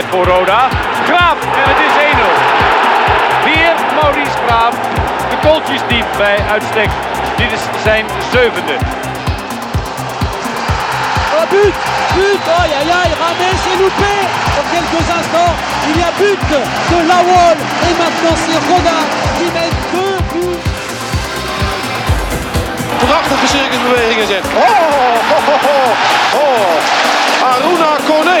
Mogelijkheid voor Roda. Graaf en het is 1-0. Weer Maurice Graaf. De kooltjes diep bij uitstek. Dit is zijn zevende. Oh but But Aïe aïe aïe Rames est loupé Dans quelques instants, il y a but de Lawol Et maintenant c'est Roda qui met deux buts Prachtige circusbewegingen zet. Oh, oh, oh, oh, oh. Aruna Kone.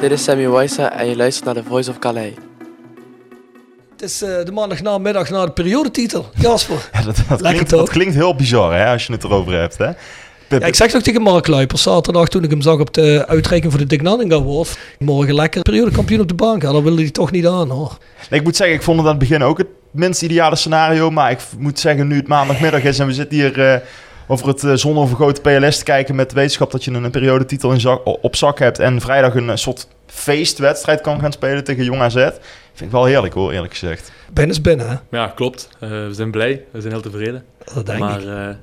Dit is Sammy Waisa en je luistert naar The Voice of Calais. Het is eh, de maandagnamiddag na de periodetitel. Jasper. Ja, dat, dat, Lekker klinkt, toch? dat klinkt heel bizar hè, als je het erover hebt. Hè? Ja, ik zeg nog tegen Mark Luipers zaterdag toen ik hem zag op de uitreiking voor de Dick Nanning Award. Morgen lekker periodekampioen op de bank. Ja, dat wilde hij toch niet aan hoor. Nee, ik moet zeggen, ik vond het aan het begin ook het minst ideale scenario. Maar ik moet zeggen, nu het maandagmiddag is en we zitten hier eh, over het uh, zonovergoten PLS te kijken met de wetenschap dat je een, een periodetitel in zak, op zak hebt. En vrijdag een eh, soort feestwedstrijd kan gaan spelen tegen Jong AZ. Vind ik wel heerlijk hoor, eerlijk gezegd. Ben is binnen, hè? Ja, klopt. Eh, we zijn blij. We zijn heel tevreden. Dat denk maar ik.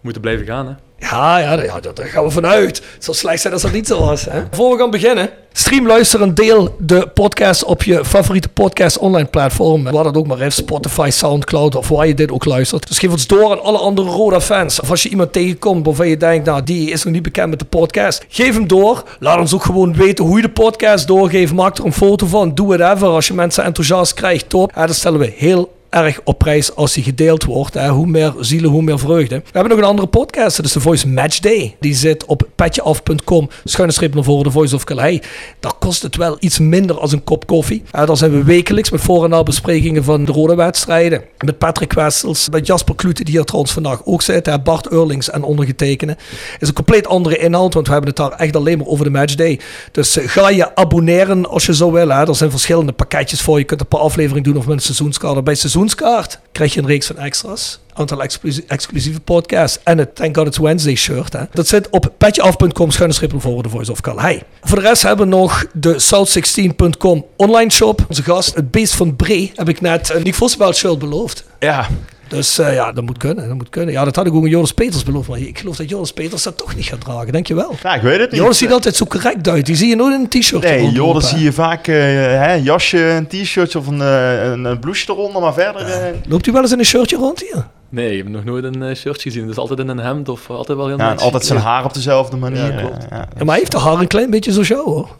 We moeten blijven gaan, hè. Ja, ja, daar gaan we vanuit. Het zal slecht zijn als dat niet zo was. Hè? Voor we gaan beginnen. Stream, luister en deel de podcast op je favoriete podcast online platform. Waar dat ook maar is. Spotify, Soundcloud of waar je dit ook luistert. Dus geef ons door aan alle andere Roda fans. Of als je iemand tegenkomt waarvan je denkt, nou die is nog niet bekend met de podcast. Geef hem door. Laat ons ook gewoon weten hoe je de podcast doorgeeft. Maak er een foto van. Doe whatever. Als je mensen enthousiast krijgt, top. Ja, dat stellen we heel erg op prijs als die gedeeld wordt. Hè. Hoe meer zielen, hoe meer vreugde. We hebben nog een andere podcast. Dat is de Voice Match Day. Die zit op petjeaf.com. Schuine streep naar voren, de Voice of Calais. Daar kost het wel iets minder als een kop koffie. Daar zijn we wekelijks met voor- en nabesprekingen van de rode wedstrijden. Met Patrick Wessels, met Jasper Klute, die hier trouwens vandaag ook zit. Hè. Bart Eurlings en ondergetekende. Is een compleet andere inhoud, want we hebben het daar echt alleen maar over de Match Day. Dus eh, ga je abonneren als je zo wil. Hè. Er zijn verschillende pakketjes voor. Je kunt een paar afleveringen doen of met een seizoenskaart. Bij seizoenskaart krijg je een reeks van extra's. Aantal exclusie- exclusieve podcasts. En het Thank God It's Wednesday shirt. Hè. Dat zit op petjeaf.com schuine voren de Voice of Calais. Voor de rest hebben we nog de South16.com online shop. Onze gast, het beest van Bree, heb ik net een Nick Vossenbelt shirt beloofd. Ja, Dus eh, ja, dat moet kunnen. Dat moet kunnen. Ja, dat had ik ook aan Joris Peters beloofd. Maar ik geloof dat Joris Peters dat toch niet gaat dragen. Denk je wel? nou, ik weet het niet. Joris ziet er altijd zo correct uit. Die zie je nooit in een t-shirt. Nee, hè. zie je vaak eh, hè, een jasje, een t-shirtje of een, eh, een, een blouseje eronder. Maar verder... eh, Loopt u wel eens in een shirtje rond hier? Nee, ik heb nog nooit een eh, shirt gezien. Dus altijd in een hemd of altijd wel heel ja, en altijd zijn haar op dezelfde manier. Ja, klopt. ja. Ja, maar hij heeft de haar een klein beetje zoals jou, hoor.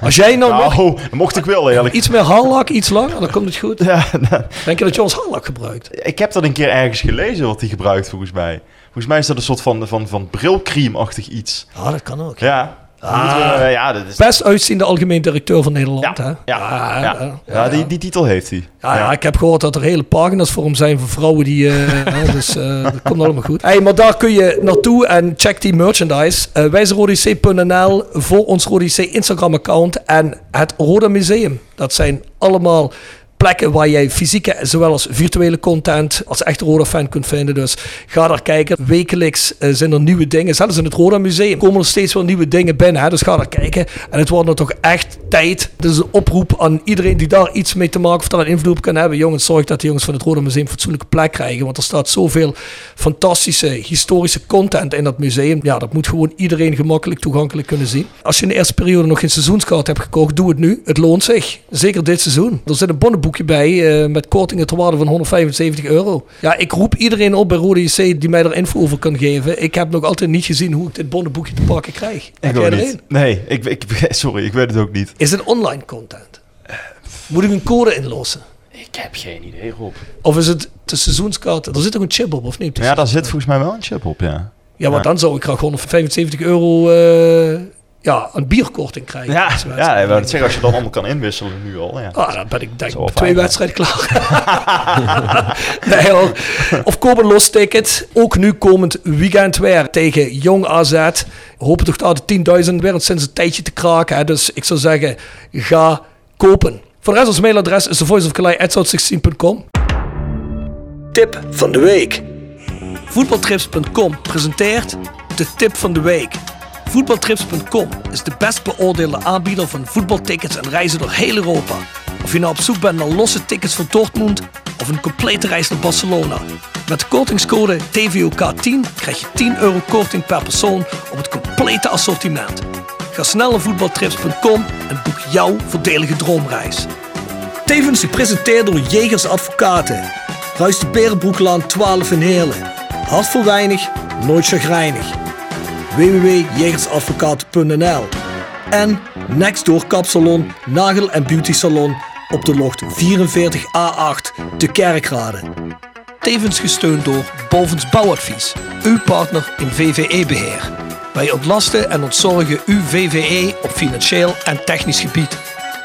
Als jij nou Nou, mocht ik wel eerlijk. iets meer haarlak, iets langer, dan komt het goed. Ja, nou, Denk je dat Jones haarlak gebruikt? ik heb dat een keer ergens gelezen wat hij gebruikt volgens mij. Volgens mij is dat een soort van, van, van brilcream-achtig iets. Ja, dat kan ook. Ja. Ah. We- eh, ja, dat is... Best uitziende algemeen directeur van Nederland, Ja, hè? ja, ja, ja, ja, die, die titel heeft hij. Ja, ik heb gehoord dat er hele pagina's voor hem zijn voor vrouwen die. eh, hè, dus eh, dat komt allemaal goed. Hey, maar daar kun je naartoe en check die merchandise. Uh, voor ons Rodec Instagram-account en het Roda Museum. Dat zijn allemaal plekken waar jij fysieke zowel als virtuele content als echte Roda-fan kunt vinden. Dus ga daar kijken. Wekelijks eh, zijn er nieuwe dingen. Zelfs in het Roda Museum komen er steeds wel nieuwe dingen binnen. Hè? Dus ga daar kijken. En het wordt nu toch echt tijd. Is een oproep aan iedereen die daar iets mee te maken of daar een invloed op kan hebben. Jongens, zorg dat de jongens van het Roda Museum een fatsoenlijke plek krijgen. Want er staat zoveel fantastische historische content in dat museum. Ja, dat moet gewoon iedereen gemakkelijk toegankelijk kunnen zien. Als je in de eerste periode nog geen seizoenskaart hebt gekocht, doe het nu. Het loont zich. Zeker dit seizoen. Er zit een bonnenboekje bij eh, met kortingen ter waarde van 175 euro. Ja, ik roep iedereen op bij Rode JC die mij er info over kan geven. Ik heb nog altijd niet gezien hoe ik dit bonnenboekje te pakken krijg. Ik Heb ook jij er niet. een? Nee, ik, ik, sorry, ik weet het ook niet. Is het online content? Moet ik een code inlossen? Ik heb geen idee, Rob. Of is het de seizoenskaart? Er zit ook een chip op, of niet? Ja, daar zit volgens mij wel een chip op, ja. Ja, maar Ja. dan zou ik graag 175 euro uh, ja, een bierkorting krijgen. Ja, ja ik het zeggen, als je dan allemaal kan inwisselen nu al. Ja. Ah, dan ben ik denk wel twee wedstrijden klaar. nee hoor. Of koop een los ticket. Ook nu komend weekend weer tegen Jong AZ. Hopen toch daar de 10.000 weer sinds een tijdje te kraken. Hè. Dus ik zou zeggen, ga kopen. Voor de rest ons mailadres is thevoiceofkalei.16.com Tip van de week. Voetbaltrips.com presenteert de tip van de week. Voetbaltrips.com is de best beoordeelde aanbieder van voetbaltickets en reizen door heel Europa. Of je nou op zoek bent naar losse tickets voor Dortmund of een complete reis naar Barcelona. Met de kortingscode TVOK10 krijg je 10 euro korting per persoon op het complete assortiment. Ga snel naar voetbaltrips.com en boek jouw voordelige droomreis. Tevens gepresenteerd door Jegers Advocaten. Ruis de Berenbroeklaan 12 in Heerlen. Hart voor weinig, nooit chagrijnig www.jegersadvocaten.nl en Nextdoor Kapsalon, Nagel en Beauty Salon op de locht 44A8 te Kerkrade. Tevens gesteund door Bovens Bouwadvies, uw partner in VVE-beheer. Wij ontlasten en ontzorgen uw VVE op financieel en technisch gebied.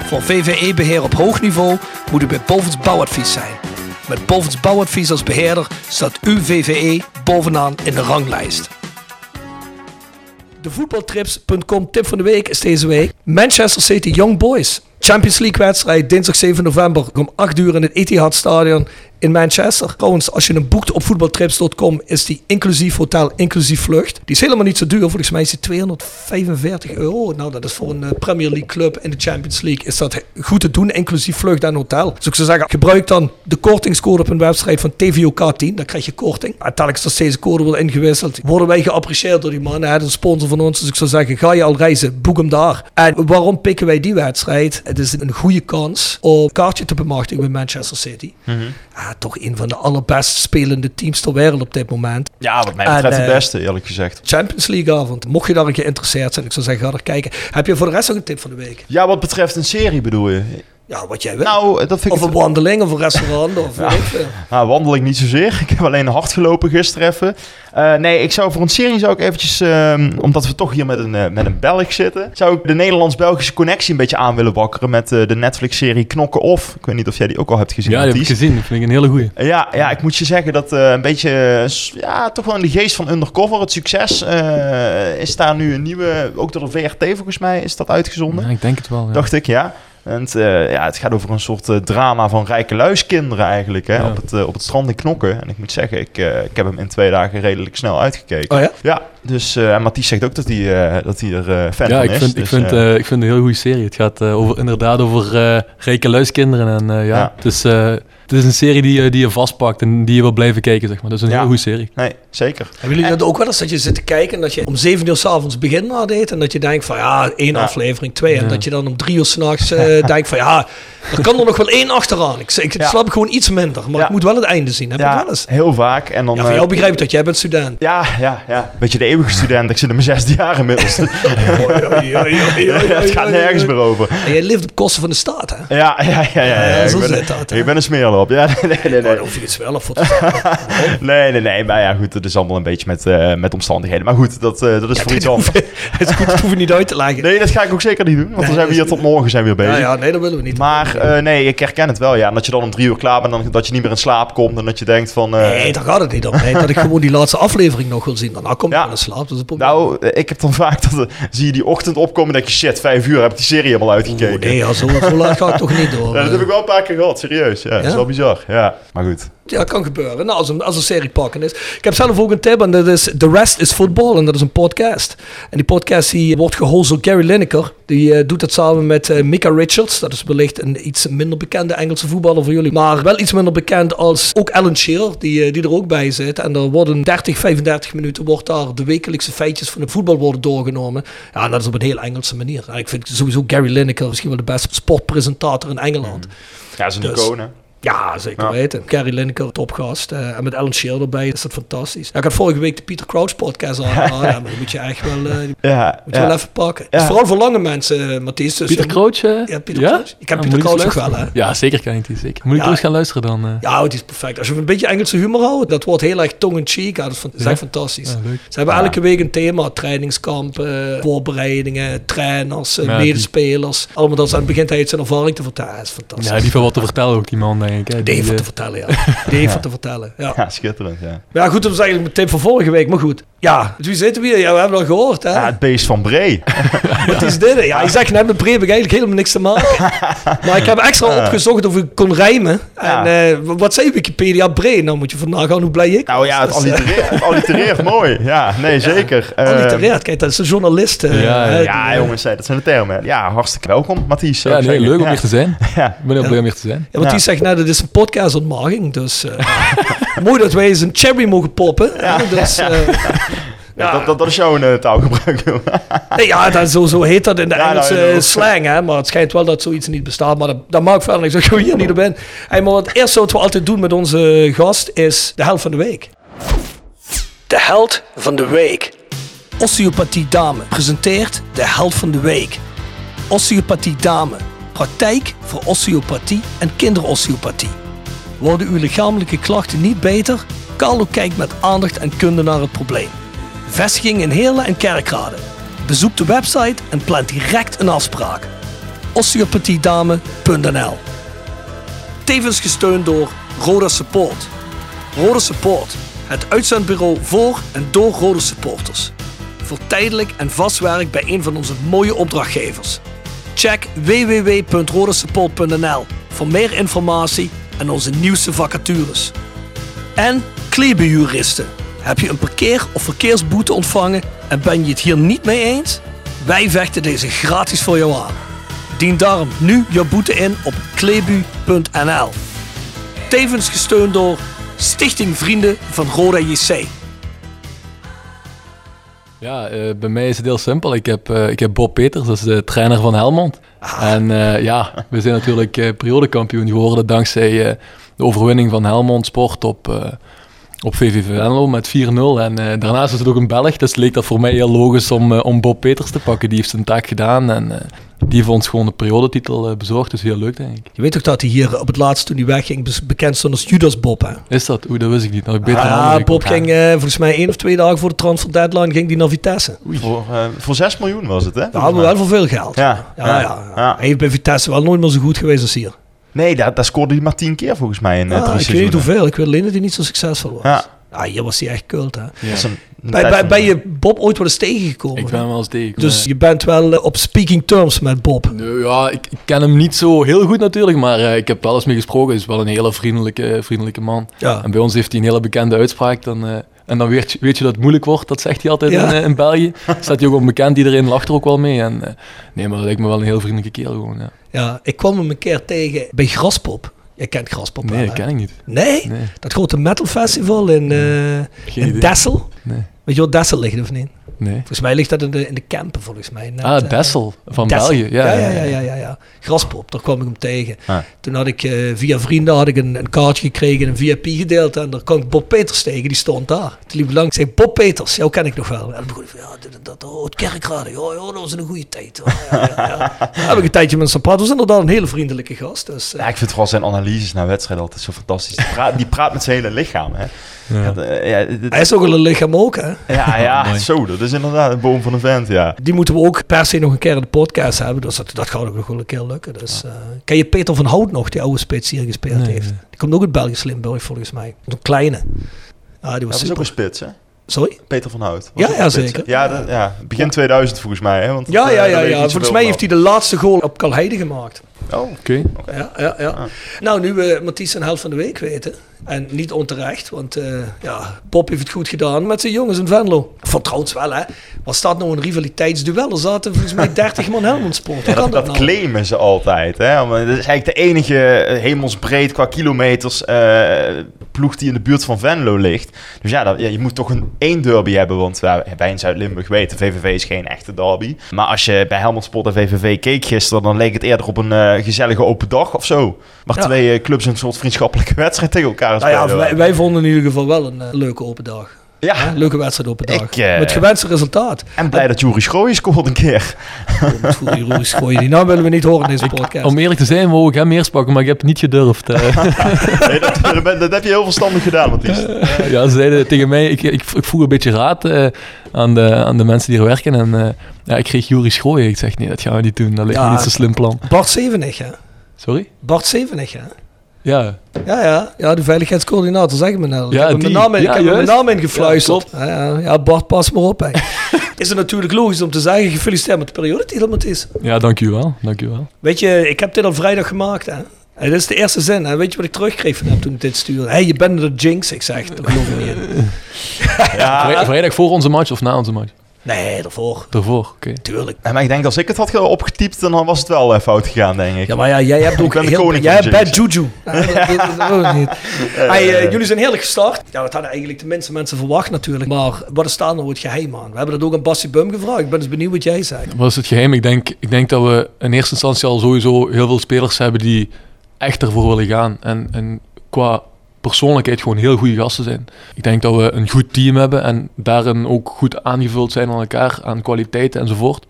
Voor VVE-beheer op hoog niveau moet u bij Bovens Bouwadvies zijn. Met Bovens Bouwadvies als beheerder staat uw VVE bovenaan in de ranglijst. De voetbaltrips.com tip van de week is deze week. Manchester City Young Boys. Champions League wedstrijd dinsdag 7 november. Om 8 uur in het Etihad Stadion in Manchester. Trouwens, als je hem boekt op voetbaltrips.com is die inclusief hotel, inclusief vlucht. Die is helemaal niet zo duur. Volgens mij is die 245 euro. Nou, dat is voor een eh, Premier League club in de Champions League is dat goed te doen, inclusief vlucht en hotel. Dus ik zou zeggen, gebruik dan de kortingscode op een website van TVOK10. Dan krijg je korting. En telkens als deze code wordt ingewisseld, worden wij geapprecieerd door die mannen. Hè, de sponsor van ons. Dus ik zou zeggen, ga je al reizen, boek hem daar. En waarom pikken wij die wedstrijd? Het is een goede kans om een kaartje te bemachtigen bij Manchester City. Toch een van de allerbest spelende teams ter wereld op dit moment. Ja, wat mij En, betreft eh, de beste, eerlijk gezegd. Champions League avond. Mocht je daar geïnteresseerd zijn, ik zou zeggen, ga er kijken. Heb je voor de rest nog een tip van de week? Ja, wat betreft een serie bedoel je? Ja, wat jij wil. Nou, dat vind of ik... een wandeling, of een restaurant, of Ja. weet ik veel. Nou, wandel ik niet zozeer. Ik heb alleen hard gelopen gisteren even. Eh, nee, ik zou voor een serie zou ik eventjes, ehm, omdat we toch hier met een, eh, met een Belg zitten, zou ik de Nederlands-Belgische connectie een beetje aan willen wakkeren met eh, de Netflix-serie Knokken Of. Ik weet niet of jij die ook al hebt gezien. Ja, die heb ik gezien. Dat vind ik een hele goeie. Ja, ja, ik moet je zeggen dat eh, een beetje, ja, toch wel in de geest van Undercover, het succes, eh, is daar nu een nieuwe, ook door de VRT volgens mij, is dat uitgezonden. Ja, ik denk het wel. Ja. Dacht ik, ja. En eh, ja, het gaat over een soort eh, drama van rijke luiskinderen eigenlijk, hè, Ja. op, het, eh, op het strand in Knokken. En ik moet zeggen, ik, ik heb hem in twee dagen redelijk snel uitgekeken. Oh ja? Ja, dus en Mathies zegt ook dat hij, dat hij er fan Ja, van ik is. vind, ik, Dus, vind, ik vind het een heel goede serie. Het gaat over, inderdaad over rijke luiskinderen. En ja, Ja. Het, is, eh, het is een serie die, je- die je vastpakt en die je wil blijven kijken, zeg maar. Dat is een Ja. hele goede serie. nee, zeker. Hebben jullie dat ook wel eens, dat je zit te kijken en dat je om 7 uur s'avonds begin nadeed en dat je denkt van ja, één Ja. aflevering, twee. En Ja. dat je dan om drie uur s'nachts eh denkt van ja, er kan er nog wel één achteraan. Ik, ik Ja. slaap gewoon iets minder, maar Ja. ik moet wel het einde zien. Heb Ja, wel eens? heel vaak. En dan, Ja, eh, jou begrijp ik dat, jij bent student. Ja, ja, ja. Beetje de eeuwige student. Ik zit in mijn zesde jaar inmiddels. het gaat nergens meer over. En jij leeft op kosten van de staat, hè? Ja, ja, ja. ja, ja. Ja, zo ik, ben, zit dat, hè? ik ben een smeerlap. Sneller op. Ja, nee, nee, nee. Daar nee. hoef je het wel zeggen. Nee, nee, nee. Maar ja, goed, het is allemaal een beetje met, eh, met omstandigheden. Maar goed, dat, eh, dat is voor iets anders. Het is goed, dat hoef je niet uit te leggen. Nee, dat ga ik ook zeker niet doen. Want dan zijn we hier tot morgen zijn we weer Ja, bezig. ja, nee, dat willen we niet. Maar eh, nee, ik herken het wel, ja. En dat je dan om drie uur klaar bent, dan, dat je niet meer in slaap komt. En dat je denkt van... Nee, daar gaat het niet om. Nee, dat ik gewoon die laatste aflevering nog wil zien. Daarna kom ik Ja. wel in slaap. Dat is nou, ik heb dan vaak dat... zie je die ochtend opkomen en denk je... Shit, vijf uur heb ik die serie helemaal uitgekeken. Nee, ja, zo, zo laat ga ik toch niet door. Ja, dat heb ik wel een paar keer gehad, serieus. Ja, dat Ja? Bizar. Ja, maar goed. Ja, kan gebeuren. Nou, als een, als een serie pakken is. Ik heb zelf ook een tip en dat is The Rest is Football. En dat is een podcast. En die podcast die wordt gehost door Gary Lineker. Die eh, doet dat samen met eh, Mika Richards. Dat is wellicht een iets minder bekende Engelse voetballer voor jullie. Maar wel iets minder bekend als ook Alan Shearer, die, eh, die er ook bij zit. En er worden 30, 35 minuten wordt daar de wekelijkse feitjes van het voetbal worden doorgenomen. Ja, en dat is op een heel Engelse manier. En ik vind sowieso Gary Lineker misschien wel de beste sportpresentator in Engeland. Ja, dat is een Dus- icoon. Ja, zeker Ja. weten. Gary Lineker, topgast. eh, en met Alan Shearer erbij is dat fantastisch. Ja, ik had vorige week de Peter Crouch podcast aangeraden. ja, maar die moet je echt wel, eh, Ja, moet je ja. wel even pakken. Ja. is vooral voor lange mensen, eh, Matthijs. Dus Pieter je- Crouch? Ja, Pieter Crouch. Ik ken Ah, eens Crouch ook wel, hè. Ja, zeker ken ik die, zeker. Moet ik eens gaan luisteren dan? eh? Ja, het is perfect. Als je een beetje Engelse humor houdt, dat wordt heel erg tong-in-cheek. Ja, dat is, echt fantastisch. Ze hebben Ja. elke week een thema. Trainingskampen, voorbereidingen, trainers, medespelers. Allemaal dat ze aan het begin tijd zijn ervaring te vertellen. Dat is fantastisch. Ja, die heeft wel wat te vertellen ook, die man, denk ik. hè. Die heeft Die, wat te eh, vertellen, ja. Die heeft wat te vertellen, ja. Ja, schitterend, ja. Maar ja, goed, dat was eigenlijk mijn tip van vorige week. Maar goed, ja, wie zitten we hier? Ja, we hebben al gehoord, hè. Ja, het beest van Bree. Wat is dit? Ja, je zegt net met Breed heb ik eigenlijk helemaal niks te maken. maar ik heb extra opgezocht of ik kon rijmen. Ja. En eh, wat zei Wikipedia Breed? Nou moet je vandaag gaan hoe blij ik Nou ja, het Dus, allitereert, het allitereert mooi. Ja, nee, zeker. Eh, allitereert. Kijk, dat is een journalist. eh, Ja, ja, jongens, dat zijn de termen. Ja, hartstikke welkom, Mathies. Ja, ik nee, leuk om Ja. hier te zijn. Ja. Ik ben heel blij om hier te zijn. Ja, want die Ja. zegt net, het is een podcast ontmaging. Dus mooi dat wij eens een cherry mogen poppen. Dus, eh, Ja, dat, dat, dat is jouw eh, taalgebruik. Nee, ja, dat, zo, zo heet dat in de Ja, nou, Engelse inderdaad. slang, hè. Maar het schijnt wel dat zoiets niet bestaat. Maar dat, dat maakt verder niks. Ik zeg hier niet op in. Hey, maar wat eerste wat we altijd doen met onze gast is de held van de week. De held van de week. Osteopathie Dame presenteert de held van de week. Osteopathie Dame. Praktijk voor osteopathie en kinderosteopathie. Worden uw lichamelijke klachten niet beter? Carlo kijkt met aandacht en kunde naar het probleem. Vestiging in Heerlen en Kerkrade. Bezoek de website en plan direct een afspraak. osteopathiedame.nl Tevens gesteund door Roda Support. Roda Support, het uitzendbureau voor en door Roda supporters. Voor tijdelijk en vast werk bij een van onze mooie opdrachtgevers. Check www.rodasupport.nl voor meer informatie en onze nieuwste vacatures. En klebenjuristen. Heb je een parkeer- of verkeersboete ontvangen en ben je het hier niet mee eens? Wij vechten deze gratis voor jou aan. Dien daarom nu je boete in op klebu.nl. Tevens gesteund door Stichting Vrienden van Roda JC. Ja, eh, bij mij is het heel simpel. Ik heb, eh, ik heb Bob Peters, dat is de trainer van Helmond. En eh, ja, we zijn natuurlijk periodekampioen geworden dankzij de overwinning van Helmond Sport op, op VVV Venlo met 4-0. En daarnaast is het ook een Belg, dus leek dat voor mij heel logisch om, om Bob Peters te pakken. Die heeft zijn taak gedaan en die heeft ons gewoon de periodetitel eh, bezorgd. Dus heel leuk, denk ik. Je weet toch dat hij hier op het laatste toen hij wegging bekend stond als Judas Bob, hè? Is dat? Oeh, dat wist ik niet. Dat had ik beter Ja, aan Bob ging eh, volgens mij één of twee dagen voor de transfer deadline ging die naar Vitesse. Voor, eh, voor 6 miljoen was het, hè? Ja, maar wel voor veel geld. Ja, Ja, ja, ja. ja. Hij heeft bij Vitesse wel nooit meer zo goed geweest als hier. Nee, daar, daar scoorde hij maar 10 keer volgens mij in eh, Ah, drie ik weet niet hoeveel. Ik weet alleen dat hij niet zo succesvol was. Ja. Ah, hier was hij echt kult, hè. Een- een Bij, ben je Bob ooit wel eens tegengekomen? Ik ben wel eens tegen. Dus je bent wel eh, op speaking terms met Bob. Nee, ja, ik, ik ken hem niet zo heel goed natuurlijk, maar eh, ik heb wel eens mee gesproken. Hij is wel een hele vriendelijke, vriendelijke man. Ja. En bij ons heeft hij een hele bekende uitspraak. Dan, eh, en dan weet je, weet je dat het moeilijk wordt, dat zegt hij altijd Ja. in, in België. Staat hij ook onbekend, iedereen lacht er ook wel mee. En, nee, maar dat lijkt me wel een heel vriendelijke kerel gewoon. Ja. Ja, ik kwam hem een keer tegen bij Graspop. Jij kent Graspop Nee, dat ken ik niet. Nee? Nee. Dat grote metal festival in, eh in. Dessel. Nee. Weet je wat Dessel ligt of niet? Nee. Volgens mij ligt dat in de, in de Kempen, volgens mij. Net, Ah, eh, Dessel van Dessel. België. Ja, ja, ja, ja, ja, ja, ja. Graspop, daar kwam ik hem tegen. Ah. Toen had ik eh, via vrienden had ik een, een kaartje gekregen, een VIP gedeelte. En daar kwam ik Bob Peters tegen, die stond daar. Toen liep ik langs, ik zei Bob Peters, jou ken ik nog wel. En dan begon ik van, ja, dit en dat, oh, het kerkraden, ja, ja, dat was een goede tijd. Oh, ja, ja, ja. Daar heb ik een tijdje met hem praten. was inderdaad een hele vriendelijke gast. Dus, eh, Ja, ik vind vooral zijn analyses na wedstrijden altijd zo fantastisch. Die praat, die praat met zijn hele lichaam, hè. Ja. dat, eh, ja, dit- hij is ook wel een lichaam ook, hè. ja, ja, zo, dat is inderdaad een boom van een vent, ja. Die moeten we ook per se nog een keer in de podcast hebben. Dus dat, dat gaat ook nog wel een keer lukken. Dus, eh, ken je Peter van Hout nog, die oude spits hier gespeeld Nee, heeft? nee. Die komt ook uit Belgisch Limburg volgens mij. Een kleine. Ja, die Dat was is ook super. een spits, hè? Sorry? Peter van Hout. Ja, ja, zeker. Ja, dat- ja, begin 2000 volgens mij, hè? Want Ja, dat, ja, eh, ja. ja. niet Volgens mij heeft hij de laatste goal op Kalheide gemaakt. Oh, Oké. Ja, ja, ja. Nou, nu we Mathies zijn helft van de week weten. En niet onterecht, want eh, ja, Bob heeft het goed gedaan met zijn jongens in Venlo. Vertrouwt wel, hè. Wat staat nou een rivaliteitsduel? Er zaten volgens mij 30 man Helmond Sport. Ja, dat, dat, dat nou? claimen ze altijd. Hè? Maar dat is eigenlijk de enige eh, hemelsbreed qua kilometers eh, ploeg die in de buurt van Venlo ligt. Dus ja, dat, ja je moet toch een één derby hebben. Want wij in Zuid-Limburg weten, VVV is geen echte derby. Maar als je bij Helmond Sport en VVV keek gisteren, dan leek het eerder op een eh, gezellige open dag of zo. Waar Ja. twee eh, clubs een soort vriendschappelijke wedstrijd tegen elkaar Nou ja, wij vonden in ieder geval wel een eh, leuke open dag. Ja. Een leuke wedstrijd open dag. Ik, eh, Met gewenste resultaat. En blij dat Juri Schrooien scoort een keer. Roes gooien die. Nou willen we niet horen in deze podcast. Om eerlijk te zijn, wou ik hem eerst pakken, maar ik heb het niet gedurfd. eh. Nee, dat, dat, dat heb je heel verstandig gedaan, Mathies. ja, ze zeiden tegen mij, ik, ik, ik vroeg een beetje raad eh, aan, de, aan de mensen die er werken. En eh, ja, ik kreeg Juris Schrooien. Ik zeg, nee, dat gaan we niet doen. Dat Ja. niet zo'n slim plan. Bart Zevenig, hè? Sorry? Bart Zevenig, hè? Ja, Ja, ja, ja, de veiligheidscoördinator, zeg me nou. Ik Ja, heb die. mijn naam, in, Ja, ik heb hem mijn juist. naam ingefluisterd. Ja, Ja, ja, ja, Bart, pas maar op. Hè. is het natuurlijk logisch om te zeggen, gefeliciteerd met de periodetitel, Mathies. ja dank u wel. Dank u wel. Weet je, ik heb dit al vrijdag gemaakt, hè. En dit is de eerste zin, hè. Weet je wat ik terugkreeg van hem toen ik dit stuurde? Hey, je bent de jinx. Ik zeg, dat geloof ik niet. Vrij- vrijdag voor onze match of na onze match? Nee, daarvoor. Daarvoor, oké. Tuurlijk. Ja, maar ik denk als ik het had opgetypt, dan was het wel eh, fout gegaan, denk ik. Ja, maar ja, jij hebt ook ben de heel, koning jij hebt bad juju. Jullie zijn heerlijk gestart. Ja, dat hadden eigenlijk de minste mensen verwacht natuurlijk. Maar wat is daar nou het geheim aan? We hebben dat ook aan Bassie Bum gevraagd. Ik ben dus benieuwd wat jij zegt. Wat is het geheim? Ik denk, ik denk dat we in eerste instantie al sowieso heel veel spelers hebben die echt ervoor willen gaan. En, en qua persoonlijkheid gewoon heel goede gasten zijn. Ik denk dat we een goed team hebben en daarin ook goed aangevuld zijn aan elkaar, aan kwaliteit enzovoort.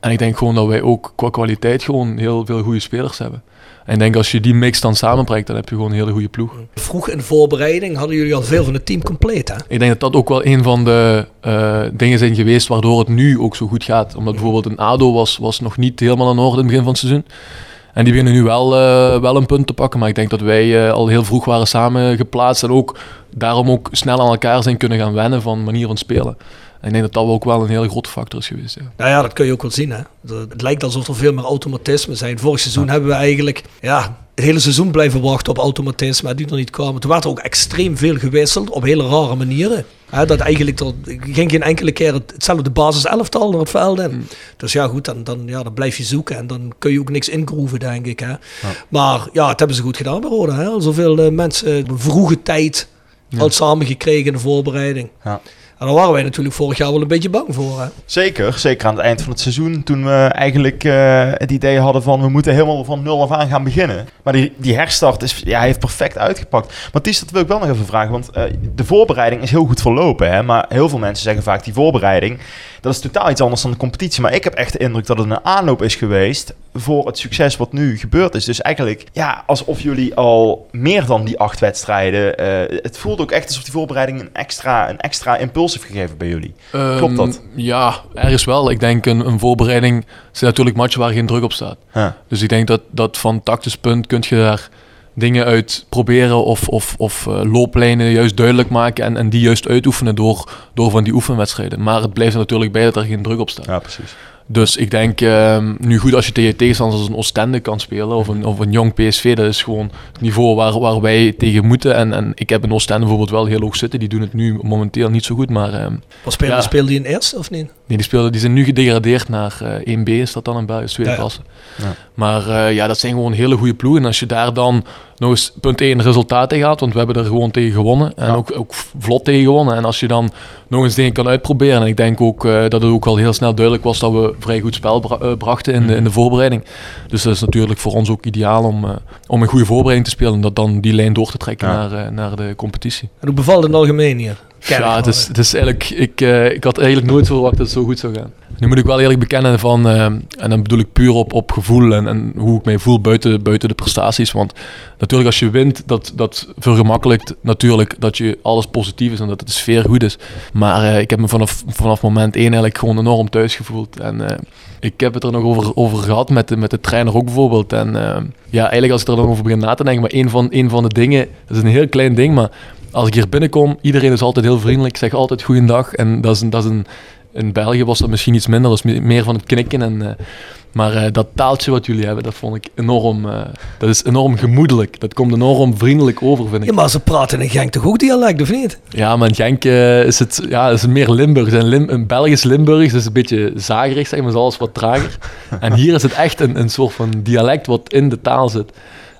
En ik denk gewoon dat wij ook qua kwaliteit gewoon heel veel goede spelers hebben. En ik denk als je die mix dan samenbrengt, dan heb je gewoon een hele goede ploeg. Vroeg in voorbereiding hadden jullie al veel van het team compleet, hè? Ik denk dat dat ook wel een van de eh, dingen zijn geweest waardoor het nu ook zo goed gaat. Omdat bijvoorbeeld een ADO was, was nog niet helemaal in orde in het begin van het seizoen. En die beginnen nu wel, eh, wel een punt te pakken. Maar ik denk dat wij eh, al heel vroeg waren samen geplaatst. En ook daarom ook snel aan elkaar zijn kunnen gaan wennen van manier van spelen. En ik denk dat dat ook wel een hele grote factor is geweest. Ja. Nou ja, dat kun je ook wel zien, hè? Het lijkt alsof er veel meer automatisme zijn. Vorig seizoen hebben we eigenlijk ja, het hele seizoen blijven wachten op automatisme die er niet kwamen. Toen werd er ook extreem veel gewisseld op hele rare manieren. Hè, dat eigenlijk er ging geen enkele keer het- hetzelfde basis elftal naar het veld in. Dus ja, goed, dan, dan, ja, dan blijf je zoeken en dan kun je ook niks ingroeven, denk ik. Hè. Maar ja, het hebben ze goed gedaan bij Roda. Hè. Al Zoveel eh, mensen op een vroege tijd al samengekregen in de voorbereiding. Ja. En daar waren wij natuurlijk vorig jaar wel een beetje bang voor. Hè. Zeker, zeker aan het eind van het seizoen. Toen we eigenlijk eh, het idee hadden van we moeten helemaal van nul af aan gaan beginnen. Maar die, die herstart is, ja, heeft perfect uitgepakt. Mathies, dat wil ik wel nog even vragen. Want eh, de voorbereiding is heel goed verlopen. Hè? Maar heel veel mensen zeggen vaak die voorbereiding. Dat is totaal iets anders dan de competitie. Maar ik heb echt de indruk dat het een aanloop is geweest voor het succes wat nu gebeurd is. Dus eigenlijk, ja, alsof jullie al meer dan die acht wedstrijden. eh, het voelt ook echt alsof die voorbereiding een extra, een extra impuls heeft gegeven bij jullie. Klopt dat? Ehm, Ja, ergens wel. Ik denk een, een voorbereiding zijn natuurlijk matchen waar geen druk op staat. Dus ik denk dat, dat van tactisch punt kun je daar dingen uit proberen of, of, of eh, looplijnen juist duidelijk maken en, en die juist uitoefenen door, door van die oefenwedstrijden. Maar het blijft er natuurlijk bij dat er geen druk op staat. Ja, precies. Dus ik denk, ehm, nu goed als je tegen tegenstanders als een Oostende kan spelen of een, of een jong PSV, dat is gewoon het niveau waar, waar wij tegen moeten. En, en ik heb in Oostende bijvoorbeeld wel heel hoog zitten, die doen het nu momenteel niet zo goed, maar ehm, Wat speelde, Ja. speelde die in eerste of niet? Die Nee, die, zijn nu gedegradeerd naar eh 1B, is dat dan een Belgisch tweede Ja, ja. klasse. Ja. Maar eh, ja, dat zijn gewoon hele goede ploegen. En als je daar dan nog eens punt 1 resultaat tegen gaat, want we hebben er gewoon tegen gewonnen. En Ja. ook, ook vlot tegen gewonnen. En als je dan nog eens dingen kan uitproberen. En ik denk ook eh, dat het ook al heel snel duidelijk was dat we vrij goed spel bra- brachten in de, in de voorbereiding. Dus dat is natuurlijk voor ons ook ideaal om, eh, om een goede voorbereiding te spelen. En dat dan die lijn door te trekken Ja. naar, naar de competitie. En hoe bevalt het in het algemeen hier? Ja, het is, het is eigenlijk, ik, eh, ik had eigenlijk nooit verwacht dat het zo goed zou gaan. Nu moet ik wel eerlijk bekennen van, eh, en dan bedoel ik puur op, op gevoel en, en hoe ik mij voel buiten, buiten de prestaties. Want natuurlijk als je wint, dat, dat vergemakkelijkt natuurlijk dat je alles positief is en dat de sfeer goed is. Maar eh, ik heb me vanaf, vanaf moment één eigenlijk gewoon enorm thuis gevoeld. En ik heb het er nog over, over gehad met de, met de trainer ook bijvoorbeeld. En ja, eigenlijk als ik er dan over begin na te denken, maar één van, één van de dingen, dat is een heel klein ding, maar als ik hier binnenkom, iedereen is altijd heel vriendelijk, zeg altijd goeiedag. En dat is een, dat is een, in België was dat misschien iets minder, dat is me- meer van het knikken. En, eh, maar eh, dat taaltje wat jullie hebben, dat vond ik enorm, eh, dat is enorm gemoedelijk. Dat komt enorm vriendelijk over, vind ik. Ja, maar ze praten in Genk toch ook dialect, of niet? Ja, maar in Genk is het ja, is meer Limburgs. En Lim een Belgisch Limburgs is een beetje zagerig, zeg maar, is alles wat trager. en hier is het echt een, een soort van dialect wat in de taal zit.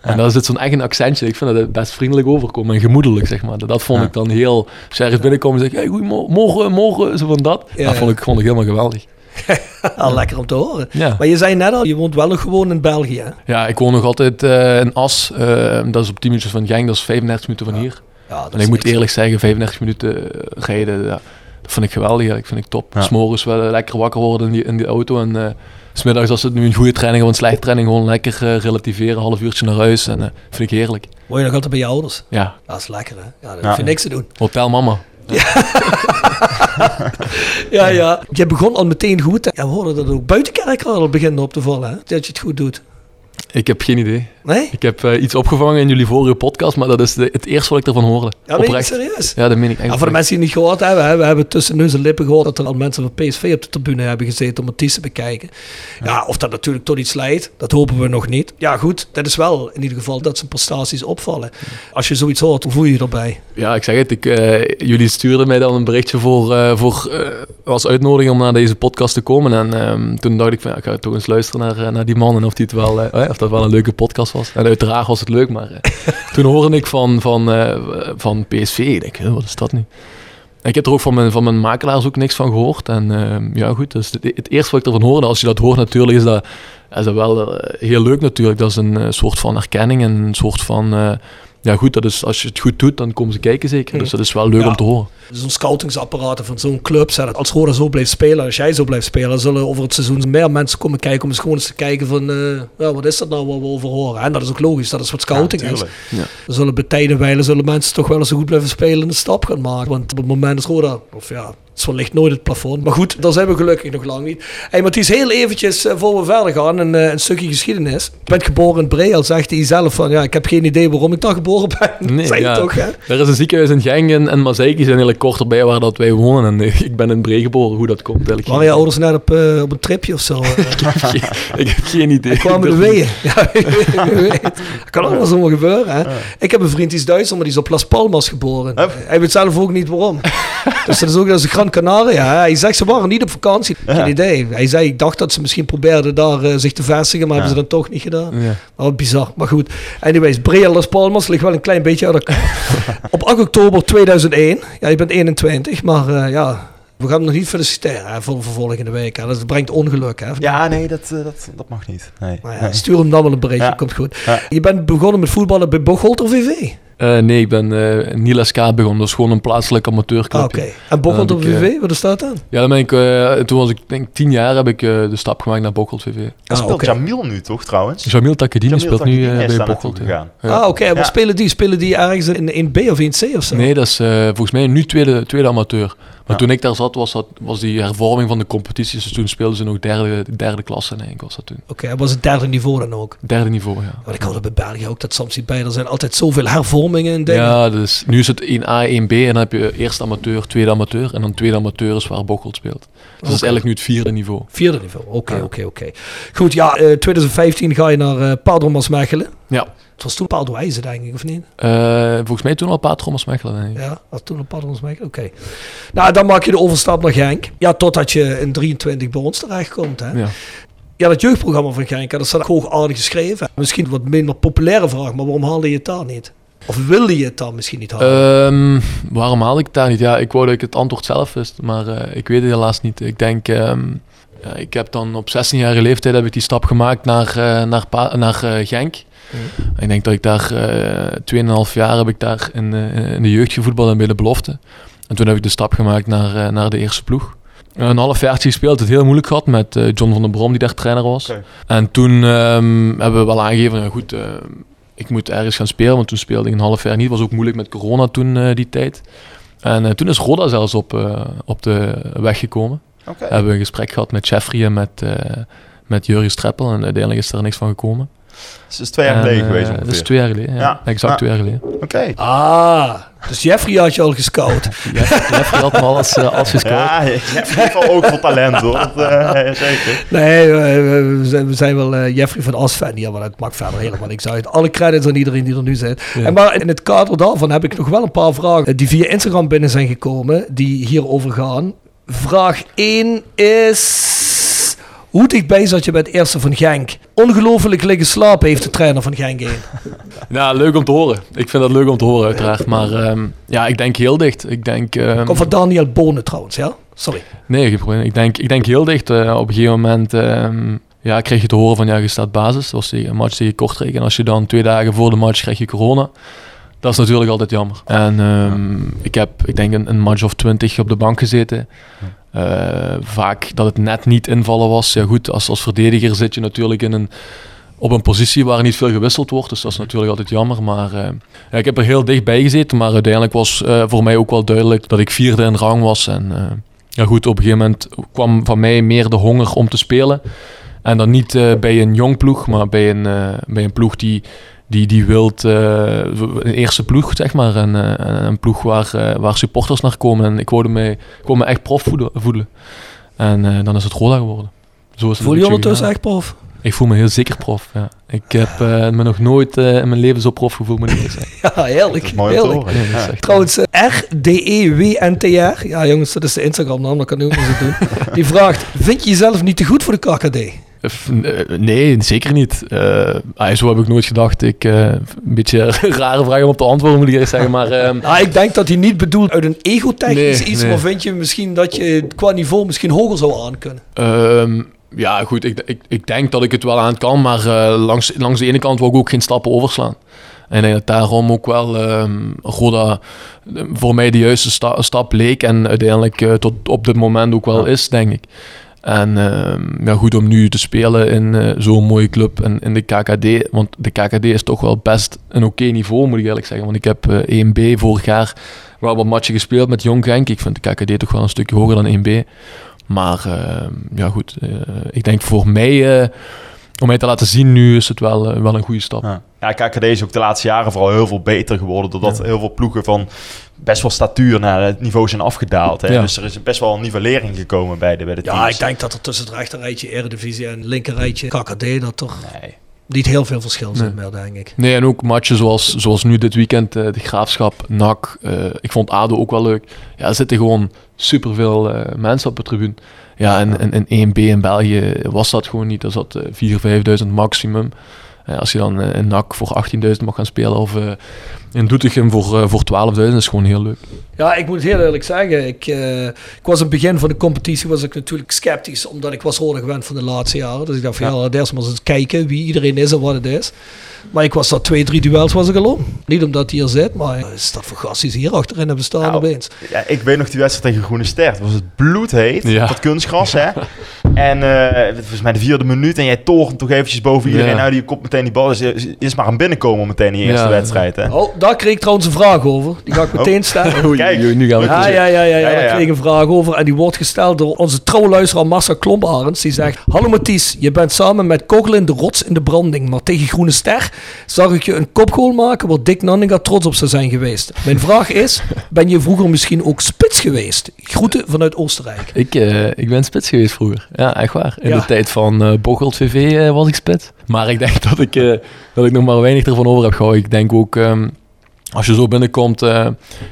En daar zit zo'n een accentje. Ik vind dat het best vriendelijk overkomt en gemoedelijk, zeg maar. Dat, vond ik dan heel... Als je ergens binnenkomt en zegt, hey, goedemorgen, morgen, zo van dat. Dat vond ik, vond ik helemaal geweldig. Al lekker om te horen. Ja. Maar je zei net al, je woont wel nog gewoon in België. hè? Ja, ik woon nog altijd eh, in As. eh, dat is op 10 minuten van Genk, dat is 35 minuten van hier. Ja, En ik moet eerlijk zeggen, 35 minuten rijden, dat vind ik geweldig. Ik vind ik top. Ja. S'morgens wel lekker wakker worden in die, in die auto. En eh, smiddags als het nu een goede training of een slechte training, gewoon lekker eh, relativeren. Een half uurtje naar huis. En eh, vind ik heerlijk. Woon je nog altijd bij je ouders? Ja, Dat is lekker, hè? Ja, daar Ja. je niks te doen. hotel mama. Ja, ja. Je begon al meteen goed. Ja, we hoorden dat ook buiten kerk al beginnen op te vallen, hè? Dat je het goed doet. Ik heb geen idee. Nee? Ik heb eh, iets opgevangen in jullie vorige podcast, maar dat is de- het eerste wat ik ervan hoorde. Ja, Oprecht. serieus? Ja, dat meen ik echt. Ja, voor de mensen die het niet gehoord hebben, hè, we hebben tussen neus en lippen gehoord dat er al mensen van PSV op de tribune hebben gezeten om het te bekijken. Ja, of dat natuurlijk tot iets leidt, dat hopen we nog niet. Ja, goed, dat is wel in ieder geval dat zijn prestaties opvallen. Als je zoiets hoort, hoe voel je je erbij? Ja, ik zeg het. Ik, eh, jullie stuurden mij dan een berichtje voor, eh, voor als uitnodiging om naar deze podcast te komen. En ehm, toen dacht ik van, ja, ik ga toch eens luisteren naar, naar die man en of, die het wel, of dat wel een leuke podcast was. En uiteraard was het leuk, maar eh, toen hoorde ik van, van, eh, van PSV. Ik denk, "Huh, wat is dat nu? Ik heb er ook van mijn, van mijn makelaars ook niks van gehoord. En ehm, ja, goed, dus het, het eerste wat ik ervan hoorde, als je dat hoort natuurlijk, is dat, is dat wel eh, heel leuk natuurlijk. Dat is een soort van erkenning en een soort van... ja goed, dat is, als je het goed doet, dan komen ze kijken zeker. Dus dat is wel leuk Ja. om te horen. Zo'n scoutingsapparaat van zo'n club, zeg, dat als Roda zo blijft spelen, als jij zo blijft spelen, zullen over het seizoen meer mensen komen kijken om eens gewoon eens te kijken van, eh, ja, wat is dat nou wat we over horen? En dat is ook logisch, dat is wat scouting is. Er zullen bij tijdenwijlen zullen mensen toch wel eens zo goed blijven spelen en een stap gaan maken. Want op het moment is Roda, of ja, het is wellicht nooit het plafond. Maar goed, daar zijn we gelukkig nog lang niet. Hey, Mathies, heel eventjes eh, voor we verder gaan, een, eh, een stukje geschiedenis. Je bent geboren in Bree, al zegt hij zelf van, ja, ik heb geen idee waarom ik daar geboren ben. Nee, ja. toch, hè? Er is een ziekenhuis in Genk en, en Mazeik, die zijn eigenlijk kort erbij waar dat wij wonen. En eh, ik ben in Bree geboren, hoe dat komt eigenlijk. Waren je ouders net op, eh, op een tripje of zo? eh? ik, heb geen, ik heb geen idee. Ik durf weeën. Ja, wie weet. Dat kan allemaal zomaar gebeuren. Hè? Ik heb een vriend die is Duitser, maar die is op Las Palmas geboren. Hup. Hij weet zelf ook niet waarom. Dus dat is ook dat de Gran Canaria. Hij zegt ze waren niet op vakantie. Geen idee. Hij zei, ik dacht dat ze misschien probeerden daar eh, zich te vestigen, maar hebben ze dan toch niet gedaan. Ja. Bizar. Maar goed. Anyways, Brea Las Palmas ligt wel een klein beetje uit elkaar. op 8 oktober 2001. Ja, je bent 21, maar eh, ja... We gaan hem nog niet feliciteren hè, voor, voor volgende week. Hè. Dat brengt ongeluk. Hè. Ja, nee, dat, eh, dat, dat mag niet. Nee. Maar ja, stuur hem dan wel een berichtje, Ja. komt goed. Ja. Je bent begonnen met voetballen bij Bocholt of VV? Eh, nee, ik ben eh Niel SK begonnen. Dat is gewoon een plaatselijk amateurclub. Ah, Oké. En Bocholt ik, VV, wat is dat dan? Ja, dan ben ik, eh, toen was ik denk tien jaar, heb ik eh, de stap gemaakt naar Bocholt VV. Dat Ah, speelt. Jamil nu toch trouwens? Jamil Takedini Jamil speelt nu eh, bij Bocholt. ja. Ah, oké. En Ja. spelen die? Spelen die ergens in, in B of in C of zo? Nee, dat is eh, volgens mij nu tweede, tweede amateur. Maar toen ik daar zat, was, dat, was die hervorming van de competities. Dus toen speelden ze nog derde, derde klasse, denk ik, was dat toen. Oké, was het derde niveau dan ook. Derde niveau, ja. Want ik hoorde bij België ook dat soms niet bij. Er zijn altijd zoveel hervormingen en dingen. Ja, dus nu is het 1A, 1B en dan heb je eerste amateur, tweede amateur. En dan tweede amateur is waar Bocholt speelt. Dus dat is eigenlijk nu het vierde niveau. Vierde niveau. Oké, oké, oké. Goed, ja, eh, 2015 ga je naar eh Padermas Mechelen. Ja. Het was toen Paardwijzen, denk ik, of niet? Eh, volgens mij toen al Paard Thomas Mechelen. denk ik. Ja, toen een Paardwijzen, oké. Nou, dan maak je de overstap naar Genk. Ja, totdat je in 23 bij ons terechtkomt, hè. Ja. Ja, dat jeugdprogramma van Genk, dat staat hoog aardig geschreven. Misschien wat minder populaire vraag, maar waarom haalde je het daar niet? Of wilde je het dan misschien niet halen? Ehm, waarom haalde ik het daar niet? Ja, ik wou dat ik het antwoord zelf wist, maar eh, ik weet het helaas niet. Ik denk, ehm, ja, ik heb dan op 16-jarige leeftijd heb ik die stap gemaakt naar, eh, naar, Pa- naar Genk. Ik denk dat ik daar eh 2,5 jaar heb ik daar in, eh, in de jeugd gevoetbald en bij de belofte. En toen heb ik de stap gemaakt naar, eh, naar de eerste ploeg. Een half jaar gespeeld, het heel moeilijk gehad met John van den Brom die daar trainer was. En toen ehm, hebben we wel aangegeven, ja goed, ik moet ergens gaan spelen, want toen speelde ik een half jaar niet. Het was ook moeilijk met corona toen, die tijd. En toen is Roda zelfs op, op de weg gekomen. We hebben een gesprek gehad met Jeffrey en met, met Jurgen Streppel en uiteindelijk is er niks van gekomen. Het is twee jaar En, geleden eh, geweest Dat is ongeveer. twee jaar geleden, ja. Ja. Exact Ja. twee jaar geleden. Oké. Ah, dus Jeffrey had je al gescout. Jeff- Jeffrey had me al als, eh, als gescout. Ja, je hebt in ieder geval ook voor talent hoor. Dat, eh, zeker. Nee, we, zijn, we zijn wel eh, Jeffrey van As fan hier, maar dat maakt verder helemaal niks uit. Alle credits aan iedereen die er nu zit. Ja. En maar in het kader daarvan heb ik nog wel een paar vragen die via Instagram binnen zijn gekomen, die hierover gaan. Vraag 1 is... Hoe dichtbij zat je bij het eerste van Genk? Ongelooflijk liggen slapen heeft de trainer van Genk 1. Ja, leuk om te horen. Ik vind dat leuk om te horen uiteraard. Maar ehm, ja, ik denk heel dicht. Ik denk... ehm, Komt van Daniel Bonen trouwens, ja? Sorry. Nee, geen probleem. Ik denk, ik denk heel dicht. eh, op een gegeven moment ehm, ja, kreeg je te horen van ja, je staat basis. Dat was tegen- een match tegen Kortrijk. En als je dan twee dagen voor de match krijg je corona. Dat is natuurlijk altijd jammer. En ehm, ik heb, ik denk, een, een match of twintig op de bank gezeten. Eh, vaak dat het net niet invallen was. Ja goed, als, als verdediger zit je natuurlijk in een, op een positie waar niet veel gewisseld wordt. Dus dat is natuurlijk altijd jammer. Maar eh, ja, ik heb er heel dichtbij gezeten. Maar uiteindelijk was eh, voor mij ook wel duidelijk dat ik vierde in rang was. En ja goed, op een gegeven moment kwam van mij meer de honger om te spelen. En dan niet bij een jong ploeg, maar een, bij een ploeg die, die, die wilt, eh, een eerste ploeg, zeg maar. En, eh, een ploeg waar, eh, waar supporters naar komen. En ik wilde me, ik wilde me echt prof voeden. voelen. En eh, dan is het Roda geworden. Zo is het Voel je een ondertussen echt prof? Ik voel me heel zeker prof, ja. Ik heb eh, me nog nooit eh, in mijn leven zo prof gevoeld, moet ik eerlijk zeggen. Ja, heerlijk. Dat is mooi heerlijk. horen. Ja. echt- Trouwens, eh, R-D-E-W-N-T-R. Ja, jongens, dat is de Instagram-naam, dat kan nu ook eens doen. Die vraagt: Vind je jezelf niet te goed voor de KKD? Eh, Nee, zeker niet. Ah, zo heb ik nooit gedacht. Ik, eh, een beetje een rare vraag om op te antwoorden, moet ik eerlijk zeggen. Maar ehm, Nou, ik denk dat hij niet bedoelt uit een ego-technisch Nee, iets, nee. maar vind je misschien dat je qua niveau misschien hoger zou aan kunnen? Ehm, ja, goed, ik, ik, ik denk dat ik het wel aan kan, maar langs, langs de ene kant wil ik ook geen stappen overslaan. En ik denk dat daarom ook wel ehm Roda voor mij de juiste sta- stap leek en uiteindelijk tot op dit moment ook wel is, denk ik. En ehm, ja, goed om nu te spelen in eh, zo'n mooie club en in de KKD. Want de KKD is toch wel best een oké niveau, moet ik eerlijk zeggen. Want ik heb eh 1B vorig jaar wel wat matchen gespeeld met Jong Genk. Ik vind de KKD toch wel een stukje hoger dan 1B. Maar eh, ja, goed. eh, ik denk voor mij, om mij te laten zien nu, is het wel, eh, wel een goede stap. Ja. ja, KKD is ook de laatste jaren vooral heel veel beter geworden. Doordat heel veel ploegen van best wel statuur naar het niveau zijn afgedaald. Hè? Ja. Dus er is best wel een nivellering gekomen bij de, bij de teams. Ja, ik denk dat er tussen het rechterrijtje Eredivisie en het linkerrijtje KKD dat toch Nee. Niet heel veel verschil zit Nee. meer, denk ik. Nee, en ook matchen zoals, zoals nu dit weekend, eh, de Graafschap, NAC. eh, ik vond ADO ook wel leuk. Ja, er zitten gewoon superveel eh mensen op de tribune. Ja, en, en, en 1B in België was dat gewoon niet. Er zat eh 4.000, 5.000 maximum. Als je dan in NAC voor 18.000 mag gaan spelen of in Doetinchem voor, eh, voor 12.000, is gewoon heel leuk. Ja, ik moet heel eerlijk zeggen, ik, eh, ik was in het begin van de competitie was ik natuurlijk sceptisch, omdat ik was Roda gewend van de laatste jaren. Dus ik dacht van ja, laat eerst maar eens kijken wie iedereen is en wat het is. Maar ik was dat twee, drie duels was ik al om. Niet omdat hij hier zit, maar eh, is dat voor gastjes hier achterin hebben staan Nou, opeens. Ja, ik weet nog die wedstrijd tegen Groene Ster. Het was het bloedheet Ja. het kunstgras, hè? En eh volgens mij de vierde minuut en jij torent toch eventjes boven iedereen. Ja. Nou, die komt meteen die bal. Dus is, is maar een binnenkomen meteen in die eerste Ja. wedstrijd, hè? Oh, daar kreeg ik trouwens een vraag over. Die ga ik meteen stellen. Oei, Kijk. oei, nu gaan we Ja, ja, ja, ja, ja, Ja, ja, daar kreeg ik een vraag over. En die wordt gesteld door onze trouwe luisteraar Marcel Klomparens. Die zegt: Hallo Mathies, je bent samen met Kogelin de rots in de branding. Maar tegen Groene Ster zag ik je een kopgoal maken waar Dick Nanninga trots op zou zijn geweest. Mijn vraag is: ben je vroeger misschien ook spits geweest? Groeten vanuit Oostenrijk. Ik, eh, ik ben spits geweest vroeger. Ja, echt waar. In Ja. de tijd van eh Bocholt VV eh, was ik spits. Maar ik denk dat ik, eh, dat ik nog maar weinig ervan over heb gehouden. Ik denk ook, ehm, als je zo binnenkomt, eh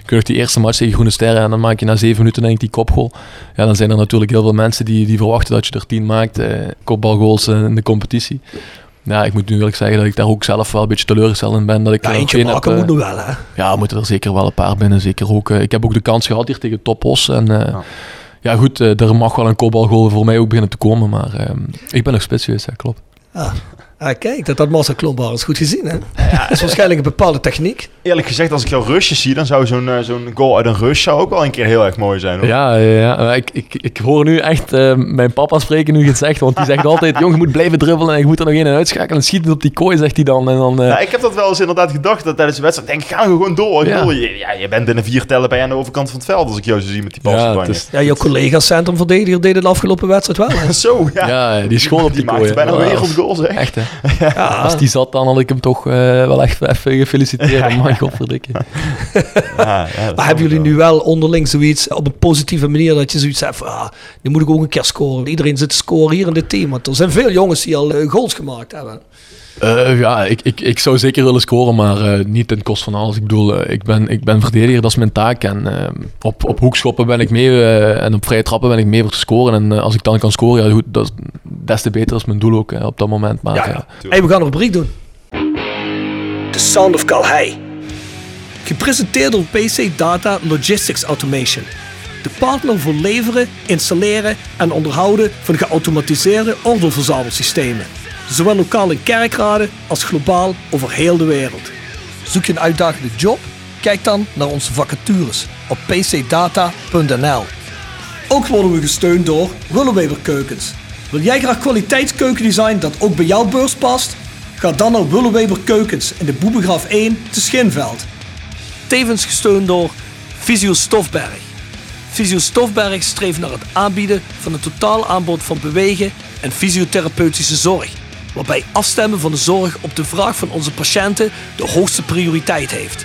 kun je die eerste match tegen Groene Sterren en dan maak je na zeven minuten denk ik die kopgoal. Ja, dan zijn er natuurlijk heel veel mensen die, die verwachten dat je er tien maakt. eh kopbalgoals eh, in de competitie. Ja, ik moet nu eerlijk zeggen dat ik daar ook zelf wel een beetje teleurgesteld in ben. Dat ik Ja, eentje heb, maken eh, moet nog wel, hè? ja, moeten er zeker wel een paar binnen. Zeker ook. eh, ik heb ook de kans gehad hier tegen Topos. En eh, ja. goed, eh, er mag wel een kopbalgoal voor mij ook beginnen te komen. Maar eh, ik ben nog spits geweest, ja, klopt. Ah. Ah, kijk, dat had Marcel Klombaar is goed gezien, hè? Dat is waarschijnlijk een bepaalde techniek. Eerlijk gezegd, als ik jouw rushes zie, dan zou zo'n eh, zo'n goal uit een rush zou ook wel een keer heel erg mooi zijn. Hoor. Ja, ja, ja. Ik, ik, ik hoor nu echt eh, mijn papa spreken nu gezegd. Want die zegt altijd, jong, je moet blijven dribbelen en je moet er nog één in uitschakelen. En schieten op die kooi, zegt hij dan. En dan eh, Ja, ik heb dat wel eens inderdaad gedacht dat tijdens de wedstrijd. Denk, ik, ga gewoon door. Ik Ja. bedoel, je, ja, je bent binnen vier tellen bij aan de overkant van het veld. Als ik jou zo zie met die ja, pascampagne. het is, Ja, jouw collega's centrumverdediger deden de afgelopen wedstrijd wel, hè? Zo, ja. ja, die school op die, die kooi. maakte bijna Ja, dat wereldgoal, zeg. Echt, hè. Ja, Als die zat, dan had ik hem toch eh, wel echt even gefeliciteerd. Man, godverdikke. Ja, ja, dat Maar hebben jullie nu wel onderling zoiets op een positieve manier dat je zoiets hebt van, ah, nu moet ik ook een keer scoren. Iedereen zit te scoren hier in dit team, want er zijn veel jongens die al eh, goals gemaakt hebben. Eh, ja, ik, ik, ik zou zeker willen scoren, maar eh, niet ten koste van alles. Ik bedoel, eh, ik, ben, ik ben verdediger, dat is mijn taak. En op, op hoekschoppen ben ik mee eh, en op vrije trappen ben ik mee voor te scoren. En als ik dan kan scoren, ja, goed, dat is des te beter is mijn doel ook op dat moment. Maar Ja, ja. Hey, we gaan een rubriek doen. The Sound of Calhei. Gepresenteerd door PC Data Logistics Automation. De partner voor leveren, installeren en onderhouden van geautomatiseerde ordeelverzamelsystemen. Zowel lokaal in kerkraden als globaal over heel de wereld. Zoek je een uitdagende job? Kijk dan naar onze vacatures op pcdata.nl. Ook worden we gesteund door Willeweber Keukens. Wil jij graag kwaliteitskeukendesign dat ook bij jouw beurs past? Ga dan naar Willeweber Keukens in de Boebegraaf 1 te Schinveld. Tevens gesteund door Visio Stofberg. Visio Stofberg streeft naar het aanbieden van een totaal aanbod van bewegen en fysiotherapeutische zorg. Waarbij afstemmen van de zorg op de vraag van onze patiënten de hoogste prioriteit heeft.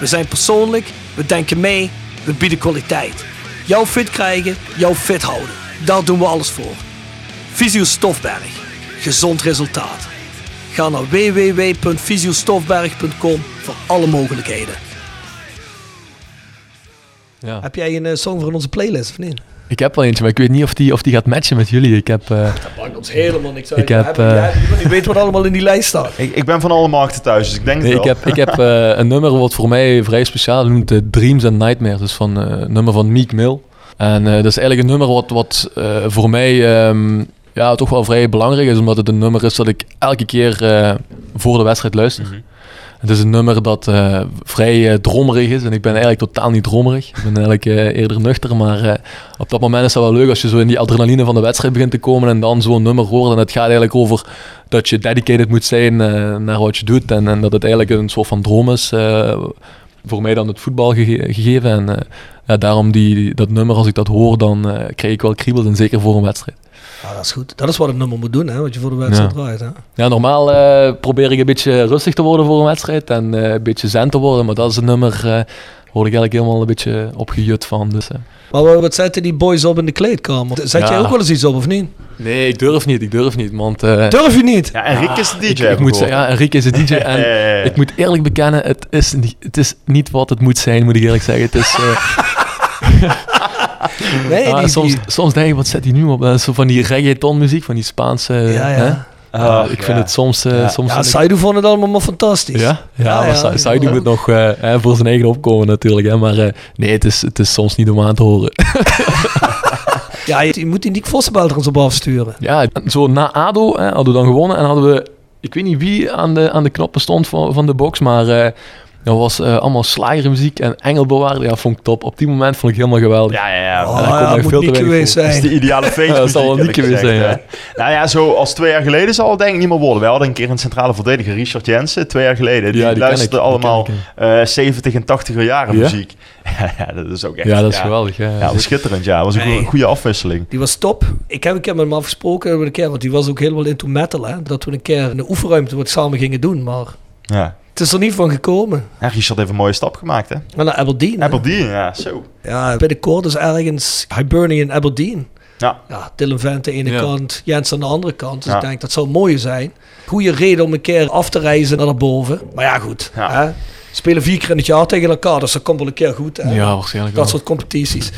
We zijn persoonlijk, we denken mee, we bieden kwaliteit. Jou fit krijgen, jou fit houden. Daar doen we alles voor. Visio Stofberg. Gezond resultaat. Ga naar www.visiostofberg.com voor alle mogelijkheden. ja. Heb jij een eh, song voor onze playlist of niet? Ik heb wel eentje, maar ik weet niet of die, of die gaat matchen met jullie. Ik heb... eh, Dat maakt ons helemaal niks uit. Ik heb, eh, je weet wat allemaal in die lijst staat. Ik, ik ben van alle markten thuis, dus ik denk Nee, het ik heb, ik heb eh, een nummer wat voor mij vrij speciaal is, noemt Dreams and Nightmares. Dus van eh, een nummer van Meek Mill. En eh, dat is eigenlijk een nummer wat, wat eh, voor mij ehm, ja, toch wel vrij belangrijk is, omdat het een nummer is dat ik elke keer eh, voor de wedstrijd luister. Het is een nummer dat eh, vrij eh, dromerig is en ik ben eigenlijk totaal niet dromerig. Ik ben eigenlijk eh, eerder nuchter, maar op dat moment is dat wel leuk als je zo in die adrenaline van de wedstrijd begint te komen en dan zo'n nummer hoort. En het gaat eigenlijk over dat je dedicated moet zijn naar wat je doet en, en dat het eigenlijk een soort van droom is. Voor mij dan het voetbal gege- gegeven. En eh, ja, daarom die, dat nummer, als ik dat hoor, dan eh, krijg ik wel kriebels en zeker voor een wedstrijd. Ja, dat is goed. Dat is wat het nummer moet doen, hè, wat je voor de wedstrijd Ja. draait. Hè? Ja, normaal eh, probeer ik een beetje rustig te worden voor een wedstrijd en een beetje zen te worden, maar dat is een nummer, eh word ik eigenlijk helemaal een beetje opgejut van. Dus. Maar wat- zetten die boys op in de kleedkamer? Zet Ja. jij ook wel eens iets op of niet? Nee, ik durf niet, ik durf niet, want... eh, Durf je niet? Ja, en Rick is de DJ. ik, moet zeggen, ja, Enrique is de DJ en Ja, ja, ja. ik moet eerlijk bekennen, het is, niet, het is niet wat het moet zijn, moet ik eerlijk zeggen. Het is... eh, Nee, ah, die, soms, die- soms denk ik, wat zet hij nu op? Zo van die reggaeton muziek, van die Spaanse... Ja, ja. Ah, Oh, ik ja. vind het soms... eh, Ja. soms Ja, ik- Saidu vond het allemaal maar fantastisch. Ja, ja, Ja, maar ja, Sa- ja. Saudi moet nog eh, hè, voor zijn eigen opkomen natuurlijk. Hè, maar eh, nee, het is, het is soms niet om aan te horen. Ja, je, je moet die Nick Vossenbelt er eens op afsturen. ja, zo na ADO hè, hadden we dan gewonnen en hadden we... Ik weet niet wie aan de, aan de knoppen stond van, van de box, maar... dat was eh, allemaal slagermuziek en engelbewaarde. Ja, vond ik top. Op die moment vond ik helemaal geweldig. Ja, ja, ja. Oh, ja, echt moet niet geweest voor. Dat is zijn. de ideale feestmuziek. Ja, dat zal wel niet geweest zijn. Nou ja, zo als twee jaar geleden zal het denk ik niet meer worden. We hadden een keer een centrale verdediger, Richard Jensen, twee jaar geleden. Die, Ja, die ken luisterde allemaal ken eh 70 en 80er jaren Ja? muziek. Ja, dat is ook echt... Ja, dat is geweldig. Ja. Ja, dat was schitterend, ja. Dat was een goede afwisseling. Die was top. Ik heb een keer met hem afgesproken, hebben we een keer, want die was ook helemaal into metal. Hè? Dat we een keer in de oefenruimte wat samen gingen doen. Maar Ja. Het is er niet van gekomen. Ja, Richard heeft een mooie stap gemaakt, hè? Maar naar Aberdeen. hè? Aberdeen, ja, zo. Ja, binnenkort is ergens Hibernian Aberdeen. Ja. Ja, Dylan Vent aan de ene Ja. kant, Jens aan de andere kant. Dus Ja. ik denk dat zou mooi zijn. Goede reden om een keer af te reizen naar daarboven. Maar ja, goed. Ja. Hè? Spelen vier keer in het jaar tegen elkaar, dus dat komt wel een keer goed. Hè? Ja, waarschijnlijk Dat wel. soort competities.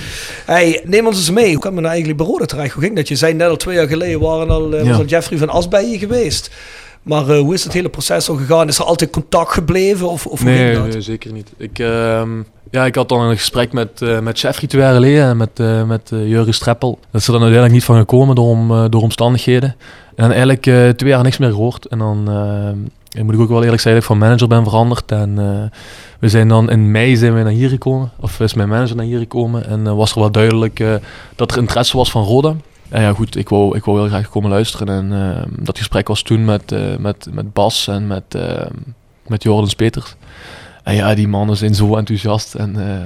Hey, neem ons eens mee. Hoe kwam je nou eigenlijk bij Roda terecht? Hoe ging dat? Je zei net al twee jaar geleden waren al, eh, Ja. was al Jeffrey van As bij je geweest. Maar eh, hoe is het hele proces al gegaan? Is er altijd contact gebleven? Of, of hoe Nee, nee, zeker niet. Ik, ehm, ja, ik had dan een gesprek met, eh met Jeffrey twee jaar geleden en met, eh met Jurgen Streppel. Dat is er dan uiteindelijk niet van gekomen door, om, door omstandigheden. En dan eigenlijk twee jaar niks meer gehoord. En dan moet ik ook wel eerlijk zeggen dat ik van manager ben veranderd. En we zijn dan in mei zijn we naar hier gekomen. Of is mijn manager naar hier gekomen. En was er wel duidelijk dat er interesse was van Roda. En ja, goed, ik wou, ik wou heel graag komen luisteren. En eh, dat gesprek was toen met, eh, met, met Bas en met, eh met Jordans Peters. En ja, die mannen zijn zo enthousiast. En eh,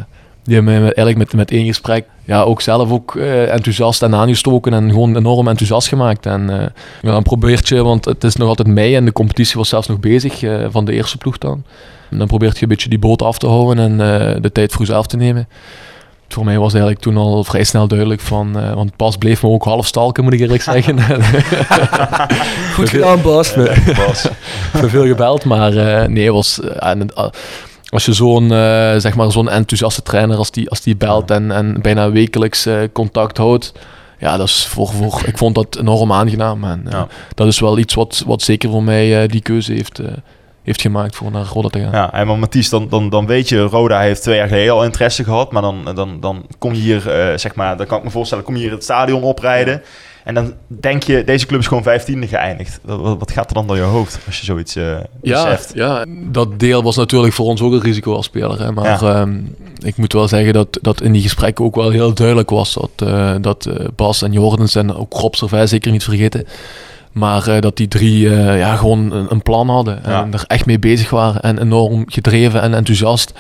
die hebben mij met- eigenlijk met, met één gesprek ja, ook zelf ook eh, enthousiast en aangestoken. En gewoon enorm enthousiast gemaakt. En eh, ja, dan probeert je, want het is nog altijd mei en de competitie was zelfs nog bezig eh, van de eerste ploeg dan. En dan probeert je een beetje die boot af te houden en eh, de tijd voor jezelf te nemen. Voor mij was eigenlijk toen al vrij snel duidelijk van, eh, want Bas bleef me ook half stalken, moet ik eerlijk zeggen. Goed gedaan, Bas. Bas. Te veel gebeld, maar eh, nee, was, en, eh, als je zo'n zeg maar zo'n enthousiaste trainer als die, als die belt en, en bijna wekelijks eh, contact houdt, ja, dat is voor, voor, ik vond dat enorm aangenaam. En eh, Ja. dat is wel iets wat, wat zeker voor mij eh, die keuze heeft, eh, heeft gemaakt voor naar Roda te gaan. Ja, en maar Mathies, dan, dan, dan weet je, Roda heeft twee jaar geleden al interesse gehad. Maar dan, dan, dan kom je hier, eh, zeg maar, dan kan ik me voorstellen, kom je hier het stadion oprijden. En dan denk je, deze club is gewoon vijftiende geëindigd. Wat, wat- gaat er dan door je hoofd als je zoiets eh Ja, beseft? ja, dat deel was natuurlijk voor ons ook een risico als speler. Hè. Maar Ja. ehm, ik moet wel zeggen dat, dat in die gesprekken ook wel heel duidelijk was dat, eh, dat Bas en Jordens en ook Rob Servais zeker niet vergeten. Maar eh, dat die drie eh, ja, gewoon een, een plan hadden Ja. en er echt mee bezig waren en enorm gedreven en enthousiast.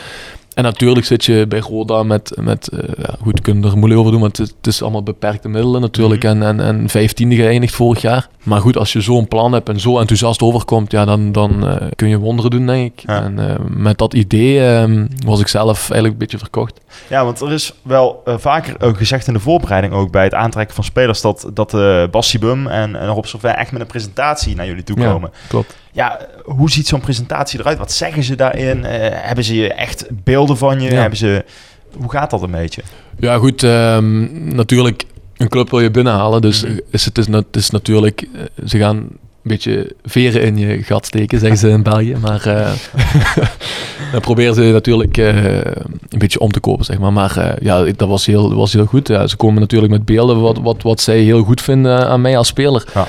En natuurlijk zit je bij Roda met, met eh, ja, goed, er moeilijk over doen, want het, is- allemaal beperkte middelen natuurlijk. Mhm. En, en, en vijftiende geëindigd vorig jaar. Maar goed, als je zo'n plan hebt en zo enthousiast overkomt, ja, dan, dan eh, kun je wonderen doen, denk ik. Ja. En eh, met dat idee ehm, was ik zelf eigenlijk een beetje verkocht. Ja, want er is wel vaker ook gezegd in de voorbereiding ook bij het aantrekken van spelers dat, dat eh Bassi Bum en, en Rob echt met een presentatie naar jullie toe Ja. komen. Klopt. Ja, hoe ziet zo'n presentatie eruit? Wat zeggen ze daarin? Eh, hebben ze echt beelden van je? Ja. Hebben ze, hoe gaat dat een beetje? Ja, goed. ehm, natuurlijk, een club wil je binnenhalen. Dus Mhm. is het, is, het is natuurlijk... eh, ze gaan een beetje veren in je gat steken, zeggen ze in België. Maar eh, dan proberen ze natuurlijk een beetje om te kopen, zeg maar. Maar ja, dat was heel, was heel goed. Ja, ze komen natuurlijk met beelden wat, wat, wat zij heel goed vinden aan mij als speler. Ja.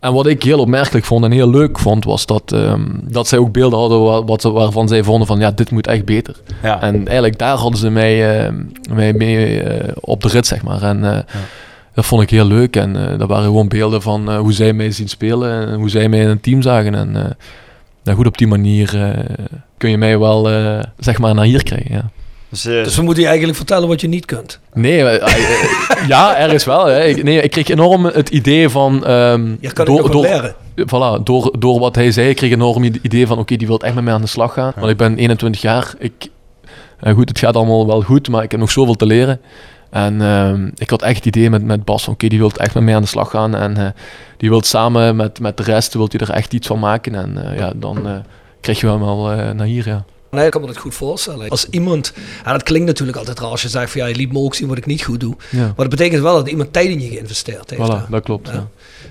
En wat ik heel opmerkelijk vond en heel leuk vond, was dat, ehm, dat zij ook beelden hadden wa- wat, waarvan zij vonden van, ja, dit moet echt beter. Ja. En eigenlijk daar hadden ze mij, mij mee eh, op de rit, zeg maar. En eh, dat vond ik heel leuk. En eh dat waren gewoon beelden van hoe zij mij zien spelen en hoe zij mij in een team zagen. En nou goed, op die manier kun je mij wel, zeg maar, naar hier krijgen, ja. Dus, eh, Dus we moeten je eigenlijk vertellen wat je niet kunt. Nee, eh, eh, ja, ergens wel. Hè. Ik, nee, ik kreeg enorm het idee van... ehm, Je kan het nog wel leren. Voilà, door, door wat hij zei, kreeg ik enorm het idee van... Oké, die wil echt met mij aan de slag gaan. Want ik ben 21 jaar. Ik, goed, het gaat allemaal wel goed, maar ik heb nog zoveel te leren. En ehm, ik had echt het idee met, met Bas, van, oké, die wil echt met mij aan de slag gaan. En eh, die wil samen met, met de rest, wil hij er echt iets van maken. En eh, ja, dan eh, krijg je hem wel eh, naar hier, ja. Nee, ik kan me dat goed voorstellen. Als iemand, dat klinkt natuurlijk altijd raar als je zegt van ja, je liet me ook zien wat ik niet goed doe. Ja, Maar dat betekent wel dat iemand tijd in je geïnvesteerd heeft. hè. voilà, dat klopt. Ja. Ja.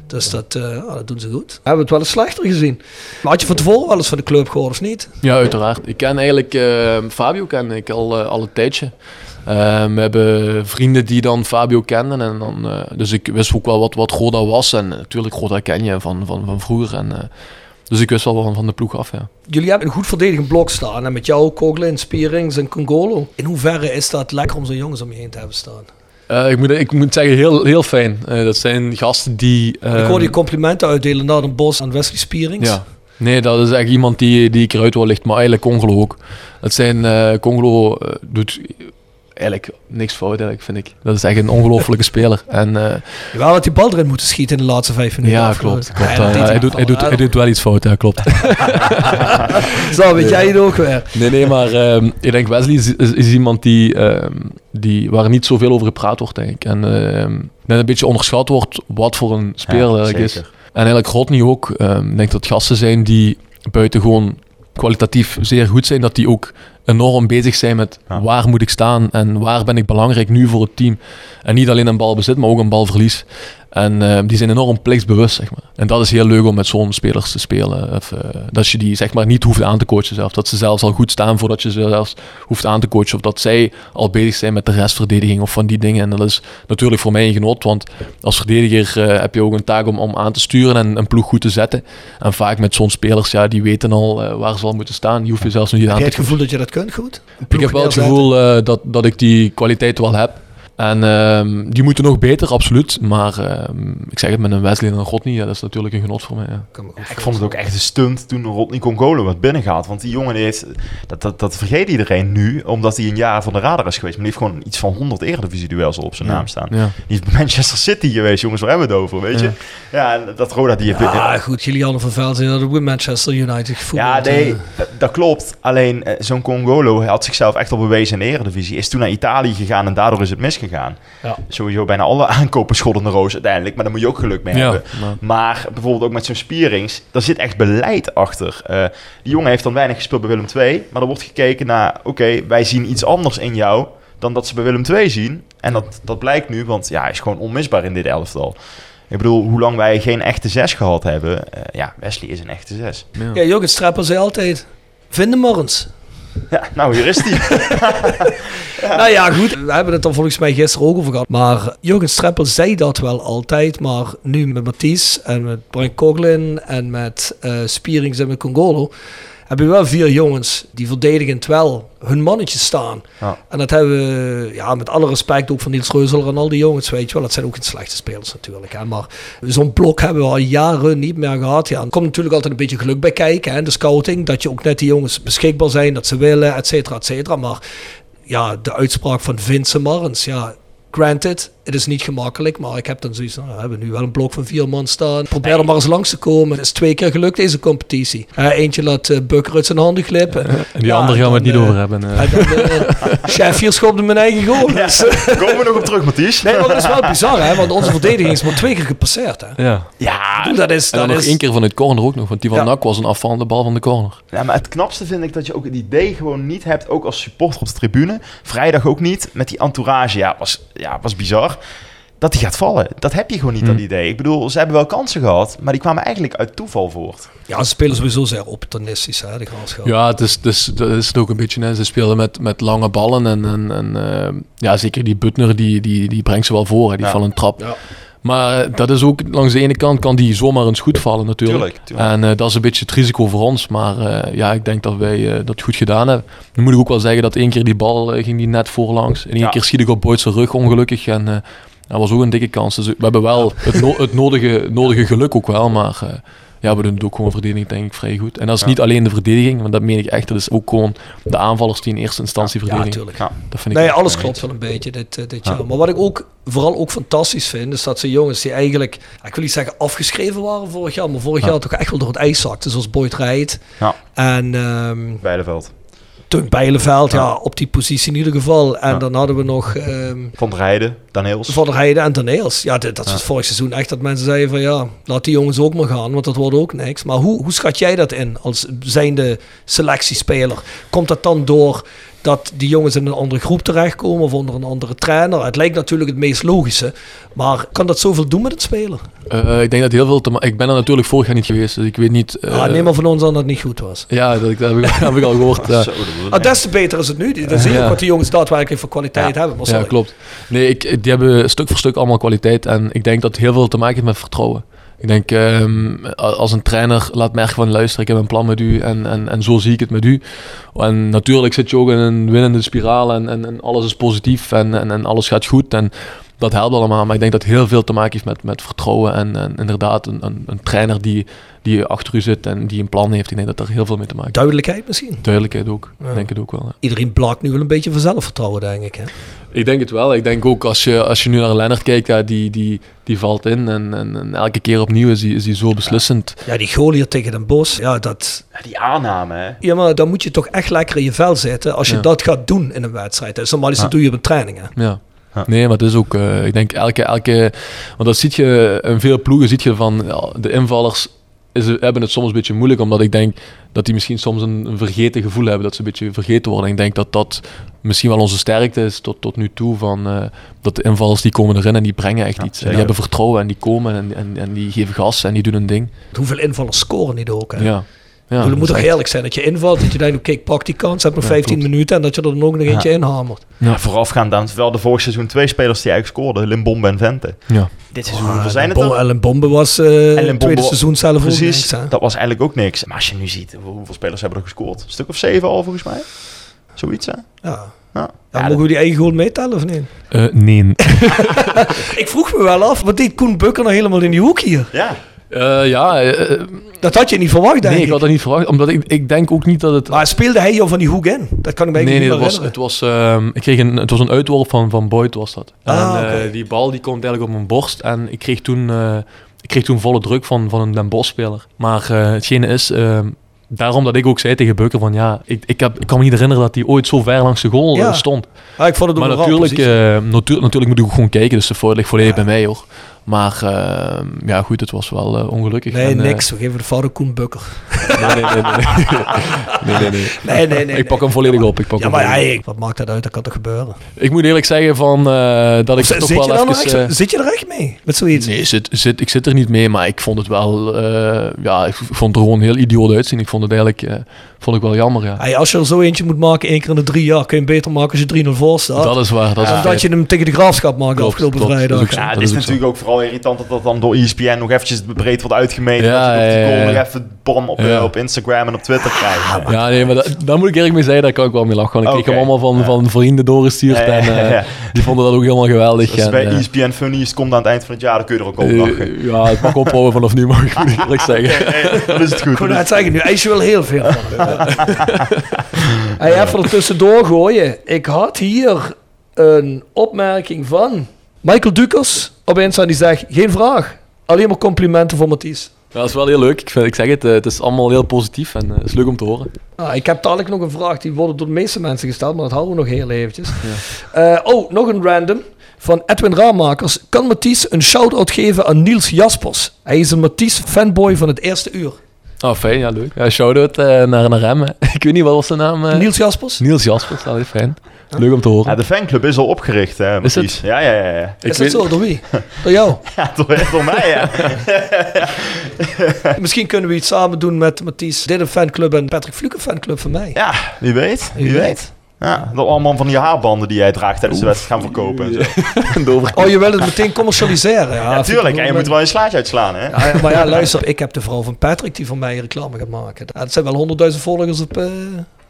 Dus dat, eh, ja, dat doen ze goed. We hebben het wel eens slechter gezien. Maar had je van tevoren wel eens van de club gehoord of niet? Ja, uiteraard. Ik ken eigenlijk eh, Fabio ken ik al, eh, al een tijdje. We hebben vrienden die dan Fabio kenden. En dan, dus ik wist ook wel wat, wat Roda was. En natuurlijk, Roda ken je van, van, van vroeger. En, dus ik wist wel van, van de ploeg af, ja. Jullie hebben een goed verdedigend blok staan. En met jou, Coughlin, Spierings en Congolo. In hoeverre is dat lekker om zo'n jongens om je heen te hebben staan? Eh, ik, moet, ik moet zeggen, heel, heel fijn. Eh, dat zijn gasten die... ik ehm, hoorde je complimenten uitdelen naar Den Bos aan Wesley Spierings. Ja. Nee, dat is echt iemand die, die ik eruit wil lichten, maar eigenlijk Congolo ook. Het zijn, Congolo eh, doet eigenlijk niks fout, eigenlijk, vind ik. Dat is echt een ongelofelijke speler. En, uh, Wel dat die bal erin moeten schieten in de laatste vijf minuten. Ja, klopt. klopt. Ja, hij, doet, hij, doet, hij doet wel iets fout, ja, klopt. Zo, weet jij het ook weer. Nee, nee, maar um, ik denk Wesley is, is, is iemand die, um, die, waar niet zoveel over gepraat wordt, denk ik. En um, net een beetje onderschat wordt wat voor een speler ja, is. En eigenlijk Rodney ook. Ik denk dat gasten zijn die buiten gewoon kwalitatief zeer goed zijn, dat die ook enorm bezig zijn met waar moet ik staan en waar ben ik belangrijk nu voor het team. En niet alleen een balbezit, maar ook een balverlies. En uh, die zijn enorm plichtsbewust, zeg maar. En dat is heel leuk om met zo'n spelers te spelen. Of, uh, dat je die zeg maar niet hoeft aan te coachen zelf. Dat ze zelfs al goed staan voordat je ze zelfs hoeft aan te coachen. Of dat zij al bezig zijn met de restverdediging of van die dingen. En dat is natuurlijk voor mij een genot. Want als verdediger uh, heb je ook een taak om, om aan te sturen en een ploeg goed te zetten. En vaak met zo'n spelers, ja, die weten al waar ze al moeten staan. Je hoeft je zelfs niet aan te Heb je het gevoel dat je dat kunt goed? Ik heb wel het gevoel dat, dat ik die kwaliteit wel heb. En um, die moeten nog beter, absoluut. Maar um, ik zeg het met een Wesley en een Rodney, ja, dat is natuurlijk een genot voor mij. Ja. Ja, ik vond het ook echt een stunt toen Rodney Congolo wat binnen gaat. Want die jongen heeft, dat, dat, dat vergeet iedereen nu, omdat hij een jaar van de radar is geweest. Maar die heeft gewoon iets van 100 Eredivisie-duels op zijn naam staan. Die is bij Manchester City geweest, jongens, waar hebben we het over, weet je? Ja, dat Roda die heeft... Ja, goed, Julianne van Velzen hadden bij Manchester United gevoerd. Ja, nee, dat klopt. Alleen zo'n Congolo had zichzelf echt al bewezen in de Eredivisie. Is toen naar Italië gegaan en daardoor is het misgegaan. Ja. Sowieso bijna alle aankopen schotten de roos uiteindelijk, maar daar moet je ook geluk mee ja, hebben. Maar bijvoorbeeld ook met zo'n Spierings, daar zit echt beleid achter. Uh, die jongen heeft dan weinig gespeeld bij Willem II, maar er wordt gekeken naar, oké, okay, wij zien iets anders in jou dan dat ze bij Willem II zien. En dat, dat blijkt nu, want ja, hij is gewoon onmisbaar in dit elftal. Ik bedoel, hoe lang wij geen echte zes gehad hebben. Uh, ja, Wesley is een echte zes. Ja, ja Jurgen Strapper zei altijd, vinden morgens. Ja, nou, hier is hij. Nou ja, goed. We hebben het er volgens mij gisteren ook over gehad. Maar Jurgen Streppel zei dat wel altijd. Maar nu met Mathies en met Brian Coglin en met uh, Spierings en met Congolo hebben we wel vier jongens die verdedigend wel hun mannetjes staan. Ja. En dat hebben we, ja, met alle respect ook van Niels Reuzeler en al die jongens, weet je wel. Dat zijn ook geen slechte spelers natuurlijk. Hè. Maar zo'n blok hebben we al jaren niet meer gehad. Ja, er komt natuurlijk altijd een beetje geluk bij kijken, hè, de scouting. Dat je ook net die jongens beschikbaar zijn, dat ze willen, et cetera, et cetera. Maar ja, de uitspraak van Vincent Marens, ja, granted, het is niet gemakkelijk, maar ik heb dan zoiets nou, we hebben nu wel een blok van vier man staan. Probeer er maar eens langs te komen. Het is twee keer gelukt deze competitie. Uh, eentje laat uh, Bukker uit zijn handen glippen. en die ja, andere gaan we het niet over hebben. Uh. En dan, chef hier schopte mijn eigen goal. Ja, dus, komen we nog op terug, Mathies? Nee, maar dat is wel bizar, hè? want onze verdediging is maar twee keer gepasseerd. Hè? Ja. ja, dat is... En dat nog is... één keer van het corner ook nog, want die van ja. Nak was een afvallende bal van de corner. Ja, maar het knapste vind ik dat je ook het idee gewoon niet hebt, ook als supporter op de tribune. Vrijdag ook niet, met die entourage. Ja, was, ja, was bizar dat hij gaat vallen. Dat heb je gewoon niet, Hmm. dat idee. Ik bedoel, ze hebben wel kansen gehad, maar die kwamen eigenlijk uit toeval voort. Ja, ze spelen sowieso zeer opportunistisch, hè, de graafschap. Ja, het is, het is, dat is het ook een beetje. Hè. Ze spelen met, met lange ballen en, en, en uh, ja, zeker die Butner, die, die, die brengt ze wel voor. Hè. Die Ja. vallen een trap. Ja. Maar eh, dat is ook, langs de ene kant kan die zomaar eens goed vallen natuurlijk. Tuurlijk, tuurlijk. En eh, dat is een beetje het risico voor ons. Maar eh, ja, ik denk dat wij dat goed gedaan hebben. Nu moet ik ook wel zeggen dat één keer die bal ging die net voorlangs. En één Ja. keer schiet ik op Boyd zijn rug ongelukkig. En dat was ook een dikke kans. Dus we hebben wel het, no- het nodige, nodige geluk ook wel. Maar ja, we doen het ook gewoon verdediging denk ik vrij goed. En dat is Ja. niet alleen de verdediging. Want dat meen ik echt. Dat is ook gewoon de aanvallers die in eerste instantie Ja, verdedigen. natuurlijk. Ja. dat vind ik Nee, alles klopt wel een beetje dit, eh, dit Ja. jaar. Maar wat ik ook vooral ook fantastisch vind, is dat ze jongens die eigenlijk, ik wil niet zeggen afgeschreven waren vorig jaar, maar vorig Ja. jaar toch echt wel door het ijs zakten, zoals Boyd Rijt. Ja. En ehm Beideveld. Tunk Bijleveld, ja. Ja. op die positie in ieder geval. En Ja. dan hadden we nog ehm Van der Heijden, Daneels. Van der Heijden en Daneels. Ja, dit, dat was vorig seizoen echt dat mensen zeiden van ja, laat die jongens ook maar gaan, want dat wordt ook niks. Maar hoe, hoe schat jij dat in als zijnde selectiespeler? Komt dat dan door dat die jongens in een andere groep terechtkomen of onder een andere trainer? Het lijkt natuurlijk het meest logische, maar kan dat zoveel doen met het spelen? eh, ik denk dat heel veel te Ik ben er natuurlijk vorig jaar niet geweest. Dus ik weet niet... eh, ah, neem maar van ons aan dat het niet goed was. Ja, dat, dat, heb ik, dat heb ik al gehoord. ja. Ah, des te beter is het nu. Dan zie je Ja. ook wat die jongens daadwerkelijk voor kwaliteit hebben. Maar Ja, klopt. Nee, ik, die hebben stuk voor stuk allemaal kwaliteit. En ik denk dat het heel veel te maken heeft met vertrouwen. Ik denk, ehm, als een trainer laat merken van luister, ik heb een plan met u en, en, en zo zie ik het met u. En natuurlijk zit je ook in een winnende spiraal en, en, en alles is positief en, en, en alles gaat goed. En dat helpt allemaal. Maar ik denk dat het heel veel te maken heeft met, met vertrouwen. En, en inderdaad, een, een, een trainer die, die achter u zit en die een plan heeft. Ik denk dat er heel veel mee te maken heeft. Duidelijkheid misschien. Duidelijkheid ook. Ja. Denk het ook wel. ja. Iedereen blaakt nu wel een beetje van zelfvertrouwen, denk ik. Hè? Ik denk het wel. Ik denk ook als je, als je nu naar Lennart kijkt, ja, die, die, die valt in. En, en, en elke keer opnieuw is hij is die zo beslissend. Ja, die goal hier tegen Den Bos, ja, dat... Ja, die aanname, hè. Ja, maar dan moet je toch echt lekker in je vel zitten als je Ja. dat gaat doen in een wedstrijd. Dus normaal is dat Ja. doe je op een training, hè? Ja. Ja. Nee, maar het is ook, eh, ik denk elke, elke, want dat ziet je, in veel ploegen ziet je van, ja, de invallers is, hebben het soms een beetje moeilijk, omdat ik denk dat die misschien soms een, een vergeten gevoel hebben, dat ze een beetje vergeten worden. Ik denk dat dat misschien wel onze sterkte is tot, tot nu toe, van, eh, dat de invallers die komen erin en die brengen echt Ja, iets. En die hebben vertrouwen en die komen en, en, en die geven gas en die doen een ding. Hoeveel invallers scoren niet ook, hè? Ja. Ja, het moet toch heerlijk zijn dat je invalt, dat je denkt, oké, ik pak die kans, heb nog Ja, 15 klopt. minuten en dat je er dan ook nog eentje inhamert. Ja. Voorafgaand aan wel de vorig seizoen twee spelers die eigenlijk scoorden. Limbombe en Vente. Ja. Dit seizoen, hoeveel zijn het Bom, er? Ellen Bombe was eh Limbombe tweede seizoen zelf Precies, niks, dat was eigenlijk ook niks. Maar als je nu ziet, hoe- hoeveel spelers hebben er gescoord? Een stuk of zeven al volgens mij? Zoiets, hè? Ja. Ja. Ja, Ja, mogen we die eigen goal meetellen of niet? Eh, nee. Ik vroeg me wel af, wat deed Koen Bukker nou helemaal in die hoek hier? Ja. Eh, ja, eh, eh, Dat had je niet verwacht, denk nee, ik. ik had dat niet verwacht, omdat ik, ik denk ook niet dat het... Maar speelde hij jou van die hoek in? Dat kan ik me Nee, eigenlijk nee, niet was, het, was, ehm, ik kreeg een, het was een uitworp van, van Boyd, was dat. Ah, en die bal die komt eigenlijk op mijn borst en ik kreeg toen, ik kreeg toen volle druk van, van een Den Bosch-speler. Maar hetgene is, ehm, daarom dat ik ook zei tegen Bukker van ja, ik, ik, heb, ik kan me niet herinneren dat hij ooit zo ver langs de goal eh, Ja. stond. Ah, ik vond het ook Maar natuurlijk, natu- natuurlijk moet ik ook gewoon kijken, dus de fout ligt volledig bij mij hoor. Maar ehm, ja goed, het was wel eh, ongelukkig. Nee, En, eh, niks. We geven de fout aan Koen Bukker. nee, nee, nee, nee. nee, nee, ik pak hem volledig op. Ik, pak Ja, maar hey, wat maakt dat uit? Dat kan toch gebeuren? ik moet eerlijk zeggen van, eh, dat ik Zit, toch wel je even... echt, zit je er echt mee? Met zoiets? Nee, zit, zit, ik zit er niet mee, maar ik vond het wel... ja, ik vond het er gewoon heel idioot uitzien. Ik vond het eigenlijk... vond ik wel jammer, ja. Hey, als je er zo eentje moet maken, één keer in de drie jaar, kun je hem beter maken als je 3-0 voor staat. Dat is waar. Dat is dat je hem tegen de graafschap maakt Klopt, afgelopen klopt. vrijdag. Dat is ook zo. Ja, dat het is is ook zo. natuurlijk ook vooral irritant dat dat dan door ESPN nog eventjes breed wordt uitgemeten. Ja, dat je die ja, ja. nog even bom op, Ja. eh, op Instagram en op Twitter krijgt. Ja, nee, maar dat, daar moet ik eerlijk mee zeggen, daar kan ik wel mee lachen. Ik kreeg Oké. hem allemaal van, Ja. van vrienden doorgestuurd Ja, ja, en eh, ja. Die vonden dat ook helemaal geweldig. Als en, bij E eh, ESPN Funny is, komt aan het eind van het jaar, dan kun je er ook op eh, lachen. ja, het mag ophouden vanaf nu, mag ik eerlijk zeggen. Dan is het goed. Ik net zeggen, nu eis je wel heel veel van hem. Hey, even er tussendoor gooien. Ik had hier een opmerking van Michael Dukers op Insta. Die zegt, geen vraag. Alleen maar complimenten voor Mathies. Ja, dat is wel heel leuk. Ik, vind, ik zeg het, eh, het is allemaal heel positief en eh, het is leuk om te horen. Ah, ik heb dadelijk nog een vraag. Die wordt door de meeste mensen gesteld, maar dat houden we nog heel eventjes. Eh, oh, nog een random. Van Edwin Raamakers. Kan Mathies een shout-out geven aan Niels Jaspers? Hij is een Mathies fanboy van het eerste uur. Oh, fijn, ja, leuk. Ja, shout-out eh, naar, naar hem. hè. Ik weet niet, wat was zijn naam? eh? Niels Jaspers? Niels Jaspers, dat is fijn. Leuk om te horen. Ja, de fanclub is al opgericht, hè, Is het? Ja, ja, ja. is weet- dat zo? Door wie? Door jou? Ja, door, door mij, ja. Misschien kunnen we iets samen doen met Mathies. Dit een fanclub en Patrick Fluke een fanclub van mij. Ja, wie weet. Wie, Wie weet. weet. Ja, dat allemaal van die haarbanden die jij draagt tijdens de wedstrijd gaan verkopen. En zo. Oh, je wil het meteen commercialiseren? Ja, Ja, tuurlijk. En je moet wel een slaatje uitslaan, hè? Ja, maar ja, luister. Ik heb de vrouw van Patrick die voor mij reclame gaat maken. Het zijn wel honderdduizend volgers op... eh,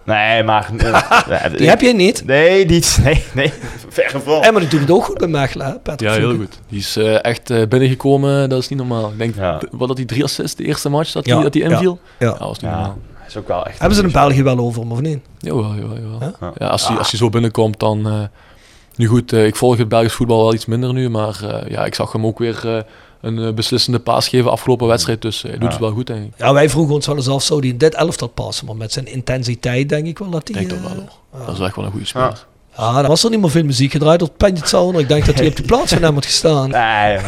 Nee, maar... eh, Die heb je niet. Nee, niet. Nee, nee. Verre van. En maar die doet het ook goed bij Mechelen, Patrick Ja, heel goed. Die is eh, echt eh, binnengekomen, dat is niet normaal. Ik denk, Ja. wat dat die drie assists, de eerste match dat hij dat die ja, inviel? ja. Ja, dat was niet Ja, normaal. is ook wel echt... Hebben ze in België wel over hem, of niet? Jawel, jawel, jawel. Ja? Ja, als, hij, als hij zo binnenkomt, dan... eh, nu goed, eh, ik volg het Belgisch voetbal wel iets minder nu, maar eh, ja, ik zag hem ook weer eh, een eh, beslissende paas geven afgelopen wedstrijd, dus eh, hij doet Ja. het wel goed, denk ik. Ja, wij vroegen ons wel eens af, zou die in dit elftal passen? Maar met zijn intensiteit denk ik wel dat Ik hij... denk dat eh, wel, hoor. Dat is echt wel een goede speler. Ah, dan was er niet meer veel muziek gedraaid op Penjet Zauner. Ik denk dat hij op die plaats van hem had gestaan. Nee, eh,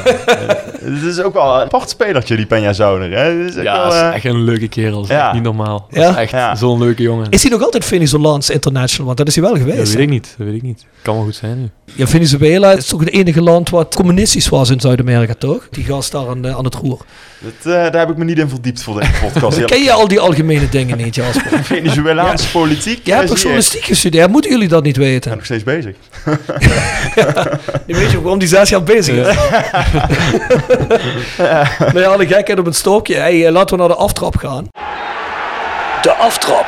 het is ook wel een apart spelertje, die Peña Zauner. Hè? Het is ook Ja, wel, dat is eh, echt een leuke kerel. Dat ja. niet normaal. Dat Ja? is echt Ja. zo'n leuke jongen. Is hij nog altijd Venezolaans international? Want dat is hij wel dat geweest. weet hè? ik niet. Dat weet ik niet. Kan wel goed zijn nu. Ja, Venezuela is toch het enige land wat communistisch was in Zuid-Amerika, toch? Die gast daar aan, aan het roer. dat, eh, daar heb ik me niet in verdiept voor deze podcast. Ken je al die algemene dingen niet, Jasper. Venezuelaanse politiek. Jij hebt toch journalistiek gestudeerd? Moeten jullie dat niet weten? Nog steeds bezig. Je weet je ook waarom die zes jaar bezig is. nou ja, alle gekheid op een stokje. Hey, eh, laten we naar de aftrap gaan. De aftrap.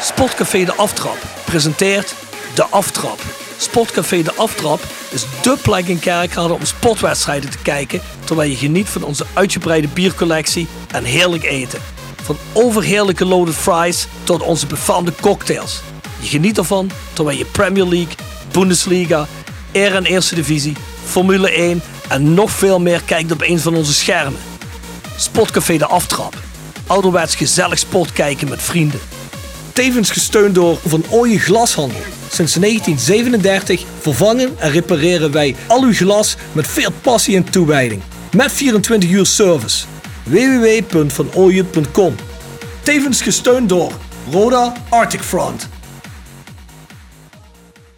Sportcafé De Aftrap presenteert De Aftrap. Sportcafé De Aftrap is dé plek in Kerkrade om sportwedstrijden te kijken terwijl je geniet van onze uitgebreide biercollectie en heerlijk eten. Van overheerlijke loaded fries tot onze befaamde cocktails. Je geniet ervan terwijl je Premier League, Bundesliga, Air en Eerste Divisie, Formule 1 en nog veel meer kijkt op een van onze schermen. Sportcafé De Aftrap. Ouderwets gezellig sport kijken met vrienden. Tevens gesteund door Van Ooyen Glashandel. Sinds 1937 vervangen en repareren wij al uw glas met veel passie en toewijding. Met 24 uur service. www.vanooyen.com Tevens gesteund door Roda Arctic Front.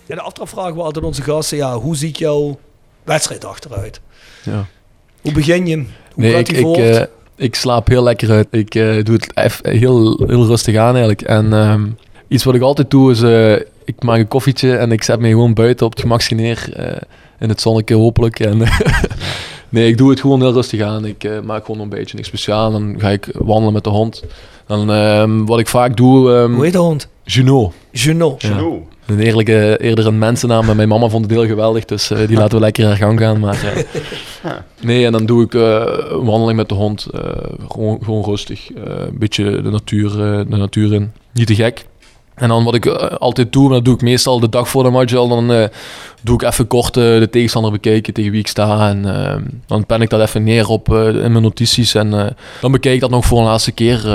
Ja, de aftrap vragen we altijd onze gasten. Ja, hoe ziet jouw wedstrijddag eruit? Ja. Hoe begin je hem? Hoe Nee, gaat ik, die ik, voort? eh, ik slaap heel lekker uit. Ik eh, doe het heel, heel rustig aan eigenlijk. En ehm, iets wat ik altijd doe is, eh, ik maak een koffietje en ik zet me gewoon buiten op het gemakje neer. eh, in het zonnetje hopelijk. En, nee, ik doe het gewoon heel rustig aan. Ik eh, maak gewoon een beetje niks speciaal. Dan ga ik wandelen met de hond. Dan, ehm, wat ik vaak doe... ehm, Hoe heet de hond? Junot. Junot. Ja. Een eerlijke, eerder een mensennaam, maar mijn mama vond het heel geweldig, dus eh, die laten we lekker haar gang gaan. Maar, eh, nee, en dan doe ik eh, een wandeling met de hond, gewoon, gewoon rustig, een beetje de natuur, de natuur in, niet te gek. En dan wat ik eh, altijd doe, maar dat doe ik meestal de dag voor de match al, dan eh, doe ik even kort eh, de tegenstander bekijken tegen wie ik sta. En eh, dan pen ik dat even neer op, in mijn notities en dan bekijk ik dat nog voor een laatste keer.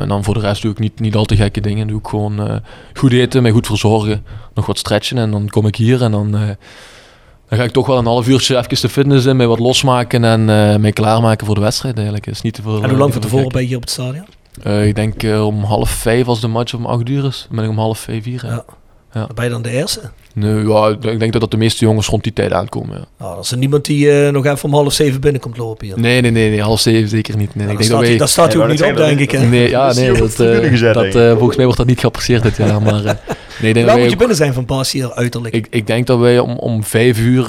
en dan voor de rest doe ik niet, niet al te gekke dingen, doe ik gewoon goed eten, mij goed verzorgen, nog wat stretchen en dan kom ik hier en dan... dan ga ik toch wel een half uurtje even de fitness in, mij wat losmaken en mij klaarmaken voor de wedstrijd eigenlijk. Is niet te veel, En hoe lang van tevoren ben je hier op het stadion? Eh, ik denk eh, om half vijf als de match om acht uur is. Dan ben ik om half vijf hier. hè. Ja. Ja. Ben je dan de eerste? Nee, ja, ik denk- dat, dat de meeste jongens rond die tijd aankomen. Ja. Nou, dan is er niemand die eh, nog even om half zeven binnenkomt lopen hier. Nee, nee, nee, nee, half zeven zeker niet. Nee, Ja, ik denk staat dat hij, wij... dan staat hij ook niet op, dat denk ik. Hè? Nee, ja, Dat nee, dat, gezet, dat, volgens mij wordt dat niet geapprecieerd dit jaar. Maar, eh, nee, denk dat Waar moet je binnen zijn van Bas hier uiterlijk? ik, ik denk dat wij om, om vijf uur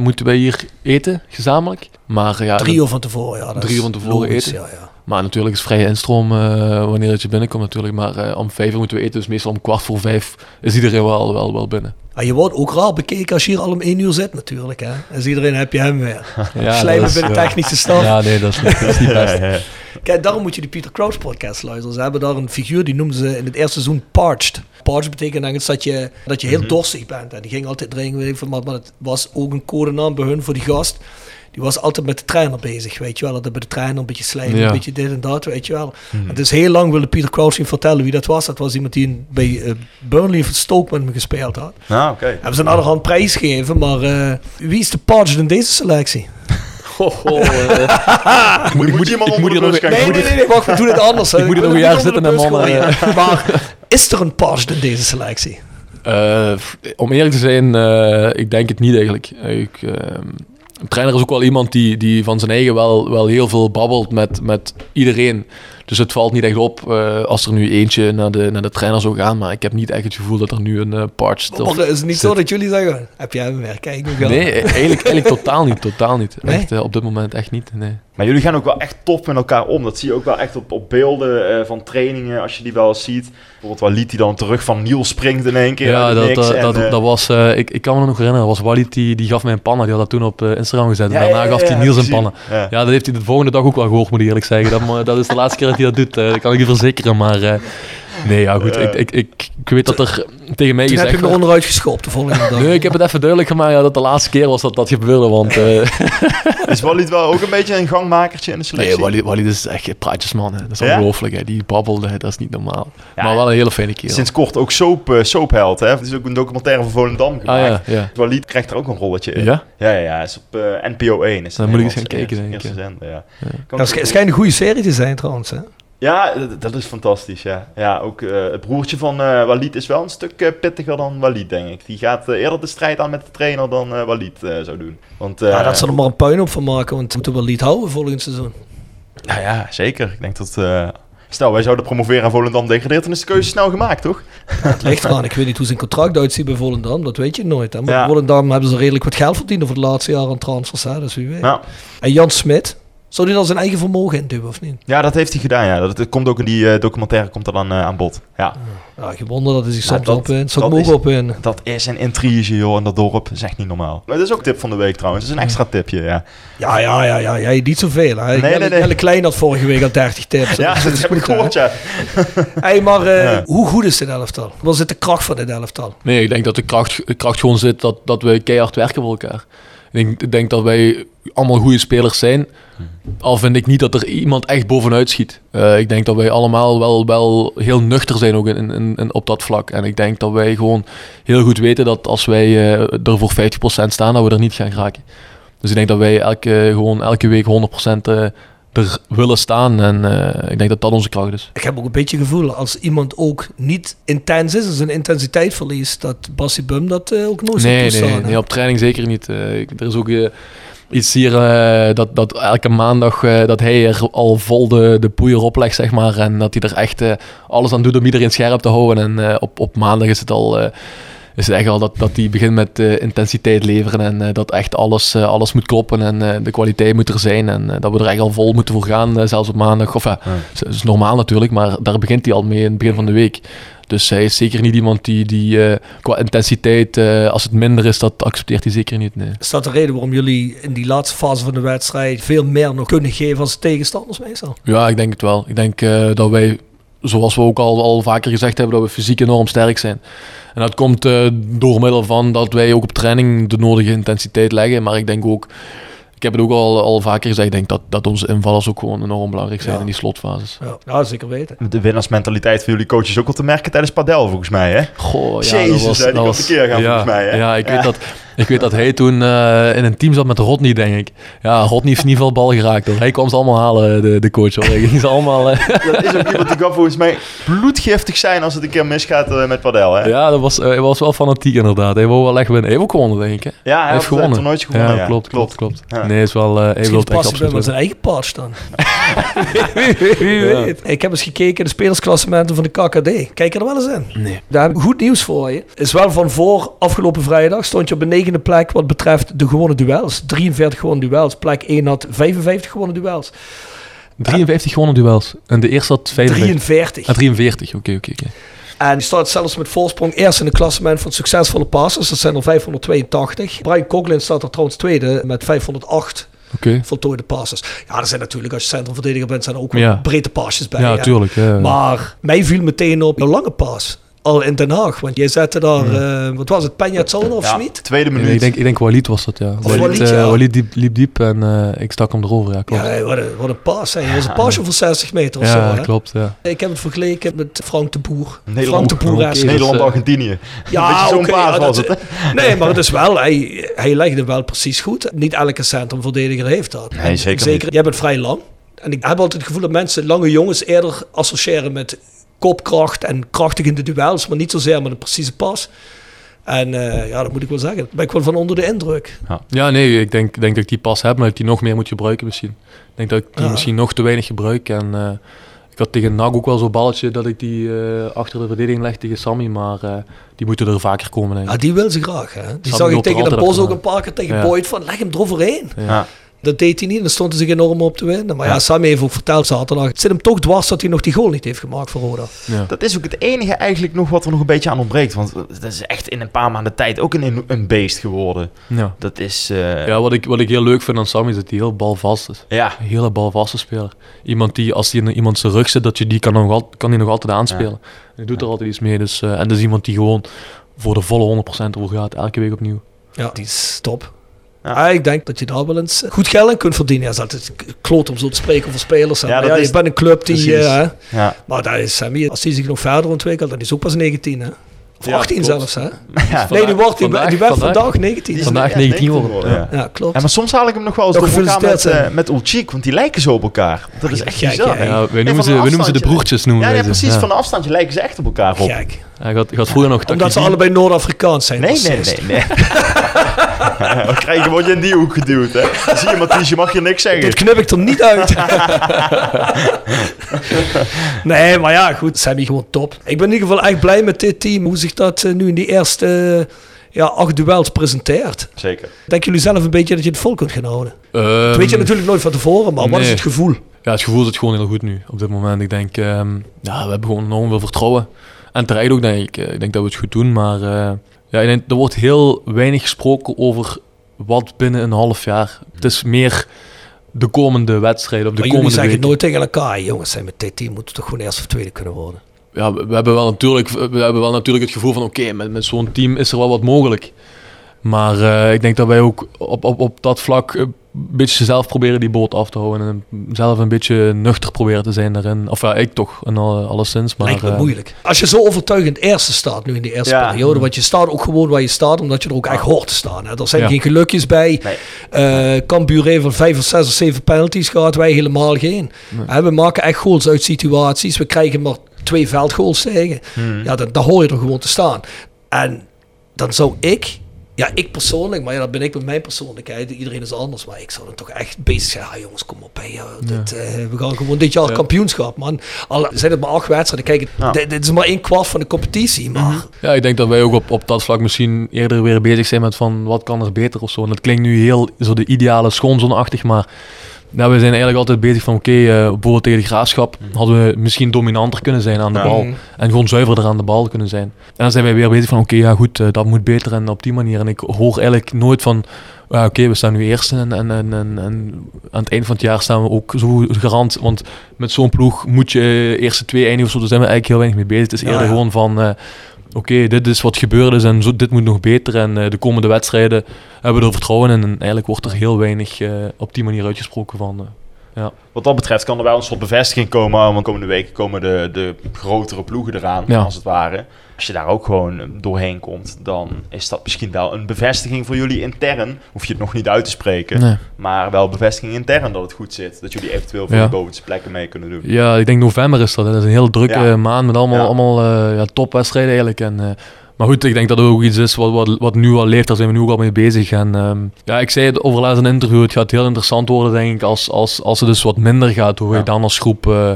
moeten wij hier eten, gezamenlijk. Maar ja, Drie uur van tevoren, ja. dat Drie uur van tevoren logisch, eten. Ja, ja. Maar natuurlijk is vrije instroom eh, wanneer het je binnenkomt natuurlijk. Maar eh, om vijf uur moeten we eten, dus meestal om kwart voor vijf is iedereen wel, wel, wel binnen. Ah, je wordt ook raar bekeken als je hier al om één uur zit natuurlijk. Hè? Zie iedereen, heb je hem weer. Ja, Slijmen bij de technische staf. Ja, nee, dat is niet, dat is niet best. Kijk, daarom moet je die Peter Crouch podcast luisteren. Ze hebben daar een figuur, die noemden ze in het eerste seizoen Parched. Parched betekent eigenlijk dat je, dat je heel Mhm. dorstig bent. En die ging altijd drinken, maar, maar het was ook een codenaam bij hun voor die gast. Die was altijd met de trainer bezig, weet je wel. Dat bij de trainer een beetje slijmen, Ja. een beetje dit en dat, weet je wel. Het is heel lang wilde Peter Crouch niet vertellen wie dat was. Dat was iemand die in- bij eh, Burnley of Stoke met me gespeeld had. Nou, oké. Hebben ze een allerhand prijs gegeven, maar eh, wie is de Parched in deze selectie? Moet, moet ik moet de hier bus nog- gaan Nee, nee, nee, nee, wacht, we doen het anders. Ik moet hier wil nog een jaar zitten en bus mannen, gooien. Maar is er een Parched in deze selectie? Eh, om eerlijk te zijn, eh, ik denk het niet eigenlijk. Ik, ehm, een trainer is ook wel iemand die, die van zijn eigen wel, wel heel veel babbelt met, met iedereen. Dus het valt niet echt op eh, als er nu eentje naar de, naar de trainer zou gaan. Maar ik heb niet echt het gevoel dat er nu een uh, of- Maar is het niet zo dat jullie zeggen, heb jij hem weer? Kijk, hoe gaat Nee, eigenlijk, eigenlijk totaal niet. Totaal niet. Nee? Echt, eh, op dit moment echt niet. Nee. Maar jullie gaan ook wel echt tof met elkaar om. Dat zie je ook wel echt op, op beelden eh, van trainingen, als je die wel eens ziet. Bijvoorbeeld Walid die dan terug van Niels springt in één keer Ja, dat, niks. dat, en, dat, eh, dat was... eh, ik, ik kan me nog herinneren, dat was Walid die, die gaf mij een panna. Die had dat toen op eh, Instagram gezet. ja, en daarna ja, gaf hij Niels een panna. Ja. Dat heeft hij de volgende dag ook wel gehoord, moet ik eerlijk zeggen. Dat, dat is de laatste keer dat hij dat doet. eh, dat kan ik je verzekeren. Maar eh, nee, ja goed. Ik, ik, ik, ik weet dat er tegen mij Toen heb je gezegd hem er werd... onderuit geschopt de volgende dag. Nee, ik heb het even duidelijk gemaakt ja, dat de laatste keer was dat dat gebeurde. Want eh Is Walid wel ook een beetje een gangmakertje in de selectie? nee, Walid, Walid is echt een praatjesman. Hè. Dat is Ja? ongelooflijk. Hè. Die babbelde, dat is niet normaal. Ja, maar wel een hele fijne kerel. Sinds kort ook soap, eh, soapheld. Hè? Het is ook een documentaire van Volendam Ah gemaakt. ja, ja. Walid krijgt er ook een rolletje in. Ja? Ja, ja, ja. is op eh, NPO 1. Is Dan moet ik eens gaan kijken, denk ik, ja. Sch- schijnt een goede serie te zijn trouwens. Hè? Ja, dat, is fantastisch, ja. Ja, ook eh, het broertje van eh Walid is wel een stuk eh, pittiger dan Walid, denk ik. Die gaat eerder de strijd aan met de trainer dan Walid zou doen. Want, Ja, dat ze er maar een puin op van maken, want we moeten wel lied houden volgend seizoen. nou ja, zeker. Ik denk dat... stel, wij zouden promoveren aan Volendam degradeert, dan is de keuze snel gemaakt, toch? Het ligt eraan. Ik weet niet hoe zijn contract uitziet bij Volendam, dat weet je nooit. Hè? Maar Ja. Volendam hebben ze redelijk wat geld verdiend over de laatste jaren aan transfers, hè? dus wie weet. Nou, En Jan Smit, Zou hij dan zijn eigen vermogen in duwen of niet? Ja, dat heeft hij gedaan. Ja. Dat, dat komt ook in die eh, documentaire komt er dan eh, aan bod. Ja. Ja, dat hij zich soms op in. Zou dat ik mogen is- op in. Dat is een intrige, joh, in dat dorp. Dat is echt niet normaal. Maar dat is ook een tip van de week trouwens. Dat is een extra tipje, ja. Ja, ja, ja, ja, ja. Niet zoveel. Hè. Nee, Jelle, nee, nee. Jelle Klein had vorige week al 30 tips. Ja, dat heb ik goed, hè. gehoord, ja. Hey, maar eh, Ja. hoe goed is dit elftal? Waar zit de kracht van dit elftal? Nee, ik denk dat de kracht, de kracht gewoon zit dat, dat we keihard werken voor elkaar. Ik denk, dat wij allemaal goede spelers zijn. Al vind ik niet dat er iemand echt bovenuit schiet. Eh, ik denk dat wij allemaal wel, wel heel nuchter zijn ook in, in, in- op dat vlak. En ik denk dat wij gewoon heel goed weten dat als wij eh, er voor 50% staan, dat we er niet gaan geraken. Dus ik denk dat wij elke, gewoon elke week 100% eh, er willen staan. En eh, ik denk dat dat onze kracht is. Ik heb ook een beetje het gevoel als iemand ook niet intens is, en zijn intensiteit verliest, dat Bassi Bum dat eh, ook nooit zou Nee, toestaan. nee, nee, op training zeker niet. Eh, ik- er is ook iets hier dat, dat elke maandag dat hij er al vol de, de poeier oplegt, zeg maar. En dat hij er echt alles aan doet om iedereen scherp te houden. En op, op maandag is het al... is het echt al dat, dat hij begint met eh, intensiteit leveren en eh, dat echt alles, eh, alles moet kloppen en de kwaliteit moet er zijn en dat we er echt al vol moeten voor gaan, zelfs op maandag. Of ja, dat is normaal natuurlijk, maar daar begint hij al mee in het begin van de week. Dus hij is zeker niet iemand die, die qua intensiteit, als het minder is, dat accepteert hij zeker niet. Nee. Is dat de reden waarom jullie in die laatste fase van de wedstrijd veel meer nog kunnen geven als tegenstanders meestal? Ja, ik denk het wel. Ik denk dat wij, zoals we ook al, al vaker gezegd hebben, dat we fysiek enorm sterk zijn. En dat komt eh, door middel van dat wij ook op training de nodige intensiteit leggen. Maar ik denk ook, ik heb het ook al, al vaker gezegd, ik denk dat, dat onze invallers ook gewoon enorm belangrijk zijn Ja. in die slotfases. Ja, ja zeker weten. De winnaarsmentaliteit van jullie coaches ook wel te merken tijdens Padel, volgens mij, hè? Goh, Jezus, hè, die kon tekeer gaan, ja, volgens mij, hè? Ja, ik, Ja. Weet dat, ik weet dat hij toen eh, in een team zat met Rodney, denk ik. Ja, Rodney heeft niet veel bal geraakt. Hoor. Hij kwam ze allemaal halen, de, de coach. Hoor. Hij ging ze allemaal... eh, Dat is ook iemand die kan volgens mij bloedgiftig zijn als het een keer misgaat eh, met Padel, hè? Ja, dat was, eh, hij was wel fanatiek inderdaad. Hij wou wel echt winnen. Hij heeft ook gewonnen, denk ik. Hè? Ja, hij hij heeft gewonnen. toernooitje gewonnen, ja. klopt, klopt, Klopt. klopt. Ja. Nee, is wel, eh hij wil echt absoluut met zijn eigen paars dan. wie, wie Ja. weet. Ik heb eens gekeken de spelersklassementen van de KKD. Kijk er wel eens in. Nee. Daar heb ik goed nieuws voor je. Is wel van voor afgelopen vrijdag stond je op een negende plek wat betreft de gewonnen duels. 43 gewonnen duels. Plek 1 had 55 gewonnen duels. 53 gewonnen duels. En de eerste had 55. 43. Ah, 43, oké, oké, oké. En die staat zelfs met voorsprong eerst in het klassement van succesvolle passers. Dat zijn er 582. Brian Coughlin staat er trouwens tweede met 508 Oké. voltooide passes. Ja, er zijn natuurlijk, als je centrumverdediger bent, zijn er ook wel Ja. breedte passes bij. Ja, hè. tuurlijk. Ja. Maar mij viel meteen op een lange pas. Al in Den Haag. Want jij zette daar, eh, wat was het, Peña of Ja, Schmid? tweede Nee, minuut. ik, denk, ik denk Walid was dat, ja. Walid, Walid, ja. Walid diep, liep diep en eh, ik stak hem erover, ja, klopt. Ja, wat, een, wat een pas. Hè. Was een pasje van 60 meter of zo. Hè. klopt, ja. Ik heb het vergeleken met Frank de Boer. Frank Nederland, de Boer is- Dus, Nederland-Argentinië. Ja, zo'n oké, paas ja, was dat- het, hè? Nee, maar het is wel, hij, hij legde wel precies goed. Niet elke centrumverdediger heeft dat. Nee, zeker zeker Jij bent vrij lang. En ik heb altijd het gevoel dat mensen lange jongens eerder associëren met kopkracht en krachtig in de duels, maar niet zozeer met een precieze pas. En eh, ja, dat moet ik wel zeggen. Daar ben ik wel van onder de indruk. Ja, nee, ik denk, denk dat ik die pas heb, maar dat ik die nog meer moet gebruiken misschien. Ik denk dat ik die Ja. misschien nog te weinig gebruik. En eh, ik had tegen Nag ook wel zo'n balletje dat ik die eh, achter de verdediging leg tegen Sammy, maar die moeten er vaker komen. Denk ik. Ja, die wil ze graag. Hè? Die zag ik tegen de Bos ook een paar keer tegen Ja. Boyd van leg hem eroverheen. Ja. Dat deed hij niet en dan stond hij zich enorm op te winnen. Maar ja, Sammy heeft ook verteld zaterdag. Het zit hem toch dwars dat hij nog die goal niet heeft gemaakt voor Roda. Ja. Dat is ook het enige eigenlijk nog wat er nog een beetje aan ontbreekt. Want dat is echt in een paar maanden tijd ook een, een beest geworden. Ja. Dat is... eh, Ja, wat ik, wat ik heel leuk vind aan Sammy is dat hij heel balvast is. ja. Een hele balvaste speler. Iemand die, als hij in iemand zijn rug zit, dat je die kan, nog al, kan die nog altijd aanspelen. Hij doet er altijd iets mee. Dus, eh, en dat is iemand die gewoon voor de volle 100% ervoor gaat, elke week opnieuw. Ja, die is top. Ja. Ja. ik denk dat je daar wel eens goed geld aan kunt verdienen. Ja, dat is altijd kloot om zo te spreken over spelers. Ja, dat ja, is- je bent een club die... precies. eh, hè. Ja. maar daar is Sammy, als hij zich nog verder ontwikkelt, dan is hij ook pas 19. Hè? Of Ja, 18 klopt. zelfs. Hè? Ja. nee, die, wordt, die, vandaag- die werd vandaag- vandaag 19. Die is Vandaag echt 19 geworden, geworden, ja. Ja, klopt. Ja, maar soms haal ik hem nog wel eens Nog door elkaar met, eh zijn. met Ulchik, want die lijken zo op elkaar. Dat is Ja, echt gek, bizar. ja. Ja, Nee, noemen, ze, wij noemen ze de broertjes. Noemen Ja, ja, precies. Van een afstandje lijken ze echt op elkaar op. Gaat, gaat vroeger nog Omdat ze allebei Noord-Afrikaans zijn. Nee, is nee, nee. Dan krijg je, word je in die hoek geduwd, hè. Zie je, Mathies, je mag je niks zeggen. Dat knip ik er niet uit. nee, maar ja, goed. Sammy gewoon top. Ik ben in ieder geval echt blij met dit team. Hoe zich dat eh, nu in die eerste, ja, acht duels presenteert. Zeker. Denken jullie zelf een beetje dat je het vol kunt gaan houden? Ehm, dat weet je natuurlijk nooit van tevoren, maar wat is het gevoel? Ja, het gevoel zit gewoon heel goed nu op dit moment. Ik denk, ehm, ja, we hebben gewoon enorm veel vertrouwen. En terecht ook, denk ik. Eh, Ik denk dat we het goed doen, maar eh, ja, er wordt heel weinig gesproken over wat binnen een half jaar. Het is meer de komende wedstrijden, of de Maar jullie komende zeggen het weken. nooit tegen elkaar. Jongens, zijn met dit team moeten toch gewoon eerst of tweede kunnen worden. Ja, we, we hebben wel natuurlijk, we hebben wel natuurlijk het gevoel van, oké, met, met zo'n team is er wel wat mogelijk. Maar eh, ik denk dat wij ook op, op, op dat vlak een beetje zelf proberen die boot af te houden. En zelf een beetje nuchter proberen te zijn daarin. Of ja, ik toch, en al, alleszins. Maar, Lijkt me eh, moeilijk. Als je zo overtuigend eerste staat nu in de eerste Ja. periode, want je staat ook gewoon waar je staat, omdat je er ook echt hoort te staan. Hè. Er zijn Ja. geen gelukjes bij. Nee. Eh Cambuur heeft al vijf of zes of zeven penalties gehad, wij helemaal geen. Hè, we maken echt goals uit situaties. We krijgen maar twee veldgoals tegen. Hmm. Ja, dan, dan hoor je er gewoon te staan. En dan zou ik, ja, ik persoonlijk, maar ja, dat ben ik met mijn persoonlijkheid. Iedereen is anders, maar ik zou dan toch echt bezig zijn. Ah, jongens, kom op, hè, ja, dit, eh, we gaan gewoon dit jaar Ja. kampioenschap, man. Al zijn het maar acht wedstrijden. Kijk, Ja. dit, dit is maar één kwart van de competitie, maar Ja, ik denk dat wij ook op, op dat vlak misschien eerder weer bezig zijn met van wat kan er beter of zo. En dat klinkt nu heel zo de ideale schoonzonachtig, maar ja, we zijn eigenlijk altijd bezig van oké, eh, bijvoorbeeld tegen de graafschap hadden we misschien dominanter kunnen zijn aan de Ja. bal. En gewoon zuiverder aan de bal kunnen zijn. En dan zijn wij weer bezig van oké, ja goed, eh, dat moet beter en op die manier. En ik hoor eigenlijk nooit van ja, oké, we staan nu eerste en, en, en, en, en aan het eind van het jaar staan we ook zo garant. Want met zo'n ploeg moet je eerste twee eindigen of zo, daar zijn we eigenlijk heel weinig mee bezig. Het is Ja, eerder ja. gewoon van oké, dit is wat gebeurd is en zo, dit moet nog beter. En eh, de komende wedstrijden hebben we er vertrouwen in. En eigenlijk wordt er heel weinig eh, op die manier uitgesproken van. eh, Wat dat betreft kan er wel een soort bevestiging komen. Want komende weken komen de, de grotere ploegen eraan, Ja. als het ware. Als je daar ook gewoon doorheen komt, dan is dat misschien wel een bevestiging voor jullie intern. Hoef je het nog niet uit te spreken. nee. Maar wel bevestiging intern dat het goed zit. Dat jullie eventueel voor Ja. de bovenste plekken mee kunnen doen. Ja, ik denk november is dat. hè. Dat is een heel drukke Ja. maand met allemaal, Ja. allemaal ja, topwedstrijden eigenlijk. En, eh, maar goed, ik denk dat het ook iets is wat, wat, wat nu al leeft. Daar zijn we nu ook al mee bezig. En ehm, ja, ik zei het overlaatst in een interview. Het gaat heel interessant worden, denk ik, als, als, als het dus wat minder gaat. Hoe we Ja. dan als groep, eh,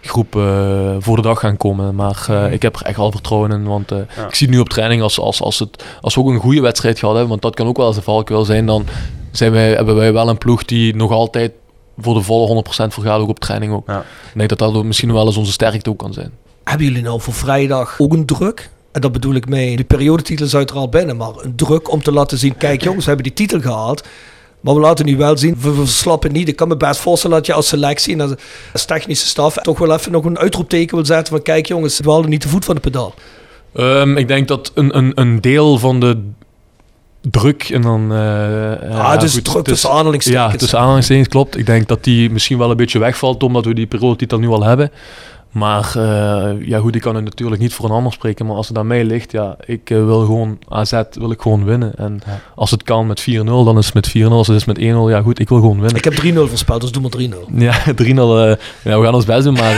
groep eh, voor de dag gaan komen. Maar eh, ik heb er echt wel vertrouwen in. Want eh, Ja. ik zie het nu op training als, als, als, het, als we ook een goede wedstrijd gehad hebben. Want dat kan ook wel eens de valkuil zijn. Dan zijn wij, hebben wij wel een ploeg die nog altijd voor de volle 100% voor gaat. Ook op training ook. Ja. Ik denk dat dat misschien wel eens onze sterkte ook kan zijn. hebben jullie nou voor vrijdag ook een druk? En dat bedoel ik mee, de periodetitel is uiteraard binnen, maar een druk om te laten zien, kijk jongens, we hebben die titel gehaald. Maar we laten nu wel zien, we verslappen niet. Ik kan me best voorstellen dat je als selectie en als technische staf toch wel even nog een uitroepteken wil zetten van kijk jongens, we halen niet de voet van de pedaal. Ehm, ik denk dat een, een, een deel van de druk en dan... eh, eh, ah, dus goed, druk tussen aanhalingstekens. Ja, tussen aanhalingstekens klopt. Ik denk dat die misschien wel een beetje wegvalt omdat we die periodetitel nu al hebben. Maar eh, ja goed, ik kan het natuurlijk niet voor een ander spreken. Maar als het aan mij ligt, ja, ik eh, wil gewoon AZ wil ik gewoon winnen. En Ja. als het kan met 4-0, dan is het met 4-0. Als het is met 1-0, ja goed, ik wil gewoon winnen. Ik heb 3-0 voorspeld, dus doe maar 3-0. Ja, 3-0. eh, ja, we gaan ons best doen, maar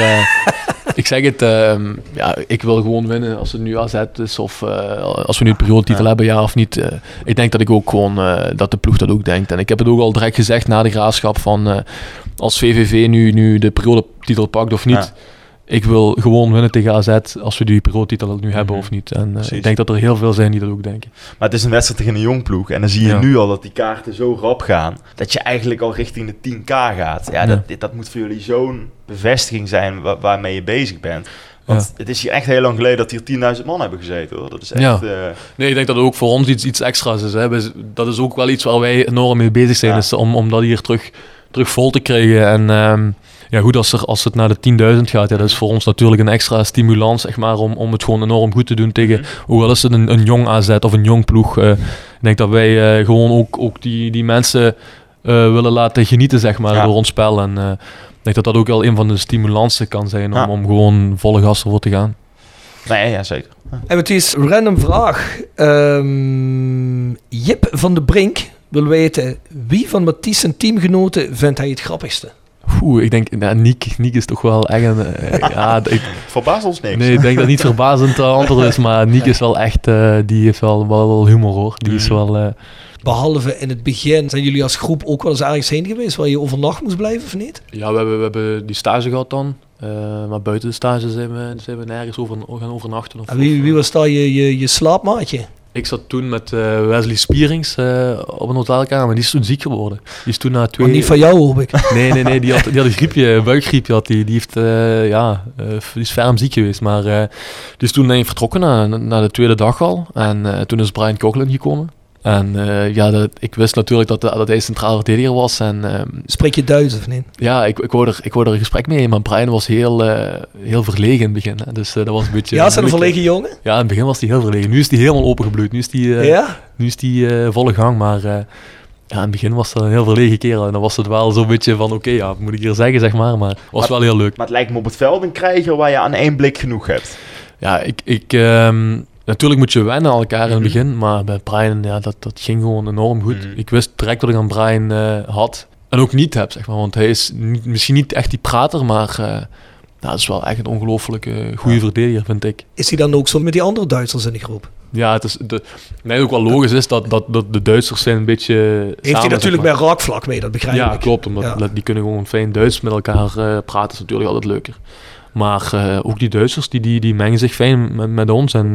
ik zeg het, ehm, ja, ik wil gewoon winnen als het nu AZ is of als we nu het periodetitel Ja. hebben, ja of niet. ik denk dat ik ook gewoon, dat de ploeg dat ook denkt. En ik heb het ook al direct gezegd na de graafschap van als VVV nu, nu de periodetitel pakt of niet. Ja. Ik wil gewoon winnen tegen AZ als we die periodetitel nu hebben Mhm. of niet. En eh, ik denk dat er heel veel zijn die dat ook denken. Maar het is een wedstrijd tegen een jong ploeg. En dan zie je Ja. nu al dat die kaarten zo rap gaan. Dat je eigenlijk al richting de 10k gaat. Ja, Ja. Dat, dat moet voor jullie zo'n bevestiging zijn wa- waarmee je bezig bent. Want het is hier echt heel lang geleden dat hier 10.000 man hebben gezeten. Hoor. Dat is echt... Ja. eh, Nee, ik denk dat het ook voor ons iets, iets extra's is. Hè. Dat is ook wel iets waar wij enorm mee bezig zijn. Ja. Is om, om dat hier terug, terug vol te krijgen. En ehm, ja, goed, als, er, als het naar de 10.000 gaat, ja, dat is voor ons natuurlijk een extra stimulans zeg maar, om, om het gewoon enorm goed te doen tegen, Mhm. hoewel is het een, een jong AZ of een jong ploeg. eh, ik denk dat wij eh, gewoon ook, ook die, die mensen eh, willen laten genieten zeg maar, Ja. door ons spel. En eh, ik denk dat dat ook wel een van de stimulansen kan zijn om, Ja. om gewoon volle gas ervoor te gaan. nee, ja, zeker. En het is een random vraag. Ehm, Jip van de Brink wil weten, wie van Mathies zijn teamgenoten vindt hij het grappigste? Oeh, ik denk, nou, Niek, Niek is toch wel echt een... eh, ja, ik, Verbaast ons niks. Nee, ik denk dat niet verbazend te antwoord is, maar Niek is wel echt, eh, die heeft wel, wel, wel humor hoor. Die is Mhm. wel, eh, Behalve in het begin, zijn jullie als groep ook wel eens ergens heen geweest waar je overnacht moest blijven of niet? ja, we hebben, we hebben die stage gehad dan, eh, maar buiten de stage zijn we, zijn we nergens over, gaan overnachten. Of, En wie, wie was daar je, je, je slaapmaatje? Ik zat toen met eh, Wesley Spierings eh, op een hotelkamer. Die is toen ziek geworden. Die is toen na twee... Maar niet van jou, hoop ik. Nee, nee, nee. Die had, die had een griepje, een buikgriepje had die. Die, heeft, eh, ja, die is ferm ziek geweest. Maar die is toen vertrokken na, na de tweede dag al. En toen is Brian Coughlin gekomen. En eh, ja, dat, ik wist natuurlijk dat, dat hij centraal verdediger was. En ehm, Spreek je Duits of niet? ja, ik, ik, wou er, ik wou er een gesprek mee, maar Brian was heel, eh, heel verlegen in het begin. Hè. Dus eh, dat was een beetje... Ja, zijn een verlegen jongen? Ja, in het begin was hij heel verlegen. Nu is hij helemaal opengebloeid. Nu is hij, eh, Ja? nu is hij eh, volle gang, maar eh, ja, in het begin was dat een heel verlegen kerel. En dan was het wel zo'n beetje van, oké, ja, wat moet ik hier zeggen, zeg maar. Maar het was Maar- wel heel leuk. Maar het lijkt me op het veld een krijger waar je aan één blik genoeg hebt. Ja, ik... ik ehm, Natuurlijk moet je wennen aan elkaar in het Mhm. begin, maar bij Brian, ja, dat, dat ging gewoon enorm goed. Mhm. Ik wist direct wat ik aan Brian eh, had. En ook niet heb, zeg maar. Want hij is niet, misschien niet echt die prater, maar eh, nou, dat is wel echt een ongelooflijke goede verdediger, vind ik. Is hij dan ook zo met die andere Duitsers in de groep? Ja, het is de, nee, ook wel logisch is dat, dat, dat de Duitsers zijn een beetje Heeft hij natuurlijk bij bij raakvlak mee, dat begrijp Ja, ik. klopt. Omdat Ja. dat- die kunnen gewoon fijn Duits met elkaar eh, praten. is natuurlijk altijd leuker. Maar eh, ook die Duitsers, die, die, die mengen zich fijn met, met ons. En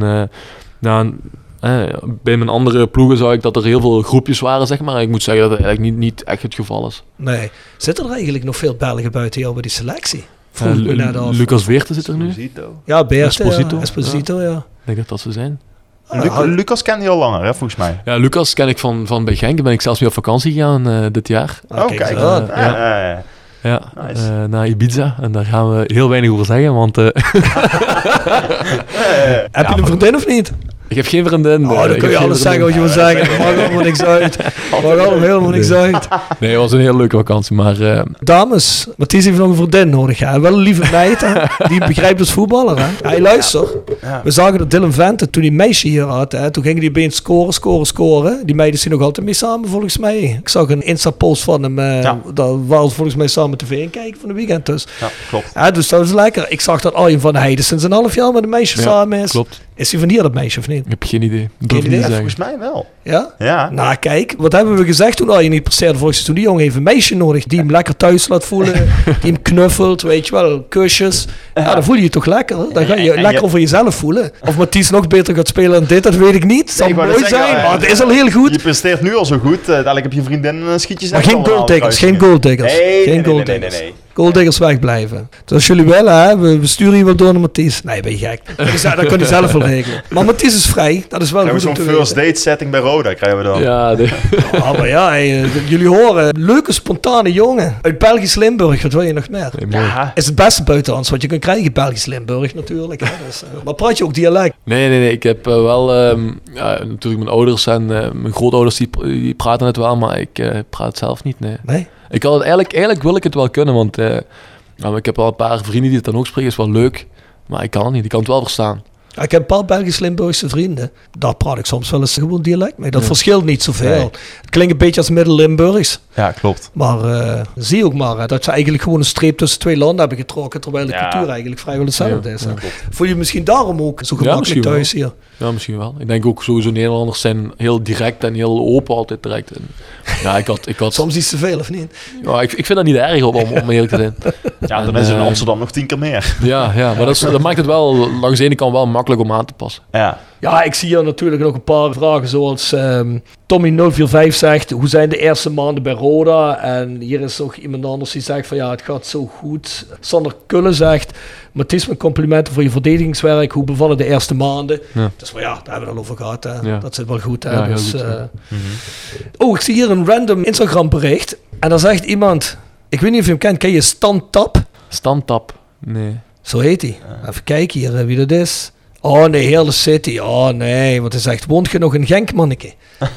nou, eh, bij mijn andere ploegen zag ik dat er heel veel groepjes waren, zeg maar. Ik moet zeggen dat het eigenlijk niet, niet echt het geval is. Nee. Zitten er eigenlijk nog veel Belgen buiten jou bij die selectie? Ik. Lucas Weerten zit er nu. Ik Esposito. Ja, Beert, Esposito. Ja, Esposito, ja. denk dat dat ze zijn. Lu- Lucas kent hij al langer, hè, volgens mij. Ja, Lucas ken ik van, van bij Genk. Ben ik zelfs mee op vakantie gegaan eh, dit jaar. Ah, oh. Eh, Ah, ja. Ja, Nice. eh, naar Ibiza. En daar gaan we heel weinig over zeggen, want eh, Heb je een vriendin of niet? Ik heb geen vriendin. Oh, dan kun je alles zeggen wat je wil zeggen. Er mag allemaal niks uit. Er mag allemaal helemaal niks uit. Nee, het was een hele leuke vakantie, maar eh, Dames, Mathies heeft nog een vriendin nodig. Ja. Wel een lieve meid, hè. Die begrijpt als voetballer, hè. Hey, luister. Ja. We zagen dat Dylan Vente, toen die meisje hier had, hè, toen gingen die opeens scoren, scoren, scoren. Die meiden zijn nog altijd mee samen, volgens mij. Ik zag een Insta-post van hem. eh Ja. Daar waren ze volgens mij samen tv in kijken van de weekend dus. Ja, klopt. Ja, dus dat is lekker. Ik zag dat Arjen van Heijden sinds een half jaar met een meisje Ja, samen is. klopt. Is hij van hier, dat meisje, of niet? Ik heb geen idee. Ik durf idee? Ja, volgens mij wel. Ja? Ja. Nou, kijk, wat hebben we gezegd toen Arjen niet presteerde volgens mij? Toen die jongen heeft een meisje nodig die hem lekker thuis laat voelen, die hem knuffelt, weet je wel, kusjes. Ja, dan voel je je toch lekker. Dan ga je lekker je- over jezelf voelen. Of Mathies nog beter gaat spelen dan dit, dat weet ik niet. Zal ik wou mooi zeggen, zijn, eh, maar het is al heel goed. Je presteert nu al zo goed. eh, dadelijk heb je vriendin en een schietje Maar geen goaldiggers, geen. Nee, nee, geen nee, nee, nee, nee. Goaldiggers wegblijven. Dus als jullie willen, hè, we, we sturen je wel door naar Mathies. Nee, ben je gek. Dat, kan hij zelf wel regelen. Maar Mathies is vrij, dat is wel Krijgen we goed om zo'n te first date setting bij Roda, krijgen we dan. Ja, de, Ah, maar ja, hey, eh, jullie horen. Leuke, spontane jongen. Uit Belgisch Limburg, wat wil je nog meer? nee. Ja. Is het beste buitenlands wat je kunt krijgen, Belgisch Limburg natuurlijk. Hè? Dus, eh, maar praat je ook dialect? nee, nee, nee. Ik heb eh, wel... ehm, ja, natuurlijk mijn ouders en mijn grootouders die, die praten het wel, maar ik praat het zelf niet, nee. Nee? Ik had het eigenlijk, eigenlijk wil ik het wel kunnen, want eh, nou, ik heb wel een paar vrienden die het dan ook spreken, is wel leuk. Maar ik kan het niet, ik kan het wel verstaan. Ik heb een paar Belgisch-Limburgse vrienden. Daar praat ik soms wel eens gewoon dialect mee. Dat verschilt niet zoveel. Nee. Het klinkt een beetje als Middel-Limburgs. Ja, klopt. Maar eh, zie ook maar hè, dat ze eigenlijk gewoon een streep tussen twee landen hebben getrokken. Terwijl de Ja. cultuur eigenlijk vrijwel hetzelfde Ja, is. hè. ja. Voel je misschien daarom ook zo gemakkelijk wel. thuis hier? Ja, misschien wel. Ik denk ook sowieso Nederlanders zijn heel direct en heel open altijd direct. En, ja, ik had... Ik had Soms iets te veel of niet? ja, ik, ik vind dat niet erg om, om eerlijk te zijn. Ja, dan En, is in eh, Amsterdam nog tien keer meer. Ja, ja maar dat, is, dat maakt het wel langs de ene kant wel makkelijk om aan te passen. Ja. Ja, ik zie hier natuurlijk nog een paar vragen zoals ehm, Tommy045 zegt, hoe zijn de eerste maanden bij Roda? En hier is nog iemand anders die zegt van ja, het gaat zo goed. Sander Kullen zegt, Mathies, mijn complimenten voor je verdedigingswerk. Hoe bevallen de eerste maanden? Ja. Dus maar ja, daar hebben we het al over gehad. Hè. Ja. Dat zit wel goed. Hè. Ja, dus, goed, eh, ja. Oh, ik zie hier een random Instagram bericht. En daar zegt iemand, ik weet niet of je hem kent, ken je Stan Tap? Standtap, nee. Zo heet hij. Even kijken hier eh, wie dat is. Oh nee, heel de city. Oh nee, want hij zegt, woont je nog in Genk, manneke?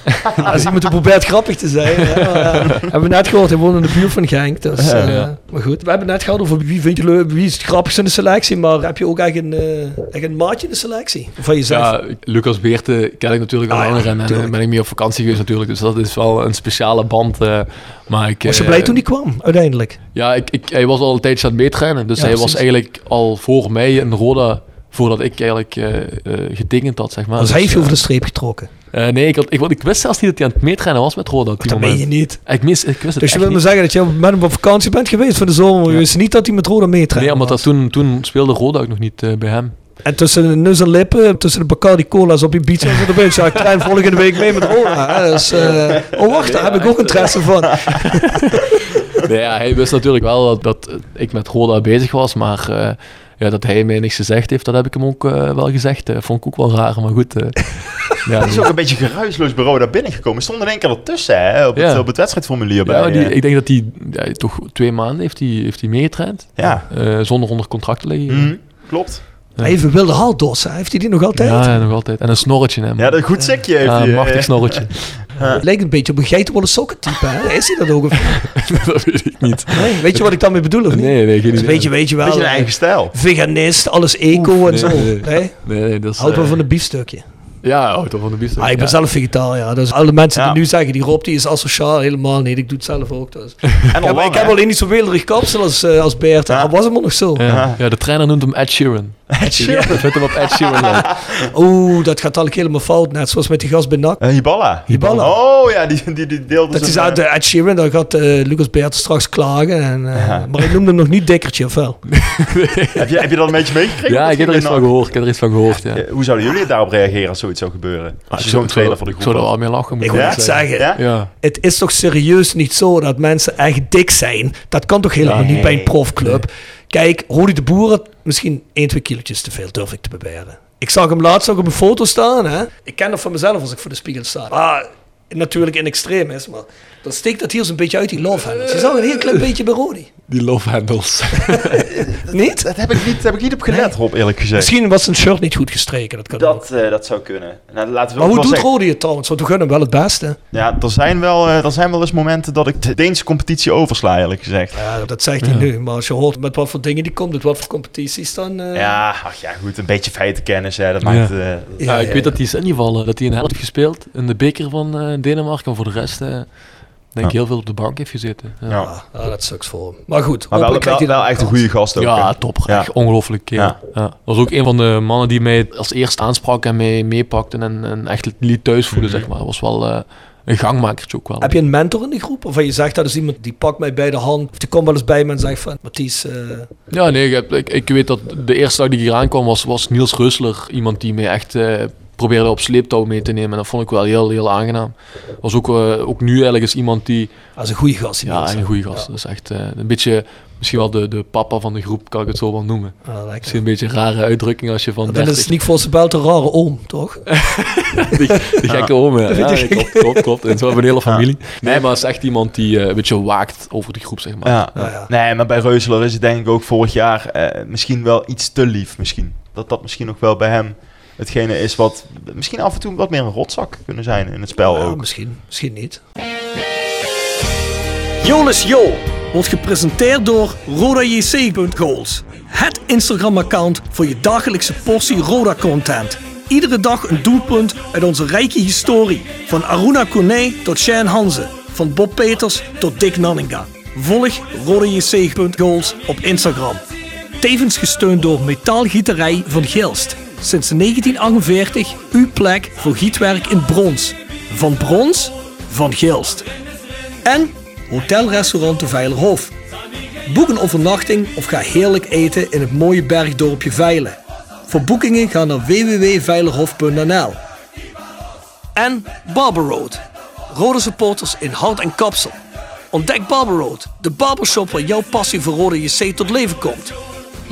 is iemand probeert grappig te zijn. Hè? Maar, hebben we net gehoord, hij woont in de buurt van Genk. Dus, eh, Ja. Maar goed, we hebben net gehad over wie vind je leuk, wie is het grappigste in de selectie. Maar heb je ook echt een, eh, echt een maatje in de selectie? Van jezelf? Ja, Lucas Beerte ken ik natuurlijk al Ah, ja, langer en, en tuurlijk. ben ik mee op vakantie geweest natuurlijk. Dus dat is wel een speciale band. eh, maar ik, Was je blij toen hij kwam, uiteindelijk? Ja, ik, ik, hij was al een tijdje aan het meetrainen. Dus Ja, hij was precies. eigenlijk al voor mij in Roda, voordat ik eigenlijk eh eh, getekend had, zeg maar. Was Dus, hij heeft je eh, over de streep getrokken? nee, ik, had, ik, ik wist zelfs niet dat hij aan het meetrainen was met Roda Dat moment. meen je niet. Ik, mis, ik wist het Dus je wil me zeggen dat je met hem op vakantie bent geweest voor de zomer. Je wist niet dat hij met Roda meetrekt. Nee, omdat dat toen, toen speelde Roda ook nog niet bij hem. En tussen de neus en lippen, tussen de Bacardi Cola's op je beach en zo, dan ja, klein volgende week mee met Roda. Dus, oh wacht, daar heb ik ook interesse van. Nee, ja, hij wist natuurlijk wel dat, dat ik met Roda bezig was, maar ja, dat hij mij niks gezegd heeft, dat heb ik hem ook eh, wel gezegd. Vond ik ook wel raar, maar goed. eh, ja, Het is ook een beetje geruisloos bureau daar binnengekomen. Stond in één keer ertussen hè, op, het, Ja. op het wedstrijdformulier. ja, bij, die, eh, ik denk dat hij ja, toch twee maanden heeft hij heeft hij meegetraind, ja. eh, zonder onder contract te liggen. Mhm, klopt. Ja. Even wilde haldos, heeft hij die nog altijd? Ja, ja, nog altijd. En een snorretje, hè. man. Ja, dat een goed zekje heeft Ja, hij. een machtig snorretje. Het lijkt een beetje op een geitenwolle sokkentype, hè? Is hij dat ook? Of... dat weet ik niet. Nee, weet je wat ik daarmee bedoel, of niet? Nee, nee, geen Dus idee. weet je, weet je wel, Beetje een eh, eigen stijl. veganist, alles eco en nee, zo. nee. Nee? Nee, nee, dat is... Houdt wel eh, van een biefstukje. Ja, auto van de biefstuk. Ah, ik ben ja. zelf vegetariër. Dus alle mensen Ja. die nu zeggen, die Rob die is asociaal, helemaal niet. Ik doe het zelf ook. Dus. En Ja, al maar lang, ik heb alleen niet zo weelderig kapsel als, eh, als Bert. Ja. Dat was hem nog zo. Ja. ja, de trainer noemt hem Ed Sheeran. Ed Sheeran. Ik vind hem op Ed Sheeran. Oeh, dat gaat eigenlijk helemaal fout. Net zoals met die gast bij NAC. Eh, Hiballa. Hiballa. Oh ja, die, die, die deelde Dat is uit eh, de Ed Sheeran, dan gaat eh, Lucas Bert straks klagen. En, eh, Ja. Maar ik noemde hem nog niet dikkertje, of wel? heb, je, heb je dat een beetje meegekregen? Ja, ik heb er iets van gehoord. Ik heb er iets van gehoord, ja. Eh, Hoe zouden jullie daarop reageren als zoiets zou gebeuren? Als je Ik zo'n trainer voor de Ik groep zou er wel mee lachen. moet Ik ik wil net zeggen, Ja? Ja. het is toch serieus niet zo dat mensen echt dik zijn? Dat kan toch helemaal Nee. niet bij een profclub? Kijk, Rodi de Boer had misschien 1, 2 kilootjes te veel, durf ik te beweren. Ik zag hem laatst ook op een foto staan. Hè? Ik ken dat van mezelf als ik voor de spiegel sta. Maar natuurlijk in extreem is, maar dan steekt dat hier zo'n beetje uit die love handles. Je zag een heel klein beetje bij Rodi. Die love handles. Niet? Dat heb ik niet, heb ik niet op gelet, Rob, eerlijk gezegd. Misschien was zijn shirt niet goed gestreken. Dat kan ook. Dat, eh, dat zou kunnen. Nou, laten we Maar hoe doet zeggen- Rodi het trouwens? Want we gunnen hem wel het beste. Ja, er zijn, wel, eh, er zijn wel eens momenten dat ik de Deense competitie oversla, eerlijk gezegd. Ja, dat zegt hij nu. Maar als je hoort met wat voor dingen die komt, met wat voor competities, dan... eh, Ja, ach ja, goed, een beetje feitenkennis, hè, dat maakt... eh, Ja, ik weet dat hij is ingevallen. Dat hij een helft gespeeld in de beker van eh, Denemarken. En voor de rest eh, denk ik heel veel op de bank heeft gezeten. Ja, ja. Ah, dat sucks voor hem. Maar goed, Maar wel, wel, hij wel echt een goede gast ook. Ja, top. Ja. Echt ongelooflijk. kerel. Ja. Dat was ook een van de mannen die mij als eerste aansprak en mij meepakte. En, en echt liet thuis voelen, Mhm. zeg maar. Was wel eh, een gangmakertje ook wel. Heb je een mentor in die groep? Of je zegt dat is iemand die pakt mij bij de hand. Of die komt wel eens bij me en zegt van... Mathies, eh, Ja, nee, ik, heb- ik, ik weet dat de eerste dag die ik hier aankwam was, was Niels Rusler. Iemand die mij echt eh, probeerde op sleeptouw mee te nemen. En dat vond ik wel heel, heel aangenaam. Was ook, eh, ook nu eigenlijk eens iemand die... dat is een goede gast. Ja, een goede gast. Dat is echt eh, een beetje... Misschien wel de, de papa van de groep, kan ik het zo wel noemen. Ah, lekker. Misschien een beetje een rare uitdrukking als je van Dan is 30... Sneak voor zijn een rare oom, toch? die, die gekke oom, ja. Dat Ja, klopt, klopt, klopt. En zo hebben we een hele familie. Nee, maar het is echt iemand die eh, een beetje waakt over die groep, zeg maar. Ja. Ja, ja. Nee, maar bij Reuseler is het denk ik ook vorig jaar eh, misschien wel iets te lief. Misschien. Dat dat misschien nog wel bij hem hetgene is wat misschien af en toe wat meer een rotzak kunnen zijn in het spel Ja, ook. misschien, misschien niet. Jolis Jo wordt gepresenteerd door RodaJC.goals. Het Instagram-account voor je dagelijkse portie Roda-content. Iedere dag een doelpunt uit onze rijke historie. Van Aruna Kone tot Shane Hanze. Van Bob Peters tot Dick Nanninga. Volg RodaJC.goals op Instagram. Tevens gesteund door Metaalgieterij van Gilst. Sinds 1948 uw plek voor gietwerk in brons. Van brons, van Gilst. En Hotelrestaurant de Veilerhof. Boek een overnachting of ga heerlijk eten in het mooie bergdorpje Veilen. Voor boekingen ga naar www.veilerhof.nl. En Barber Road. Rode supporters in hart en kapsel. Ontdek Barber Road, de barbershop waar jouw passie voor rode JC tot leven komt.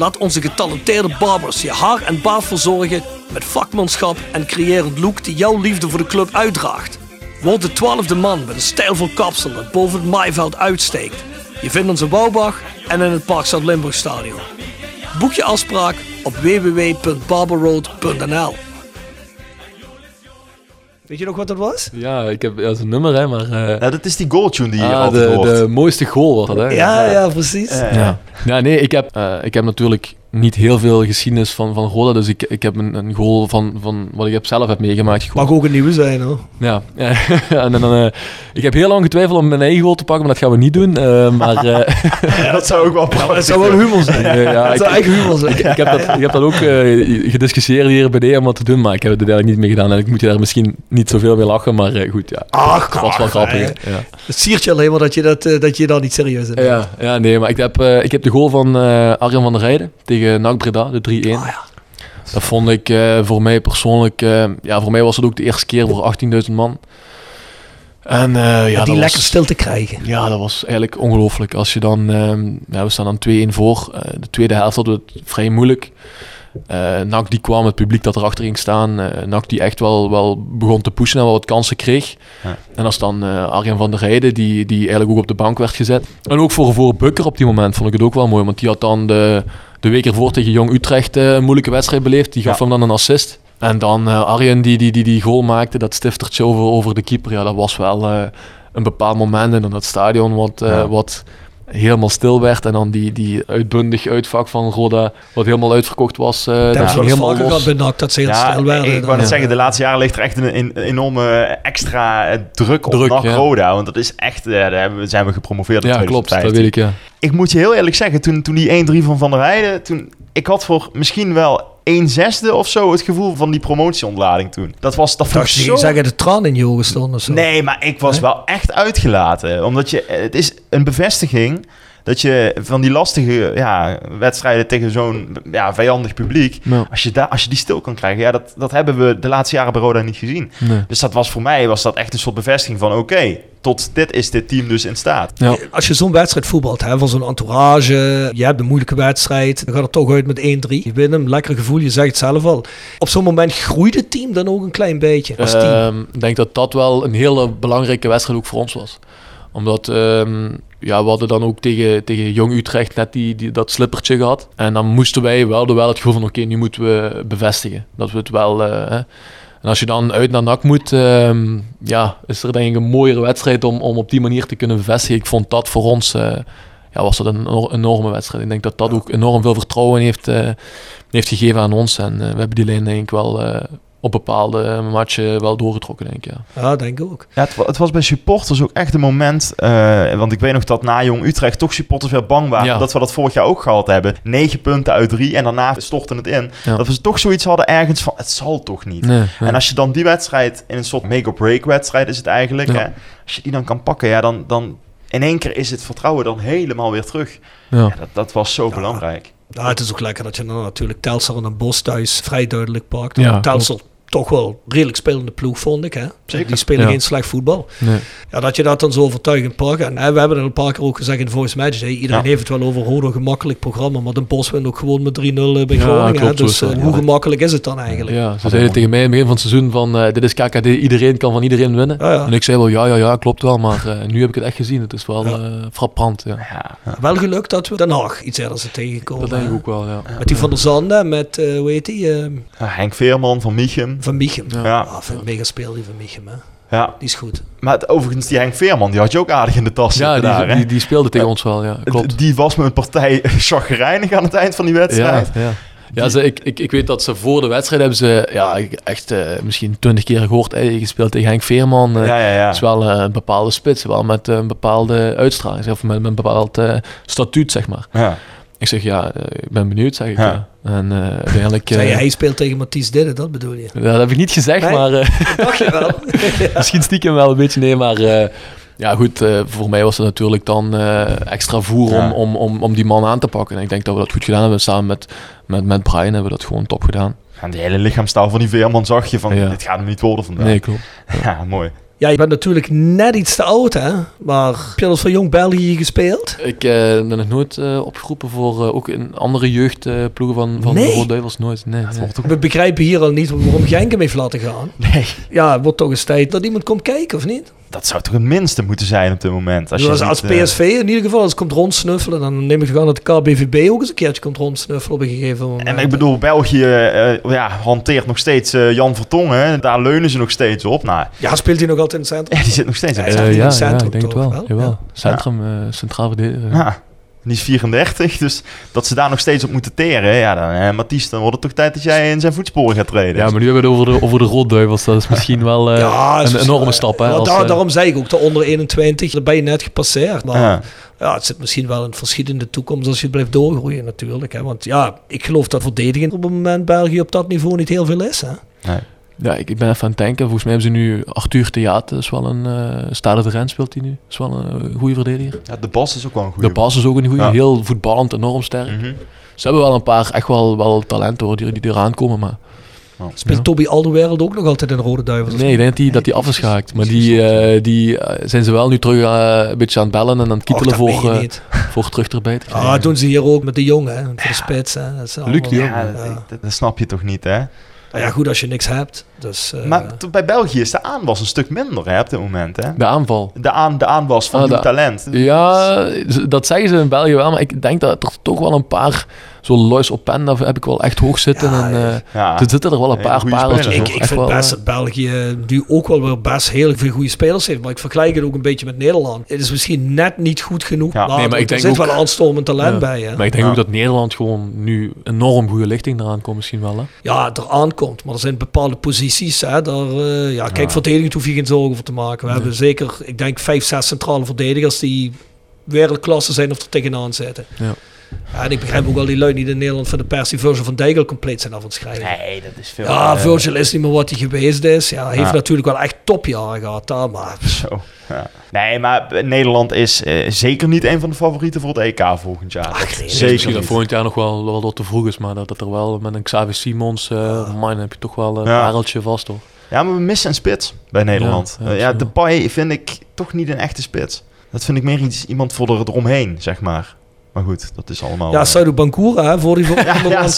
Laat onze getalenteerde barbers je haar en baard verzorgen met vakmanschap en creërend look die jouw liefde voor de club uitdraagt. Word de twaalfde man met een stijlvol kapsel dat boven het maaiveld uitsteekt. Je vindt ons in Bouwbach en in het Park Zuid-Limburg Stadion. Boek je afspraak op www.barberroad.nl Weet je nog wat dat was? Ja, ik heb, ja, dat is een nummer, hè, maar... eh, Ja, dat is die goaltune die je ah, altijd de, hoort. de mooiste goal was dat, hè? Ja, ja, precies. Ja. ja, nee, ik heb, eh, ik heb natuurlijk niet heel veel geschiedenis van, van Roda, dus ik, ik heb een, een goal van, van wat ik heb zelf heb meegemaakt. Mag ook een nieuwe zijn hoor. Ja, ja. en dan, eh, ik heb heel lang getwijfeld om mijn eigen goal te pakken, maar dat gaan we niet doen. eh, maar eh, Ja, dat zou ook wel Dat zou wel humor zijn. ja, Dat ik, zou eigen humor zijn. ik, ik heb dat, ik heb dat ook eh, gediscussieerd hier bij de om wat te doen, maar ik heb het er eigenlijk niet mee gedaan. En ik moet je daar misschien niet zoveel mee lachen, maar eh, goed, ja. Ach, Het was wel grappig. Het siert je alleen maar dat je, dat, eh, dat je daar niet serieus neemt. Ja, ja, nee, maar ik heb, eh, ik heb de goal van eh Arjen van der Rijden tegen NAC Breda, de 3-1. Ah, ja. Dat vond ik eh, voor mij persoonlijk... eh, ja, voor mij was het ook de eerste keer voor 18.000 man. En eh, ja, die was- lekker stil te krijgen. Ja, dat was eigenlijk ongelooflijk. Als je dan... ja, we staan dan 2-1 voor. De tweede helft hadden we het vrij moeilijk. NAC die kwam, het publiek dat erachter ging staan. NAC die echt wel, wel begon te pushen en wel wat kansen kreeg. Ja. En als dan eh Arjen van der Heijden, die, die eigenlijk ook op de bank werd gezet. En ook voor, voor Bukker op die moment vond ik het ook wel mooi. Want die had dan de, de week ervoor tegen Jong Utrecht een moeilijke wedstrijd beleefd. Die gaf Ja. hem dan een assist. En dan Arjen die, die, die die goal maakte, dat stiftertje over, over de keeper. Ja, dat was wel een bepaald moment in dat stadion wat, Ja. wat helemaal stil werd. En dan die, die uitbundig uitvak van Roda, wat helemaal uitverkocht was. eh Dat ging helemaal los. dat ze heel Ja, stil werden. ik wou net zeggen, de laatste jaren ligt er echt een, een enorme extra eh, druk op Druk, NAC ja. Roda. Want dat is echt, eh, daar hebben we- zijn we gepromoveerd in Ja, klopt, dat 2015. weet ik, ja. Ik moet je heel eerlijk zeggen, toen, toen die 1-3 van Van der Heijden... Toen, ik had voor misschien wel 1 zesde of zo het gevoel van die promotieontlading toen. Dat was dat vond ik je zo... zeggen de traan in je ogen stonden of zo. Nee, maar ik was wel echt uitgelaten. Omdat je, het is een bevestiging dat je van die lastige ja, wedstrijden tegen zo'n ja, vijandig publiek... Ja. Als je, daar, als je die stil kan krijgen, ja, dat, dat hebben we de laatste jaren bij Roda niet gezien. Nee. Dus dat was voor mij was dat echt een soort bevestiging van... oké, tot dit is dit team dus in staat. Ja. Als je zo'n wedstrijd voetbalt, hè, van zo'n entourage, je hebt een moeilijke wedstrijd, dan gaat het toch uit met 1-3. Je wint hem, lekker gevoel, je zegt het zelf al. Op zo'n moment groeit het team dan ook een klein beetje als team. Ehm, Ik denk dat dat wel een hele belangrijke wedstrijd ook voor ons was. Omdat ehm, ja, we hadden dan ook tegen, tegen Jong Utrecht net die, die, dat slippertje gehad. En dan moesten wij wel, wel het gevoel van oké, nu moeten we bevestigen. Dat we het wel... eh, hè. En als je dan uit naar NAC moet, ehm, ja, is er denk ik een mooiere wedstrijd om, om op die manier te kunnen bevestigen. Ik vond dat voor ons, eh, ja, was dat een enor- enorme wedstrijd. Ik denk dat dat ook enorm veel vertrouwen heeft, eh, heeft gegeven aan ons. En we hebben die lijn denk ik wel op bepaalde matchen wel doorgetrokken, denk ik. Ja. Ja, denk ik ook. Ja, het, het was bij supporters ook echt een moment... eh, want ik weet nog dat na Jong Utrecht toch supporters weer bang waren... Ja. dat we dat vorig jaar ook gehad hebben. 9 punten uit drie en daarna stortte het in. Ja. Dat we toch zoiets hadden ergens van... het zal toch niet. Nee, nee. En als je dan die wedstrijd in een soort make-or-break wedstrijd is het eigenlijk. Ja. Hè? Als je die dan kan pakken, ja, dan, dan in één keer is het vertrouwen dan helemaal weer terug. ja. Ja, dat, dat was zo belangrijk. Ja, het is ook lekker dat je dan natuurlijk Telstar en een Bos thuis vrij duidelijk pakt. Ja, Telstar toch wel redelijk spelende ploeg, vond ik. Hè? Zeker. Die spelen Ja. geen slecht voetbal. Nee. Ja, dat je dat dan zo overtuigend pakt. En hè, we hebben het een paar keer ook gezegd in de Voice Match. Hè. Iedereen Ja. heeft het wel over Rodo gemakkelijk programma. Maar de Bos wint ook gewoon met 3-0 bij Ja, Groningen. klopt, dus eh, ja. hoe gemakkelijk is het dan eigenlijk? Ja, ze zeiden tegen mij in het begin van het seizoen van eh, dit is KKD, iedereen kan van iedereen winnen. Ja, ja. En ik zei wel ja, ja, ja, klopt wel, maar eh, nu heb ik het echt gezien. Het is wel Ja. eh, frappant, ja. Ja, Wel gelukt dat we Den Haag iets eerder zijn tegengekomen. Dat denk ik ook wel, ja. Met die Van der Zanden, met, eh hoe heet die? eh, Ja, Henk Veerman van Michem. Van Michem. Ja. Ah, vind ik mega speel die van Michem. Hè. ja. Die is goed. Maar het- overigens, die Henk Veerman, die had je ook aardig in de tas Ja, zitten die, daar, die, die speelde tegen ons wel, ja, klopt. Die was met een partij chagrijnig aan het eind van die Ja, wedstrijd. ja. Ja, ze, ik, ik, ik weet dat ze voor de wedstrijd hebben ze ja, echt eh, misschien twintig keer gehoord. Hey, gespeeld tegen Henk Veerman. eh, Ja, ja, ja. Het is wel eh, een bepaalde spits, wel met eh, een bepaalde uitstraling, zeg, of met, met een bepaald eh, statuut, zeg maar. Ja. Ik zeg ja, eh, ik ben benieuwd, zeg ik. Ja. En eh uiteindelijk. Zei je, eh, hij speelt tegen Mathies Didde, dat bedoel je? ja, dat heb ik niet gezegd, Nee? maar eh, Dat dacht je wel. misschien stiekem wel een beetje. Nee, maar eh, ja, goed, eh, voor mij was het natuurlijk dan eh, extra voer Ja. om, om, om, om die man aan te pakken. En ik denk dat we dat goed gedaan hebben. Samen met, met, met Brian hebben we dat gewoon top gedaan. Aan die hele lichaamstaal van die Veerman zag je van, Ja. dit gaat hem niet worden vandaag. Nee, klopt. Ja, mooi. Ja, je bent natuurlijk net iets te oud, hè? Maar heb je al eens voor Jong België gespeeld? Ik eh, ben nog nooit eh, opgeroepen voor eh, ook in andere jeugdploegen van, van Nee? de Rode Duivels. Nooit. Nee, nee. ook- We begrijpen hier al niet waarom Genk hem heeft laten gaan. Nee, Ja, het wordt toch eens tijd dat iemand komt kijken, of niet? Dat zou toch het minste moeten zijn op dit moment. Als, Als, als ziet, eh, PSV in ieder geval eens komt rondsnuffelen, dan neem ik toch aan dat de KBVB ook eens een keertje komt rondsnuffelen op een gegeven moment. En ik bedoel, België eh, ja, hanteert nog steeds eh, Jan Vertongen. Daar leunen ze nog steeds op. Nou, Ja, speelt hij nog altijd in het centrum? ja, die zit nog steeds in Ja, het hij zit in ja, het ja, centrum ik denk het toch wel. wel? Jawel. Ja. Centrum, centraal verdediger. Ja, die is 34, dus dat ze daar nog steeds op moeten teren. Ja, dan, eh, Mathies, dan wordt het toch tijd dat jij in zijn voetsporen gaat treden. Ja, maar nu hebben we het over de, over de Rotduivels. Dat is misschien wel eh, Ja, is- een enorme stap. Hè, Ja, als, daar- eh, daarom zei ik ook, de onder 21, daar ben je net gepasseerd. Maar Ja. ja, het zit misschien wel een verschietende toekomst als je blijft doorgroeien natuurlijk. Hè. Want ja, ik geloof dat verdediging op het moment België op dat niveau niet heel veel is. Hè. Nee. Ja, ik, ik ben even aan het denken. Volgens mij hebben ze nu Arthur Theater, is wel een uh, Stade de Rennes speelt hij nu. Is wel een goede verdediger. Ja, de Bas is ook wel een goede. De Bas is ook een goede, Ja. heel voetballend, enorm sterk. Mhm. Ze hebben wel een paar echt wel, wel talenten hoor, die, die eraan komen, maar Speelt Ja. Toby Alderweireld ook nog altijd in de Rode Duivels? nee, ik denk dat die, dat die af is gehaakt. Maar die, eh, die eh, zijn ze wel nu terug eh, een beetje aan het bellen en aan het kietelen Och, voor, eh, voor terug erbij te krijgen. Ah, dat doen ze hier ook met de jongen, hè, voor de spits. Hè. Dat is Luc allemaal- de Jong. Ja, dat- dat snap je toch niet, hè? Nou ja, goed als je niks hebt. Dus, eh, Maar bij België is de aanwas een stuk minder hè, op dit moment, hè? De aanval. De, aan, de aanwas van Ah, nieuw talent. Ja, dat zeggen ze in België wel, maar ik denk dat er toch wel een paar, zo Lois Openda heb ik wel echt hoog zitten. Ja, en, eh, Ja. er zitten er wel een paar hoor. ik, ik vind wel, best eh, dat België nu ook wel weer best heel veel goede spelers heeft. Maar ik vergelijk het ook een beetje met Nederland. Het is misschien net niet goed genoeg. Ja. maar, Nee, maar ik er denk zit ook- wel een aanstormend talent ja. bij. Hè. Maar ik denk Ja. ook dat Nederland gewoon nu enorm goede lichting eraan komt misschien wel. Hè? Ja, er aankomt. Maar er zijn bepaalde posities. Hè, daar, eh, ja, kijk, Ja. verdedigend hoef je geen zorgen voor te maken. We hebben zeker, ik denk, vijf, zes centrale verdedigers die wereldklasse zijn of er tegenaan zitten. Ja. Ja, en ik begrijp ook wel die lui niet in Nederland van de pers die Virgil van Dijk al compleet zijn af aan het schrijven. Nee, dat is veel. Ja, eh, Virgil is niet meer wat hij geweest is. Ja, hij heeft Ja. natuurlijk wel echt topjaren gehad daar, maar Zo. Ja. Nee, maar Nederland is eh, zeker niet een van de favorieten voor het EK volgend jaar. Dat nee, Zeker misschien dat volgend jaar nog wel, wel wat te vroeg is, maar dat het er wel met een Xavi Simons, eh man, dan heb je toch wel een Ja. pareltje vast hoor. Ja, maar we missen een spits bij Nederland. Ja, Ja, ja, ja zo. Depay vind ik toch niet een echte spits. Dat vind ik meer iets, iemand voor er, eromheen, zeg maar. Maar goed, dat is allemaal... ja, eh, Saidu Bankura, hè, voor die voor ja, ja,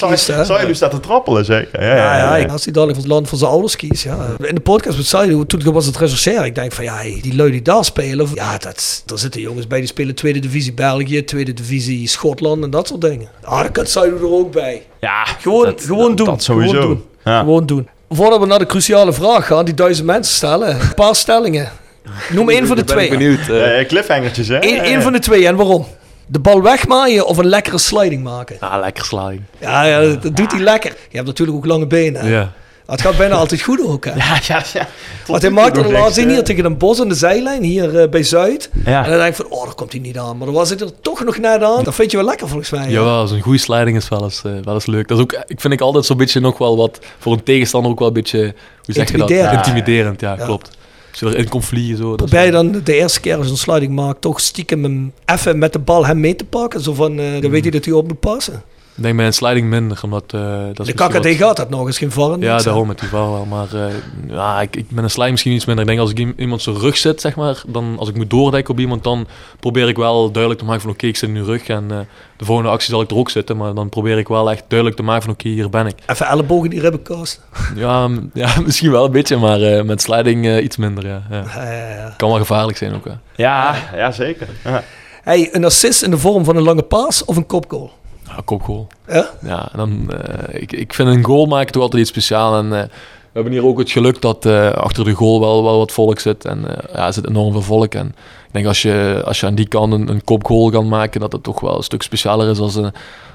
Saidu staat te trappelen, zeker. Ja, Ja, ja, als hij dadelijk voor het land van zijn ouders kiest. Ja. In de podcast met Saidu, toen was het rechercheren, ik denk van ja, die lui die daar spelen, ja, dat, er zitten jongens bij die spelen tweede divisie België, tweede divisie Schotland en dat soort dingen. Ah, dan kan Saidu er ook bij. Ja, Gewoon, dat- gewoon dat- doen. Dat sowieso. Gewoon doen. Ja. Gewoon doen. Voordat we naar de cruciale vraag gaan, die duizend mensen stellen, een paar stellingen. Noem één van de Ben ik twee. benieuwd. eh. Cliffhangertjes, hè? Eén Ja, één ja. van de twee en waarom? De bal wegmaaien of een lekkere sliding maken? Ah, lekker sliding. Ja, ja dat, dat doet hij lekker. Je hebt natuurlijk ook lange benen. Ja. Het gaat bijna altijd goed ook. Hè? Ja, ja, ja. Want hij maakte de laatste hè? hier tegen een bos aan de zijlijn, hier eh, bij Zuid. Ja. En dan denk ik van, oh, daar komt hij niet aan. Maar dan was hij er toch nog net aan. Dat vind je wel lekker volgens mij. Jawel, zo'n goede sliding is wel eens, eh, wel eens leuk. Dat is ook, ik vind ik altijd zo'n beetje nog wel wat, voor een tegenstander ook wel een beetje, hoe zeg je dat? Intimiderend. Intimiderend, Ja. klopt. Je erin komt vliegen zo. Probeer je dan de eerste keer als je een sliding maakt, toch stiekem hem even met de bal hem mee te pakken. Zo van, eh, dan weet hij dat hij op moet passen. Ik denk bij een sliding minder, omdat eh, dat is De KKD wat- gaat dat nog eens, geen varren. Ja, daarom met die wel. Maar eh, ja, ik, ik ben een sliding misschien iets minder. Ik denk als ik iem- iemand zijn rug zit, zeg maar, dan als ik moet doordekken op iemand, dan probeer ik wel duidelijk te maken van oké, ik zit in uw rug en eh, de volgende actie zal ik er ook zitten. Maar dan probeer ik wel echt duidelijk te maken van oké, hier ben ik. Even elleboog in die ribbenkast. Ja, m- ja misschien wel een beetje, maar eh, met sliding eh, iets minder. Ja, ja. Ja, ja, ja. Kan wel gevaarlijk zijn ook. Hè. Ja, ja, zeker. Ja. Hey, een assist in de vorm van een lange paas of een kopgoal? Ja, kopgoal. Ja? Ja, en dan, eh, ik, ik vind een goal maken toch altijd iets speciaals. En eh, we hebben hier ook het geluk dat eh, achter de goal wel, wel wat volk zit. En ja, er zit enorm veel volk. En ik denk als je, als je aan die kant een, een kopgoal kan maken, dat het toch wel een stuk specialer is als een,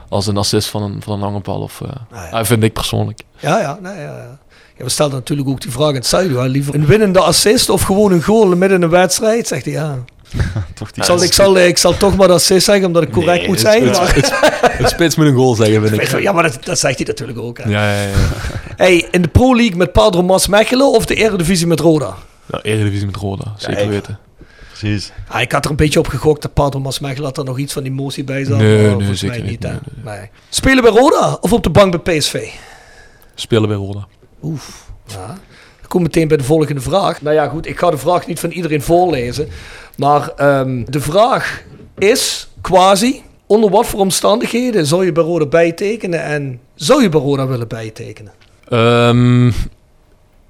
als een assist van een, van een lange bal. Of, Ah, ja. ja, vind ik persoonlijk. Ja, ja, nee, ja, ja. Ja, we stelden natuurlijk ook die vraag in het zuiden. Liever een winnende assist of gewoon een goal midden in een wedstrijd? Zegt hij ja. Toch die Ik zal, ik, zal, ik zal toch maar de assist zeggen omdat ik correct Nee, moet zijn. het- maar, het- Het spits moet een goal zeggen, vind ik. ja, maar dat, dat zegt hij natuurlijk ook. Hè. Ja, ja, ja. Hey, in de Pro League met Padro Mas Mechelen of de Eredivisie met Roda? Nou, Eredivisie met Roda, zeker Kijk. weten. Precies. Ah, ik had er een beetje op gegokt dat Padro Mas Mechelen had er nog iets van emotie bij zat. Nee, nee, volgens zeker mij niet. Nee, Nee. Spelen bij Roda of op de bank bij PSV? Spelen bij Roda. Oef. Ja. Ik kom meteen bij de volgende vraag. Nou ja, goed, ik ga de vraag niet van iedereen voorlezen. Maar ehm, de vraag is, quasi, onder wat voor omstandigheden zou je bij bijtekenen en zou je bij willen bijtekenen? Ehm,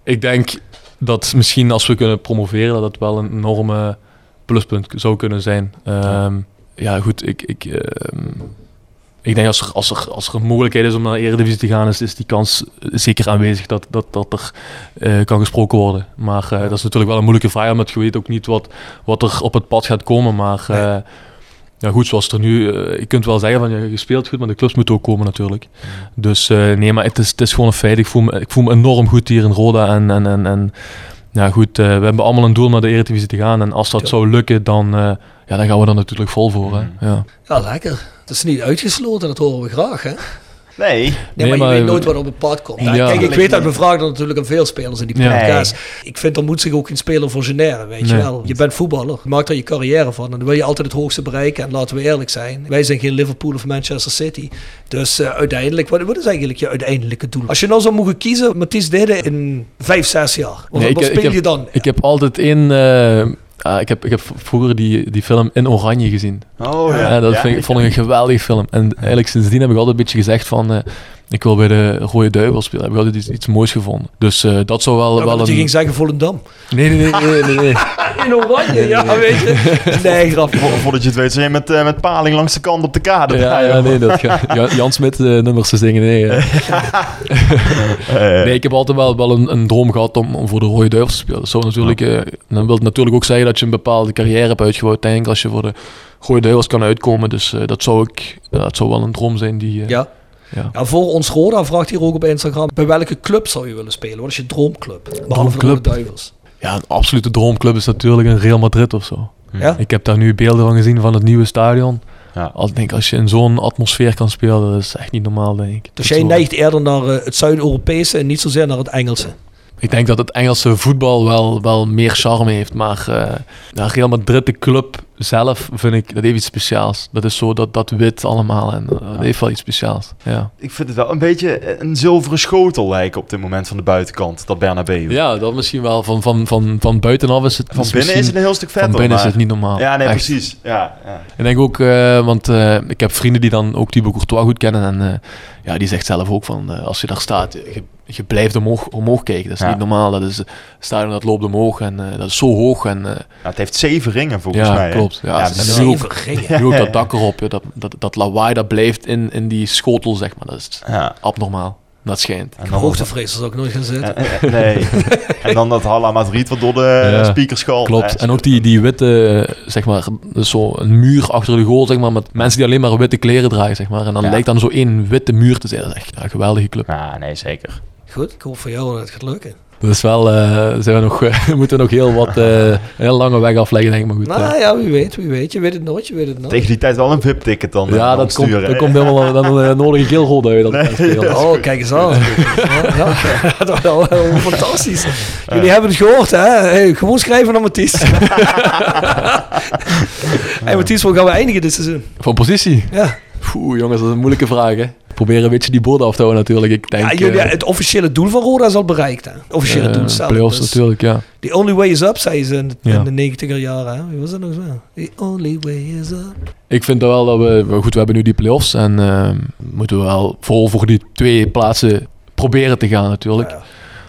ik denk dat misschien als we kunnen promoveren, dat het wel een enorme pluspunt zou kunnen zijn. Ehm, ja, goed, ik, ik, ik denk als er, als, er, als er een mogelijkheid is om naar de Eredivisie te gaan, is, is die kans zeker aanwezig dat, dat, dat er eh, kan gesproken worden. Maar eh, dat is natuurlijk wel een moeilijke vraag, omdat je weet ook niet wat, wat er op het pad gaat komen. Maar eh, ja, goed, zoals het er nu, je kunt wel zeggen van je speelt goed, maar de clubs moeten ook komen natuurlijk. Dus nee, maar het is, het is gewoon een feit. Ik voel, me, ik voel me enorm goed hier in Roda. En, en, en, en ja, goed, eh, we hebben allemaal een doel om naar de Eredivisie te gaan. En als dat Ja. zou lukken, dan, eh, ja, dan gaan we er natuurlijk vol voor. Hè? Ja. Ja, lekker. Dat is niet uitgesloten, dat horen we graag, hè? Nee. Nee, Nee, maar, maar- je weet nooit wat op het pad komt. Ja. Kijk, ik weet dat we vragen dat natuurlijk aan veel spelers in die podcast. Ik vind, er moet zich ook geen speler voor generen, weet je wel. Je bent voetballer, je maakt er je carrière van. En dan wil je altijd het hoogste bereiken. En laten we eerlijk zijn, wij zijn geen Liverpool of Manchester City. Dus eh, uiteindelijk, wat, wat is eigenlijk je uiteindelijke doel? Als je nou zou mogen kiezen, Mathies Dede in vijf, zes jaar. Wat, Nee, ik- wat ik speel heb- je dan? Ik heb altijd in... eh, ah, ik, heb, ik heb vroeger die, die film In Oranje gezien. Oh ja. Ja, dat Ja, vind ik, ik- vond ik een geweldige film. En eigenlijk sindsdien heb ik altijd een beetje gezegd van... ik wil bij de Rode Duivel spelen. Heb ik altijd iets, iets moois gevonden. Dus eh, dat zou wel, Ja, wel dat je ging zeggen Volendam. Nee, nee, nee, nee, nee, nee. In oranje, ja, weet je. Nee, Voordat je het weet, zijn je met, eh, met paling langs de kant op de kade. Ja, ja, nee, dat gaat... Ja, Jan Smit eh, nummers te zingen, nee. Nee, ik heb altijd wel, wel een, een droom gehad om, om voor de Rode Duivels te spelen. Dat zou natuurlijk, eh, dan wil het natuurlijk ook zeggen dat je een bepaalde carrière hebt uitgebouwd. Denk ik, als je voor de Rode Duivels kan uitkomen. Dus eh, dat, zou ik, dat zou wel een droom zijn die... eh, Ja. Ja. Ja, voor ons Roda vraagt hier ook op Instagram. Bij welke club zou je willen spelen? Wat is je droomclub? Behalve de Duivels. Ja, een absolute droomclub is natuurlijk een Real Madrid of zo. Ja? Ik heb daar nu beelden van gezien van het nieuwe stadion. Ja. Als, ik denk, als je in zo'n atmosfeer kan spelen, dat is echt niet normaal, denk ik. Dus jij neigt eerder naar eh, het Zuid-Europese en niet zozeer naar het Engelse. Ik denk dat het Engelse voetbal wel, wel meer charme heeft. Maar ja, Real Madrid, de club zelf, vind ik, dat heeft iets speciaals. Dat is zo dat, dat wit allemaal en eh, dat heeft wel iets speciaals. Ja, Ik vind het wel een beetje een zilveren schotel lijken op dit moment van de buitenkant, dat Bernabeu. ja dat misschien wel. Van, van, van, van buitenaf is het Van binnen is het een heel stuk vetter. Van binnen is maar- het niet normaal. Ja, nee, Echt. precies. Ja, ja. Ik denk ook, eh, want ik heb vrienden die dan ook Thibaut Courtois goed kennen. En ja, die zegt zelf ook van, als je daar staat, je, je blijft omhoog, omhoog kijken. Dat is Ja. niet normaal. Dat is, het stadion dat loopt omhoog en eh, dat is zo hoog. En, eh, Ja, het heeft zeven ringen volgens ja, mij. klopt. Ja, Ja, nu ook, Zeven ringen. ook dat dak erop, ja, dat, dat, dat lawaai dat blijft in, in die schotel, zeg maar. Dat is Ja. abnormaal. Dat schijnt. En dan, Hoogtevrees zou ik nooit gaan zitten. Nee. en dan dat Halla Madrid wat door de Ja, speakers. Klopt. Ja, En ook die, die witte, zeg maar, dus zo een muur achter de goal, zeg maar, met mensen die alleen maar witte kleren dragen, zeg maar. En dan Ja. lijkt dan zo één witte muur te zijn. Dat is echt ja, een geweldige club. Ja, nee, zeker. Goed, ik hoop voor jou dat het gaat lukken. Dat is wel, eh, zijn we nog, we moeten nog heel wat, eh, een heel lange weg afleggen, denk ik. Maar goed. Nou eh. ja, wie weet, wie weet. Je weet het nooit, je weet het nooit. Tegen die tijd wel een VIP-ticket dan. ja, dan dat komt, dat komt helemaal, dan uh, nodig ik heel goed uit. Dat Nee, we ja. Oh, kijk eens aan. ja, dat was wel wel fantastisch. Jullie hebben het gehoord, hè? Hey, gewoon schrijven naar Mathies. hey, Mathies, hoe gaan we eindigen dit seizoen? Van positie? Ja. Oeh, jongens, dat is een moeilijke vraag, hè. Proberen een beetje die borden af te houden, natuurlijk. Ik denk, ja jullie, eh, het officiële doel van Roda is al bereikt, hè? Officiële eh, doel zelf. Playoffs Dus natuurlijk, ja. The only way is up, zei ze in de, Ja. in de 90er jaren. Hè? Wie was dat nog zo? The only way is up. Ik vind wel dat we, we- goed, we hebben nu die play-offs en eh, moeten we wel vooral voor die twee plaatsen proberen te gaan natuurlijk. Ja.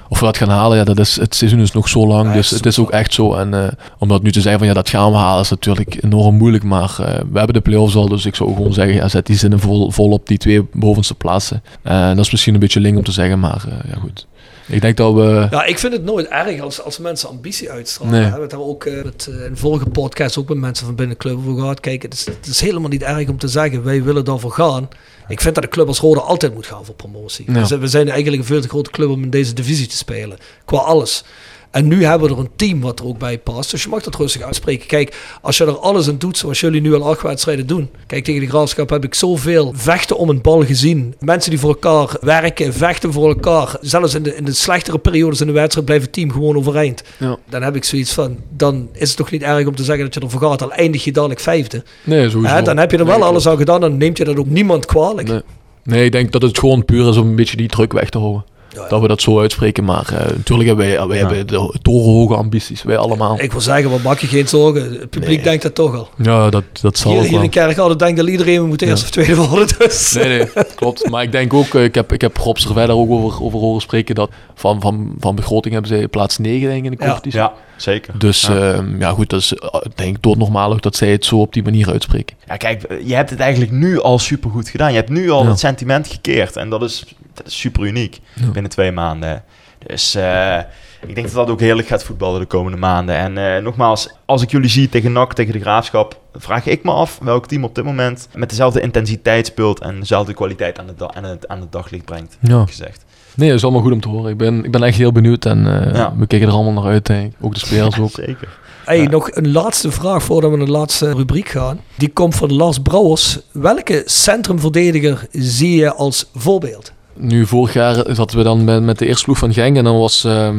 Of we dat gaan halen, ja, dat is, het seizoen is nog zo lang, Ja, dus het is ook echt zo. En eh, om dat nu te zeggen van ja, dat gaan we halen, is natuurlijk enorm moeilijk. Maar eh, we hebben de play-offs al, dus ik zou gewoon zeggen, ja, zet die zinnen vol, vol op die twee bovenste plaatsen. En dat is misschien een beetje link om te zeggen, maar eh, ja goed. Ik denk dat we... Ja, ik vind het nooit erg als, als mensen ambitie uitstralen. Nee. We hebben ook eh, met, eh, in vorige podcast ook met mensen van binnen de club over gehad. Kijk, het is, het is helemaal niet erg om te zeggen, wij willen daarvoor gaan. Ik vind dat de club als Rode altijd moet gaan voor promotie. Ja. Zijn, we zijn eigenlijk een veel te grote club om in deze divisie te spelen. Qua alles. En nu hebben we er een team wat er ook bij past. Dus je mag dat rustig uitspreken. Kijk, als je er alles aan doet zoals jullie nu al acht wedstrijden doen. Kijk, tegen de Graafschap heb ik zoveel vechten om een bal gezien. Mensen die voor elkaar werken, vechten voor elkaar. Zelfs in de, in de slechtere periodes in de wedstrijd blijft het team gewoon overeind. Ja. Dan heb ik zoiets van, dan is het toch niet erg om te zeggen dat je ervoor gaat. Al eindig je dadelijk vijfde. Nee, sowieso. Dan heb je er wel Nee, alles aan gedaan. Dan neemt je dat ook niemand kwalijk. Nee. nee, ik denk dat het gewoon puur is om een beetje die druk weg te houden. Ja, ja. Dat we dat zo uitspreken, maar eh, natuurlijk hebben wij, wij hebben de torenhoge ambities, wij allemaal. Ik wil zeggen, wat maak je geen zorgen. Het publiek Nee. denkt dat toch al. Ja, dat, dat zal Hier, ook hier wel. in Kerkrade denkt dat iedereen moet eerst Ja. of tweede worden. Dus. Nee, nee, klopt. Maar ik denk ook, eh, ik heb, ik heb Rob Servet daar ook over, over horen spreken, dat van, van, van begroting hebben zij plaats 9 denk ik in de Ja. competitie. Ja, zeker. Dus ja. ja. ja goed, dat is eh, denk ik doodnormaal ook dat zij het zo op die manier uitspreken. Ja, kijk, je hebt het eigenlijk nu al supergoed gedaan. Je hebt nu al Ja. het sentiment gekeerd. En dat is, dat is super uniek Ja. binnen twee maanden. Dus eh, ik denk dat dat ook heerlijk gaat voetballen de komende maanden. En eh, nogmaals, als ik jullie zie tegen NAC, tegen de Graafschap... vraag ik me af welk team op dit moment met dezelfde intensiteit speelt... en dezelfde kwaliteit aan, de da- aan, het, aan het daglicht brengt, Ja. gezegd. Nee, dat is allemaal goed om te horen. Ik ben, ik ben echt heel benieuwd en eh, Ja. we kijken er allemaal naar uit, denk ik. Ook de spelers ook. Zeker. Hey, Ja. nog een laatste vraag voordat we naar de laatste rubriek gaan. Die komt van Lars Brouwers. Welke centrumverdediger zie je als voorbeeld? Nu, vorig jaar zaten we dan met, met de eerste ploeg van Genk en dan was ehm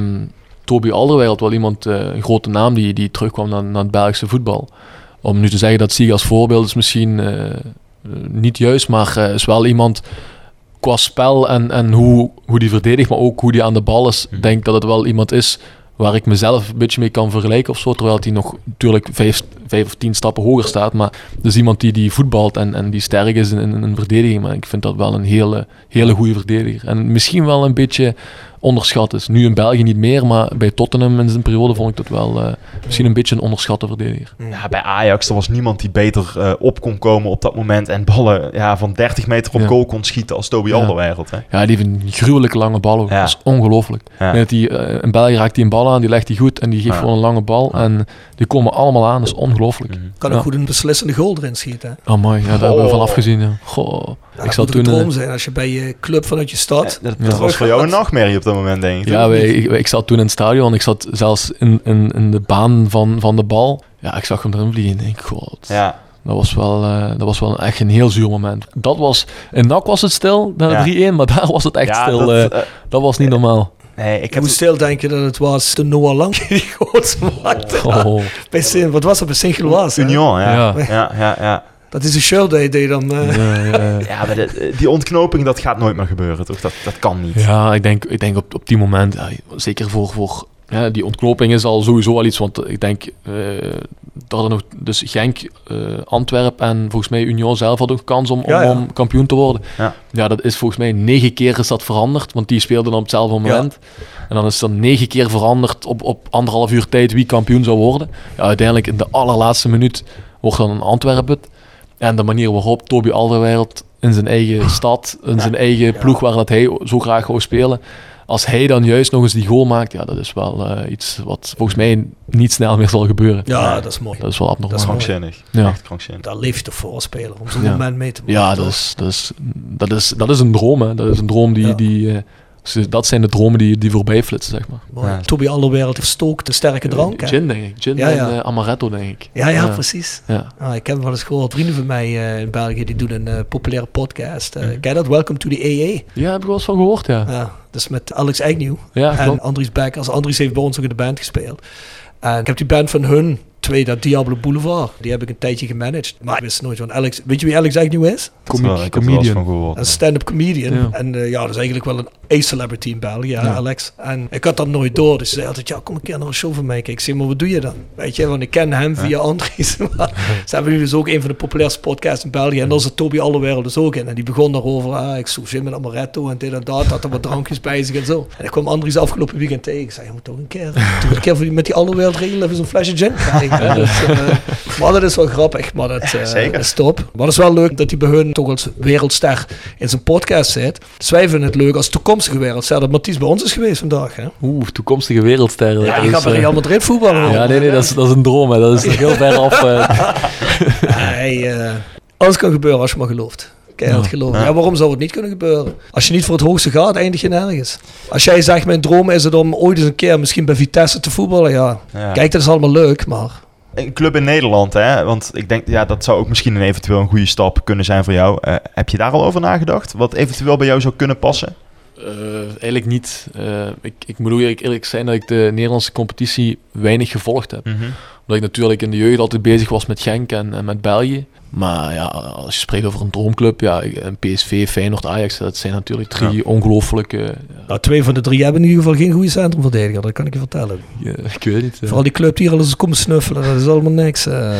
Toby Alderweireld wel iemand, eh, een grote naam die, die terugkwam naar, naar het Belgische voetbal. Om nu te zeggen dat zie ik als voorbeeld is misschien eh, eh, niet juist, maar eh, is wel iemand qua spel en, en hoe, hoe die verdedigt, maar ook hoe die aan de bal is. Ik denk dat het wel iemand is waar ik mezelf een beetje mee kan vergelijken of zo, terwijl hij nog natuurlijk vijf, vijf of tien stappen hoger staat. Maar dus iemand die, die voetbalt en, en die sterk is in, in een verdediging. Maar ik vind dat wel een hele, hele goede verdediger. En misschien wel een beetje onderschat is. Nu in België niet meer, maar bij Tottenham in zijn periode vond ik dat wel eh, misschien een beetje een onderschatte verdediger. Ja, bij Ajax er was niemand die beter eh, op kon komen op dat moment en ballen ja, van 30 meter op Ja. goal kon schieten als Toby Ja. Alderweireld. Hè? Ja, die heeft een gruwelijke lange bal ook. Ja. Dat is ongelooflijk. Die, eh, in België raakt hij een bal aan, die legt hij goed en die geeft Ja. gewoon een lange bal. En die komen allemaal aan, dat is ongelooflijk. Kan Ja. ook goed een beslissende goal erin schieten. hè? Oh mooi, ja, daar hebben we Oh. van afgezien. Ja. Goh, Ja, ik een toen... eh, droom zijn als je bij je club vanuit je stad... Dat, Ja. dat was voor jou een nachtmerrie op dat moment, denk ik. Ja, wij, ik, ik zat toen in het stadion. Ik zat zelfs in, in, in de baan van, van de bal. Ja, ik zag hem erin vliegen. Ik denk, god. Ja, Dat was wel, eh, dat was wel echt een heel zuur moment. Dat was, in NAC was het stil, na Ja. 3-1, maar daar was het echt ja stil. dat, eh, dat was niet normaal. nee, ik Ik heb moest stil denken dat het was de Noah Lang die goals maakte. Oh, Bij Sint, wat was dat bij Sint-Gilloise? hè? Union. Ja, ja, ja. ja. Dat is een shirt die je dan... eh, ja, ja. Ja, maar de- die ontknoping, dat gaat nooit meer gebeuren, toch? Dat, dat kan niet. Ja, ik denk, ik denk op, op die moment, ja, zeker voor, voor ja, die ontknoping is al sowieso al iets. Want ik denk eh, dat er nog, dus Genk, eh Antwerpen en volgens mij Union zelf had ook kans om, om, Ja, ja. om kampioen te worden. Ja. Ja, dat is volgens mij negen keer is dat veranderd, want die speelden dan op hetzelfde moment. En dan is er negen keer veranderd op, op anderhalf uur tijd wie kampioen zou worden. Ja, uiteindelijk in de allerlaatste minuut wordt dan een Antwerpen het. En de manier waarop Toby Alderweireld in zijn eigen stad, in zijn eigen ploeg waar dat hij zo graag wou spelen, als hij dan juist nog eens die goal maakt, ja, dat is wel eh, iets wat volgens mij niet snel meer zal gebeuren. ja, dat is mooi. Dat is wel abnormaal. Dat is. Krankzinnig. Ja. Echt krankzinnig. Daar leef je toch voor als speler, om zo'n Ja. moment mee te maken. Ja, dat is, dat, is, dat, is, dat is een droom. Hè. Dat is een droom die. Ja. die eh, dat zijn de dromen die, die voorbij flitsen, zeg maar. Ja. Toby Alderweireld heeft stookt de sterke drank. hè? Gin, denk ik. Gin Ja, ja. en eh, amaretto, denk ik. Ja, ja, precies. Ja. Ah, ik heb wel eens gehoord. Vrienden van mij eh, in België die doen een eh, populaire podcast. Mhm. Eh Ken je dat? Welcome to the AA. ja, heb ik wel eens van gehoord, ja. Ja, dus met Alex Agnew Ja, en klopt. Andries Beckers. Andries heeft bij ons ook in de band gespeeld. En ik heb die band van hun, twee, dat Diablo Boulevard, die heb ik een tijdje gemanaged. Maar ik wist nooit van Alex. Weet je wie Alex is? Ik er wel eens van gehoord. Een stand-up comedian. Ja. En eh, ja, dat is eigenlijk wel een A-celebrity in België, ja. Alex. En ik had dat nooit door. Dus ze zei altijd, ja, kom een keer naar een show van mij kijken. Ik zei, maar wat doe je dan? Weet je, want ik ken hem via Andries. Maar ze hebben nu dus ook een van de populairste podcasts in België. En daar zit Toby Allewereld dus ook in. En die begon daarover, ah, ik zoek zin met amaretto en dit en dat. Had er wat drankjes bij zich en zo. En ik kwam Andries afgelopen weekend tegen. Ik zei, je moet toch een keer, toch een keer met die Allewereld regelen even zo'n flesje gin krijgen. Dus, eh, maar dat is wel grappig, maar dat eh, zeker. is top. Maar het is wel leuk dat hij bij hun toch als wereldster in zijn podcast zit. Dus wij vinden het leuk als toekomstige wereldster dat Mathies bij ons is geweest vandaag. Hè? Oeh, toekomstige wereldsterren. Ja, is, gaat bij eh, Real Madrid voetballen. Ja, nee, nee, dat is, dat is een droom. Hè. Dat is nog heel ver af. Nee, eh, alles kan gebeuren als je maar gelooft. Keihard Ja. geloven. Ja. waarom zou het niet kunnen gebeuren? Als je niet voor het hoogste gaat, eindig je nergens. Als jij zegt, mijn droom is het om ooit eens een keer misschien bij Vitesse te voetballen. Ja, Ja. kijk, dat is allemaal leuk, maar... Een club in Nederland, hè? Want ik denk, ja, dat zou ook misschien een eventueel een goede stap kunnen zijn voor jou. Eh, heb je daar al over nagedacht? Wat eventueel bij jou zou kunnen passen? Eh, eigenlijk niet. Eh, ik, ik moet ook eerlijk, eerlijk zijn dat ik de Nederlandse competitie weinig gevolgd heb. Omdat ik natuurlijk in de jeugd altijd bezig was met Genk en, en met België. Maar ja, als je spreekt over een droomclub, ja, een PSV, Feyenoord, Ajax, dat zijn natuurlijk drie ongelooflijke... Nou, twee van de drie hebben in ieder geval geen goede centrumverdediger, dat kan ik je vertellen. Ja, ik weet niet. Vooral die club die hier al eens komt snuffelen, dat is allemaal niks. eh.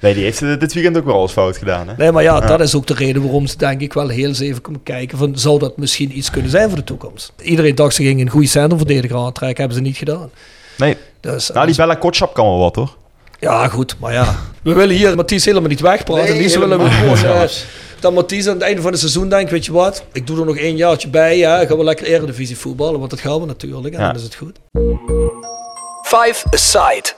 Nee, die heeft eh, dit weekend ook wel eens fout gedaan, hè? Nee, maar ja, Ja. dat is ook de reden waarom ze denk ik wel heel eens even komen kijken van, zou dat misschien iets kunnen zijn voor de toekomst? Iedereen dacht ze gingen een goede centrumverdediger aantrekken, hebben ze niet gedaan. Nee. Dus, Nou, die Bella Kotschap kan wel wat, hoor. Ja, goed, maar ja. We willen hier Mathies helemaal niet wegpraten. Nee, Liefst willen we gewoon eh, dat Mathies aan het einde van het seizoen denkt, weet je wat, ik doe er nog één jaartje bij, ja, gaan we lekker Eredivisie voetballen, want dat gaan we natuurlijk en Ja. dan is het goed. Five Aside.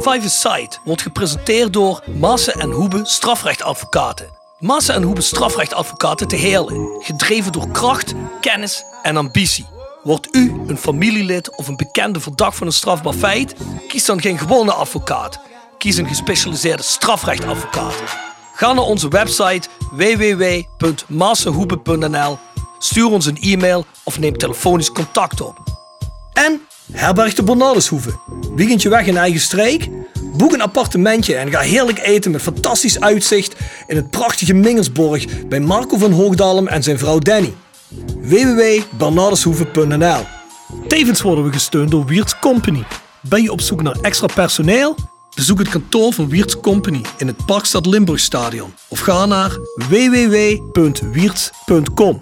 Five Aside wordt gepresenteerd door Maassen en Hoebe strafrechtadvocaten. Massa en Hoebe strafrechtadvocaten te Heerlen. Gedreven door kracht, kennis en ambitie. Wordt u een familielid of een bekende verdacht van een strafbaar feit? Kies dan geen gewone advocaat. Kies een gespecialiseerde strafrechtadvocaat. Ga naar onze website www.massahoebe.nl, stuur ons een e-mail of neem telefonisch contact op. En herberg de Bernardeshoeve. Weekendje weg in eigen streek? Boek een appartementje en ga heerlijk eten met fantastisch uitzicht in het prachtige Mingelsborg bij Marco van Hoogdalem en zijn vrouw Danny. www.bernardeshoeve.nl Tevens worden we gesteund door Wiert's Company. Ben je op zoek naar extra personeel? Bezoek het kantoor van Wiert's Company in het Parkstad Limburgstadion of ga naar www.wierts.com.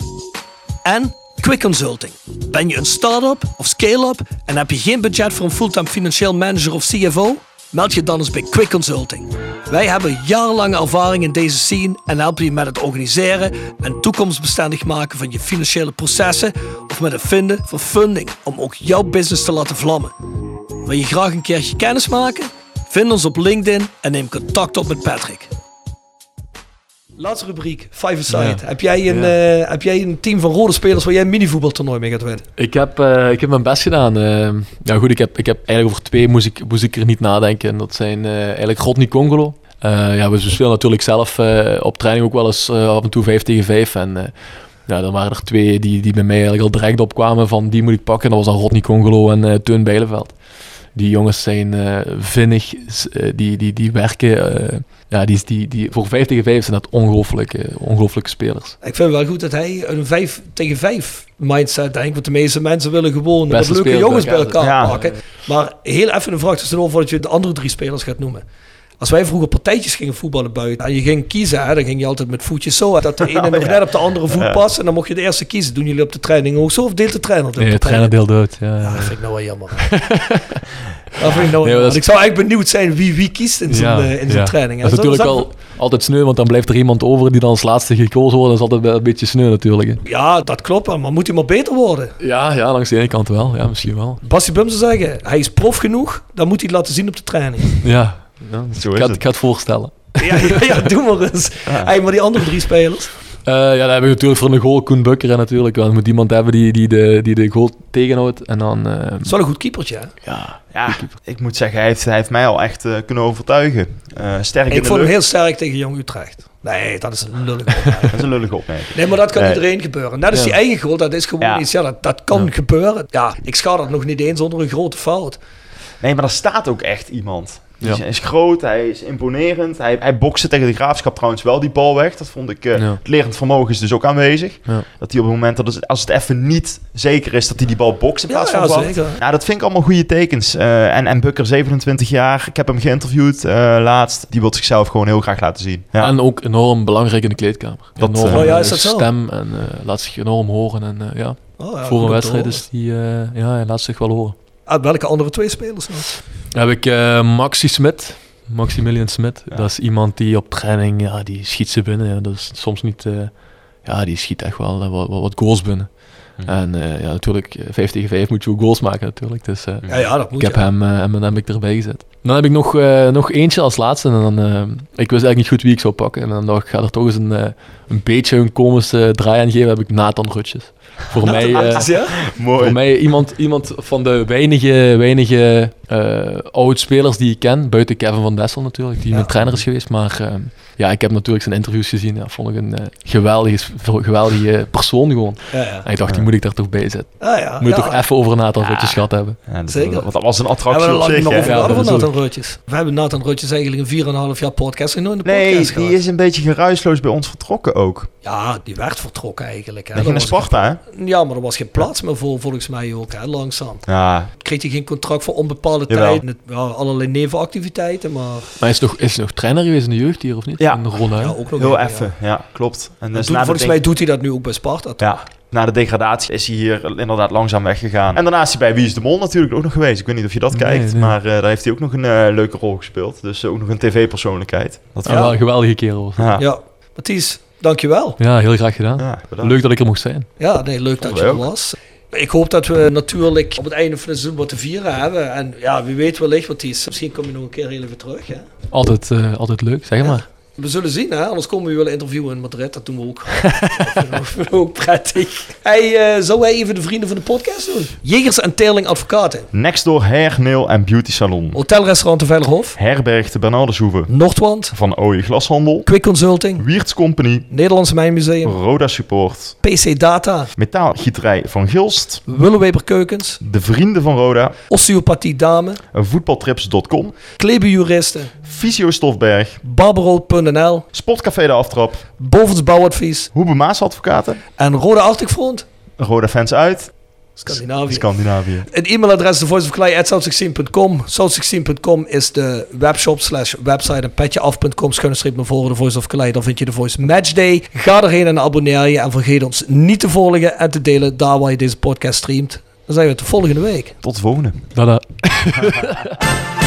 En Quick Consulting. Ben je een start-up of scale-up en heb je geen budget voor een fulltime financieel manager of CFO? Meld je dan eens bij Quick Consulting. Wij hebben jarenlange ervaring in deze scene en helpen je met het organiseren en toekomstbestendig maken van je financiële processen of met het vinden van funding om ook jouw business te laten vlammen. Wil je graag een keertje kennis maken? Vind ons op LinkedIn en neem contact op met Patrick. Laatste rubriek, Five Aside. Ja. Heb, jij een, eh, heb jij een team van rode spelers waar jij een minivoetbaltoernooi mee gaat winnen? Ik heb, eh, ik heb mijn best gedaan. eh. ja, goed, ik heb, ik heb eigenlijk over twee moest ik, moest ik er niet nadenken. En dat zijn eigenlijk Rodney Congolo. Ja, we spelen natuurlijk zelf op training ook wel eens af en toe 5 tegen 5. En ja, dan waren er twee die, die bij mij eigenlijk al direct opkwamen van die moet ik pakken. Dat was dan Rodney Congolo en Teun Bijleveld. Die jongens zijn eh, vinnig, eh, die, die, die werken. eh, ja, die, die, die, voor 5 tegen 5 zijn dat ongelooflijke, ongelooflijke spelers. Ik vind het wel goed dat hij een 5 tegen 5 mindset denkt. Want de meeste mensen willen gewoon wat leuke jongens bij bij elkaar Ja. pakken. Maar heel even een vraag tussendoor voordat je de andere drie spelers gaat noemen. Als wij vroeger partijtjes gingen voetballen buiten en je ging kiezen, hè, dan ging je altijd met voetjes zo. Dat de ene Oh, nog ja. net op de andere voet past en dan mocht je de eerste kiezen. Doen jullie op de training ook zo of deelt de trainer op Nee, de de trainer deelt uit. Ja, ja. Ja, dat vind ik nou wel jammer. dat vind ik nou wel Nee, maar jammer. dat is- Ik zou eigenlijk benieuwd zijn wie wie kiest in Ja, eh, in training. hè. Dat is natuurlijk dat- wel altijd sneu, want dan blijft er iemand over die dan als laatste gekozen wordt. Dat is altijd wel een beetje sneu natuurlijk. hè. Ja, dat klopt, maar moet hij maar beter worden. Ja, ja, langs de ene kant wel. Ja, misschien wel. Bassie Bum zou zeggen, hij is prof genoeg, dan moet hij het laten zien op de training. Ja, ja. Zo ik, ga, het. ik ga het voorstellen. Ja, ja, ja doe maar eens. Hey, maar die andere drie spelers. Eh, ja, dan heb ik natuurlijk voor een goal Koen Bukker en natuurlijk. Want je moet iemand hebben die, die, de, die de goal tegenhoudt. En dan... eh, Dat is wel een goed keepertje, hè? ja, Ja, ik moet zeggen, hij heeft, hij heeft mij al echt eh, kunnen overtuigen. Eh, sterk in Ik de vond hem heel sterk tegen Jong Utrecht. Nee, dat is een lullige opmerking. Dat is een lullige opmerking. Nee, maar dat kan Nee. iedereen gebeuren. Net als Ja. die eigen goal, dat is gewoon Ja. iets, ja, dat, dat kan Ja. gebeuren. Ja, ik schaar dat nog niet eens onder een grote fout. Nee, maar er staat ook echt iemand. Ja. Hij is groot, hij is imponerend. Hij, hij bokste tegen de graafschap trouwens wel die bal weg. Dat vond ik. eh, Ja. Het lerend vermogen is dus ook aanwezig. Ja. Dat hij op het moment dat het, als het even niet zeker is dat hij die bal bokst in plaats ja, van zeker. Ja, dat vind ik allemaal goede tekens. Eh, en, en Bukker, 27 jaar. Ik heb hem geïnterviewd eh, laatst. Die wil zichzelf gewoon heel graag laten zien. Ja. En ook enorm belangrijk in de kleedkamer. Dat, enorm Oh ja, is dat zo? stem en laat zich enorm horen. En ja, Oh, ja, voor een wedstrijd is die... eh, ja, hij laat zich wel horen. Ah, welke andere twee spelers nog? Dan heb ik eh, Maxi Smit. Maximilian Smit. Ja. Dat is iemand die op training, ja, die schiet ze binnen. Ja. Dat is soms niet... eh, ja, die schiet echt wel eh, wat, goals binnen. Hm. En eh, ja, natuurlijk, eh, 5 tegen 5 moet je ook goals maken natuurlijk. Dus eh, Ja, ja, dat moet ik heb je. hem, hem, hem heb ik erbij gezet. Dan heb ik nog, eh, nog eentje als laatste. En dan, eh, ik wist eigenlijk niet goed wie ik zou pakken. En dan dacht ik, ga er toch eens een, een beetje een komische draai aan geven. heb ik Nathan Rutjes. Voor mij... eh, ja? Mooi. voor mij iemand, iemand van de weinige, weinige eh oud-spelers die ik ken, buiten Kevin van Dessel natuurlijk, die Ja. mijn trainer is geweest. Maar eh, ja, ik heb natuurlijk zijn interviews gezien. Ja, vond ik een eh, geweldige, geweldige persoon gewoon. Ja, ja. En ik dacht, die moet ik daar toch bij zetten. Ah, ja. Moet je ja. toch even over Nathan Rutjes gehad hebben. Ja, dat, Zeker. Want dat was een Hebben attractie we op zich. nog hè? over Nathan Rutjes? We hebben Nathan Rutjes eigenlijk een 4,5 jaar podcast en nooit in de Nee, podcast die gehad. is een beetje geruisloos bij ons vertrokken ook. Ja, die werd vertrokken eigenlijk. Hè. Dat ging naar Sparta, hè? Ja, maar er was geen plaats meer voor, volgens mij ook, hè, langzaam. Ja, Kreeg hij geen contract voor onbepaalde Jawel. tijd. Met, ja, allerlei nevenactiviteiten, maar Maar is nog, is nog trainer geweest in de jeugd hier, of niet? Ja. In Ronda, hè? ja, ook nog heel even, even. Ja, klopt. En En dus doet- na de volgens mij doet hij dat nu ook bij Sparta. toch? Ja, na de degradatie is hij hier inderdaad langzaam weggegaan. En daarna is hij bij Wie is de Mol natuurlijk ook nog geweest. Ik weet niet of je dat Nee, kijkt, nee. maar eh, daar heeft hij ook nog een eh, leuke rol gespeeld. Dus ook nog een tv-persoonlijkheid. Dat Ja, wel een geweldige kerel. Ja, ja. Ja, Mathies, dankjewel. Ja, heel graag gedaan. Leuk dat ik er mocht zijn. Ja, nee, leuk dat je er was. Ik hoop dat we natuurlijk op het einde van het seizoen wat te vieren hebben. En ja, wie weet wellicht, Mathies. Misschien kom je nog een keer heel even terug. Hè? Altijd, eh, altijd leuk, zeg Ja. maar. We zullen zien, hè? anders komen we willen interviewen in Madrid. Dat doen we ook. dat vinden we ook prettig. Hey, eh, zou wij even de vrienden van de podcast doen? Jegers en Teerling Advocaten. Next door Hair, Nail en Beauty Salon. Hotelrestaurant de Veilerhof. Herberg de Bernardeshoeve. Noordwand. Van Ooie Glashandel. Quick Consulting. Wiertz Company. Nederlandse Mijnmuseum. Roda Support. PC Data. Metaalgieterij van Gilst. Willeweber Keukens. De Vrienden van Roda. Osteopathie Dame. Voetbaltrips.com. Klebenjuristen. Fysio Stofberg. Sportcafé De Aftrap. Bovens Bouwadvies. Hoebe Maas Advocaten. En Rode Arctic Front. Roda Fans uit. Scandinavië. Scandinavië. Het e-mailadres de voiceofclay.south16.com. South16.com is de webshop slash website en petjeaf.com schuine streep naar voren de Voice of Clay. Dan vind je de Voice Matchday. Ga erheen en abonneer je. En vergeet ons niet te volgen en te delen daar waar je deze podcast streamt. Dan zijn we de volgende week. Tot de volgende. Tada.